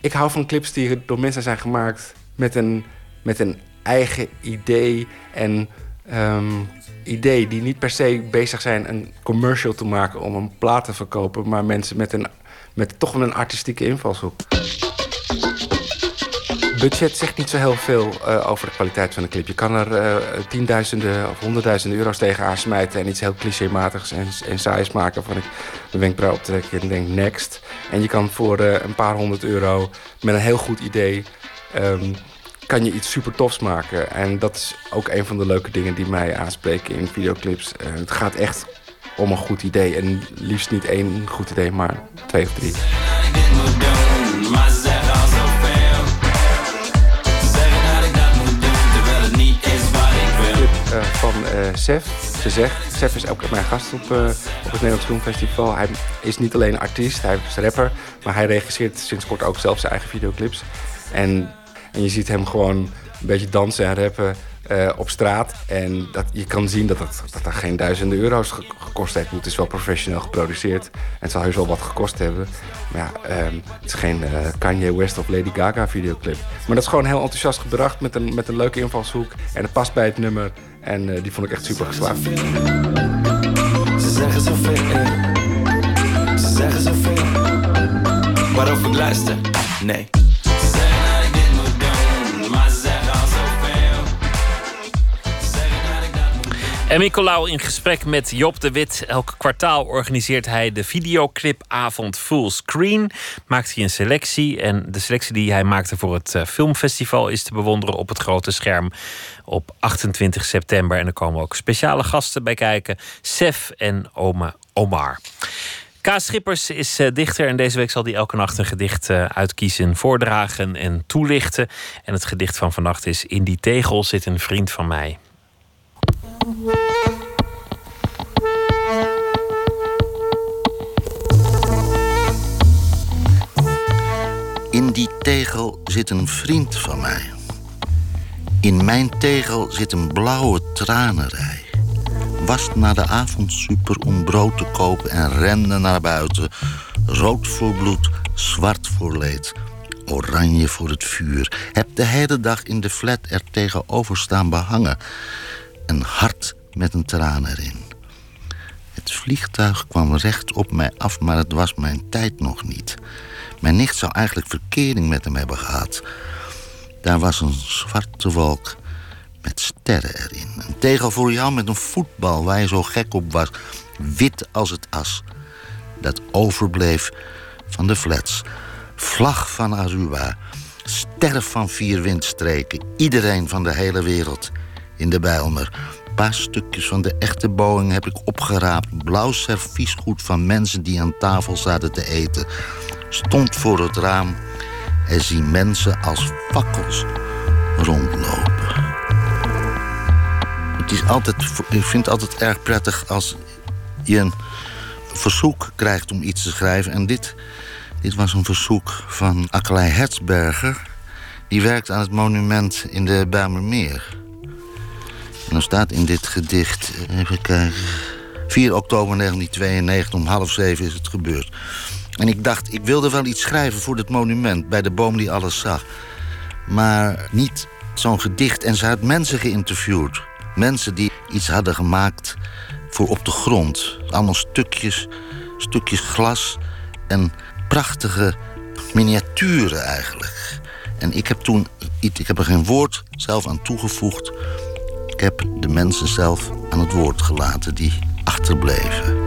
Ik hou van clips die door mensen zijn gemaakt met een, met een eigen idee en ehm, idee die niet per se bezig zijn een commercial te maken om een plaat te verkopen, maar mensen met, een, met toch een artistieke invalshoek. Budget zegt niet zo heel veel uh, over de kwaliteit van een clip. Je kan er uh, tienduizenden of honderdduizenden euro's tegen aansmijten... en iets heel clichématigs en, en saais maken... van ik mijn wenkbrauw optrek en denk next. En je kan voor uh, een paar honderd euro met een heel goed idee... Um, kan je iets super tofs maken. En dat is ook een van de leuke dingen die mij aanspreken in videoclips. het gaat echt om een goed idee. En liefst niet één goed idee, maar twee of drie. Uh, van uh, Sef. Ze zegt, Sef is ook mijn gast op, uh, op het Nederlands Filmfestival. Hij is niet alleen artiest, hij is rapper, maar hij regisseert sinds kort ook zelf zijn eigen videoclips. En, en je ziet hem gewoon een beetje dansen en rappen op straat. En dat, je kan zien dat dat, dat, geen duizenden euro's gekost heeft. Het is wel professioneel geproduceerd. En het zal heus wel wat gekost hebben. Maar ja, um, het is geen Kanye West of Lady Gaga videoclip. Maar dat is gewoon heel enthousiast gebracht met een, met een leuke invalshoek. En het past bij het nummer. En uh, die vond ik echt super geslaagd. Ze zeggen zoveel, eh. Ze zeggen zoveel. Waarover ik luister? Nee. En Nicolaou in gesprek met Job de Wit. Elk kwartaal organiseert hij de videoclipavond Fullscreen. Maakt hij een selectie. En de selectie die hij maakte voor het eh, filmfestival is te bewonderen op het grote scherm op 28 september. En er komen ook speciale gasten bij kijken. Sef en Oma Omar. Kaas Schippers is uh, dichter en deze week zal hij elke nacht een gedicht uh, uitkiezen, voordragen en toelichten. En het gedicht van vannacht is In die tegel zit een vriend van mij. In die tegel zit een vriend van mij. In mijn tegel zit een blauwe tranenrij. Was naar de avondsuper om brood te kopen en rende naar buiten. Rood voor bloed, zwart voor leed, oranje voor het vuur. Heb de hele dag in de flat er tegenover staan behangen. Een hart met een traan erin. Het vliegtuig kwam recht op mij af, maar het was mijn tijd nog niet. Mijn nicht zou eigenlijk verkering met hem hebben gehad. Daar was een zwarte wolk met sterren erin. Een tegel voor jou met een voetbal waar je zo gek op was. Wit als het as. Dat overbleef van de flats. Vlag van Aruba. Sterren van vier windstreken. Iedereen van de hele wereld in de Bijlmer. Een paar stukjes van de echte Boeing heb ik opgeraapt. Blauw serviesgoed van mensen die aan tafel zaten te eten. Stond voor het raam en zie mensen als fakkels rondlopen. Het is altijd, ik vind het altijd erg prettig als je een verzoek krijgt om iets te schrijven. En dit, dit was een verzoek van Akkelij Hertzberger. Die werkt aan het monument in de Bijlmermeer. En dan staat in dit gedicht, even kijken... 4 oktober 1992, om half zeven is het gebeurd. En ik dacht, ik wilde wel iets schrijven voor het monument... bij de boom die alles zag. Maar niet zo'n gedicht. En ze had mensen geïnterviewd. Mensen die iets hadden gemaakt voor op de grond. Allemaal stukjes, stukjes glas en prachtige miniaturen eigenlijk. En ik heb toen, ik heb er geen woord zelf aan toegevoegd... Ik heb de mensen zelf aan het woord gelaten die achterbleven.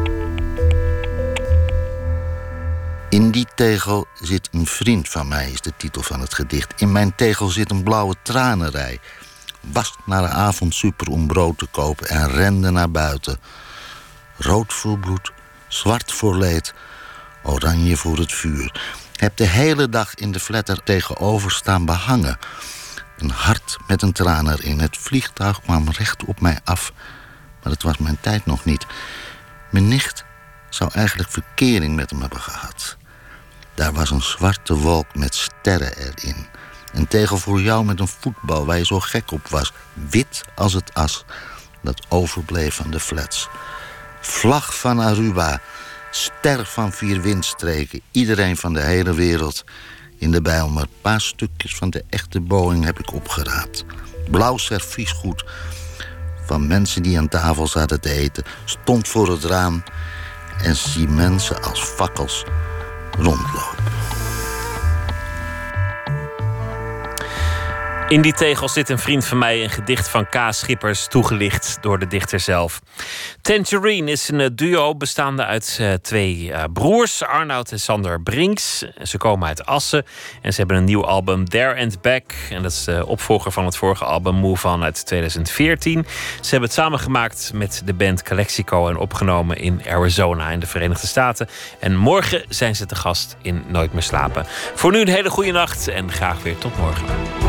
In die tegel zit een vriend van mij, is de titel van het gedicht. In mijn tegel zit een blauwe tranenrij. Was naar de avond super om brood te kopen en rende naar buiten. Rood voor bloed, zwart voor leed, oranje voor het vuur. Heb de hele dag in de flatter tegenover staan behangen. Een hart met een traan erin. Het vliegtuig kwam recht op mij af. Maar het was mijn tijd nog niet. Mijn nicht zou eigenlijk verkering met hem hebben gehad. Daar was een zwarte wolk met sterren erin. Een tegel voor jou met een voetbal waar je zo gek op was. Wit als het as dat overbleef van de flats. Vlag van Aruba. Ster van vier windstreken. Iedereen van de hele wereld in de Bijlmer. Een paar stukjes van de echte Boeing heb ik opgeraapt. Blauw serviesgoed van mensen die aan tafel zaten te eten. Stond voor het raam en zie mensen als fakkels rondlopen. In die tegel zit een vriend van mij, een gedicht van K. Schippers, toegelicht door de dichter zelf. Tangerine is een eh, duo bestaande uit uh, twee uh, broers, Arnoud en Sander Brinks. Ze komen uit Assen en ze hebben een nieuw album, There and Back. En dat is de opvolger van het vorige album, Move On uit 2014. Ze hebben het samengemaakt met de band Calexico en opgenomen in Arizona in de Verenigde Staten. En morgen zijn ze te gast in Nooit meer slapen. Voor nu een hele goede nacht en graag weer tot morgen.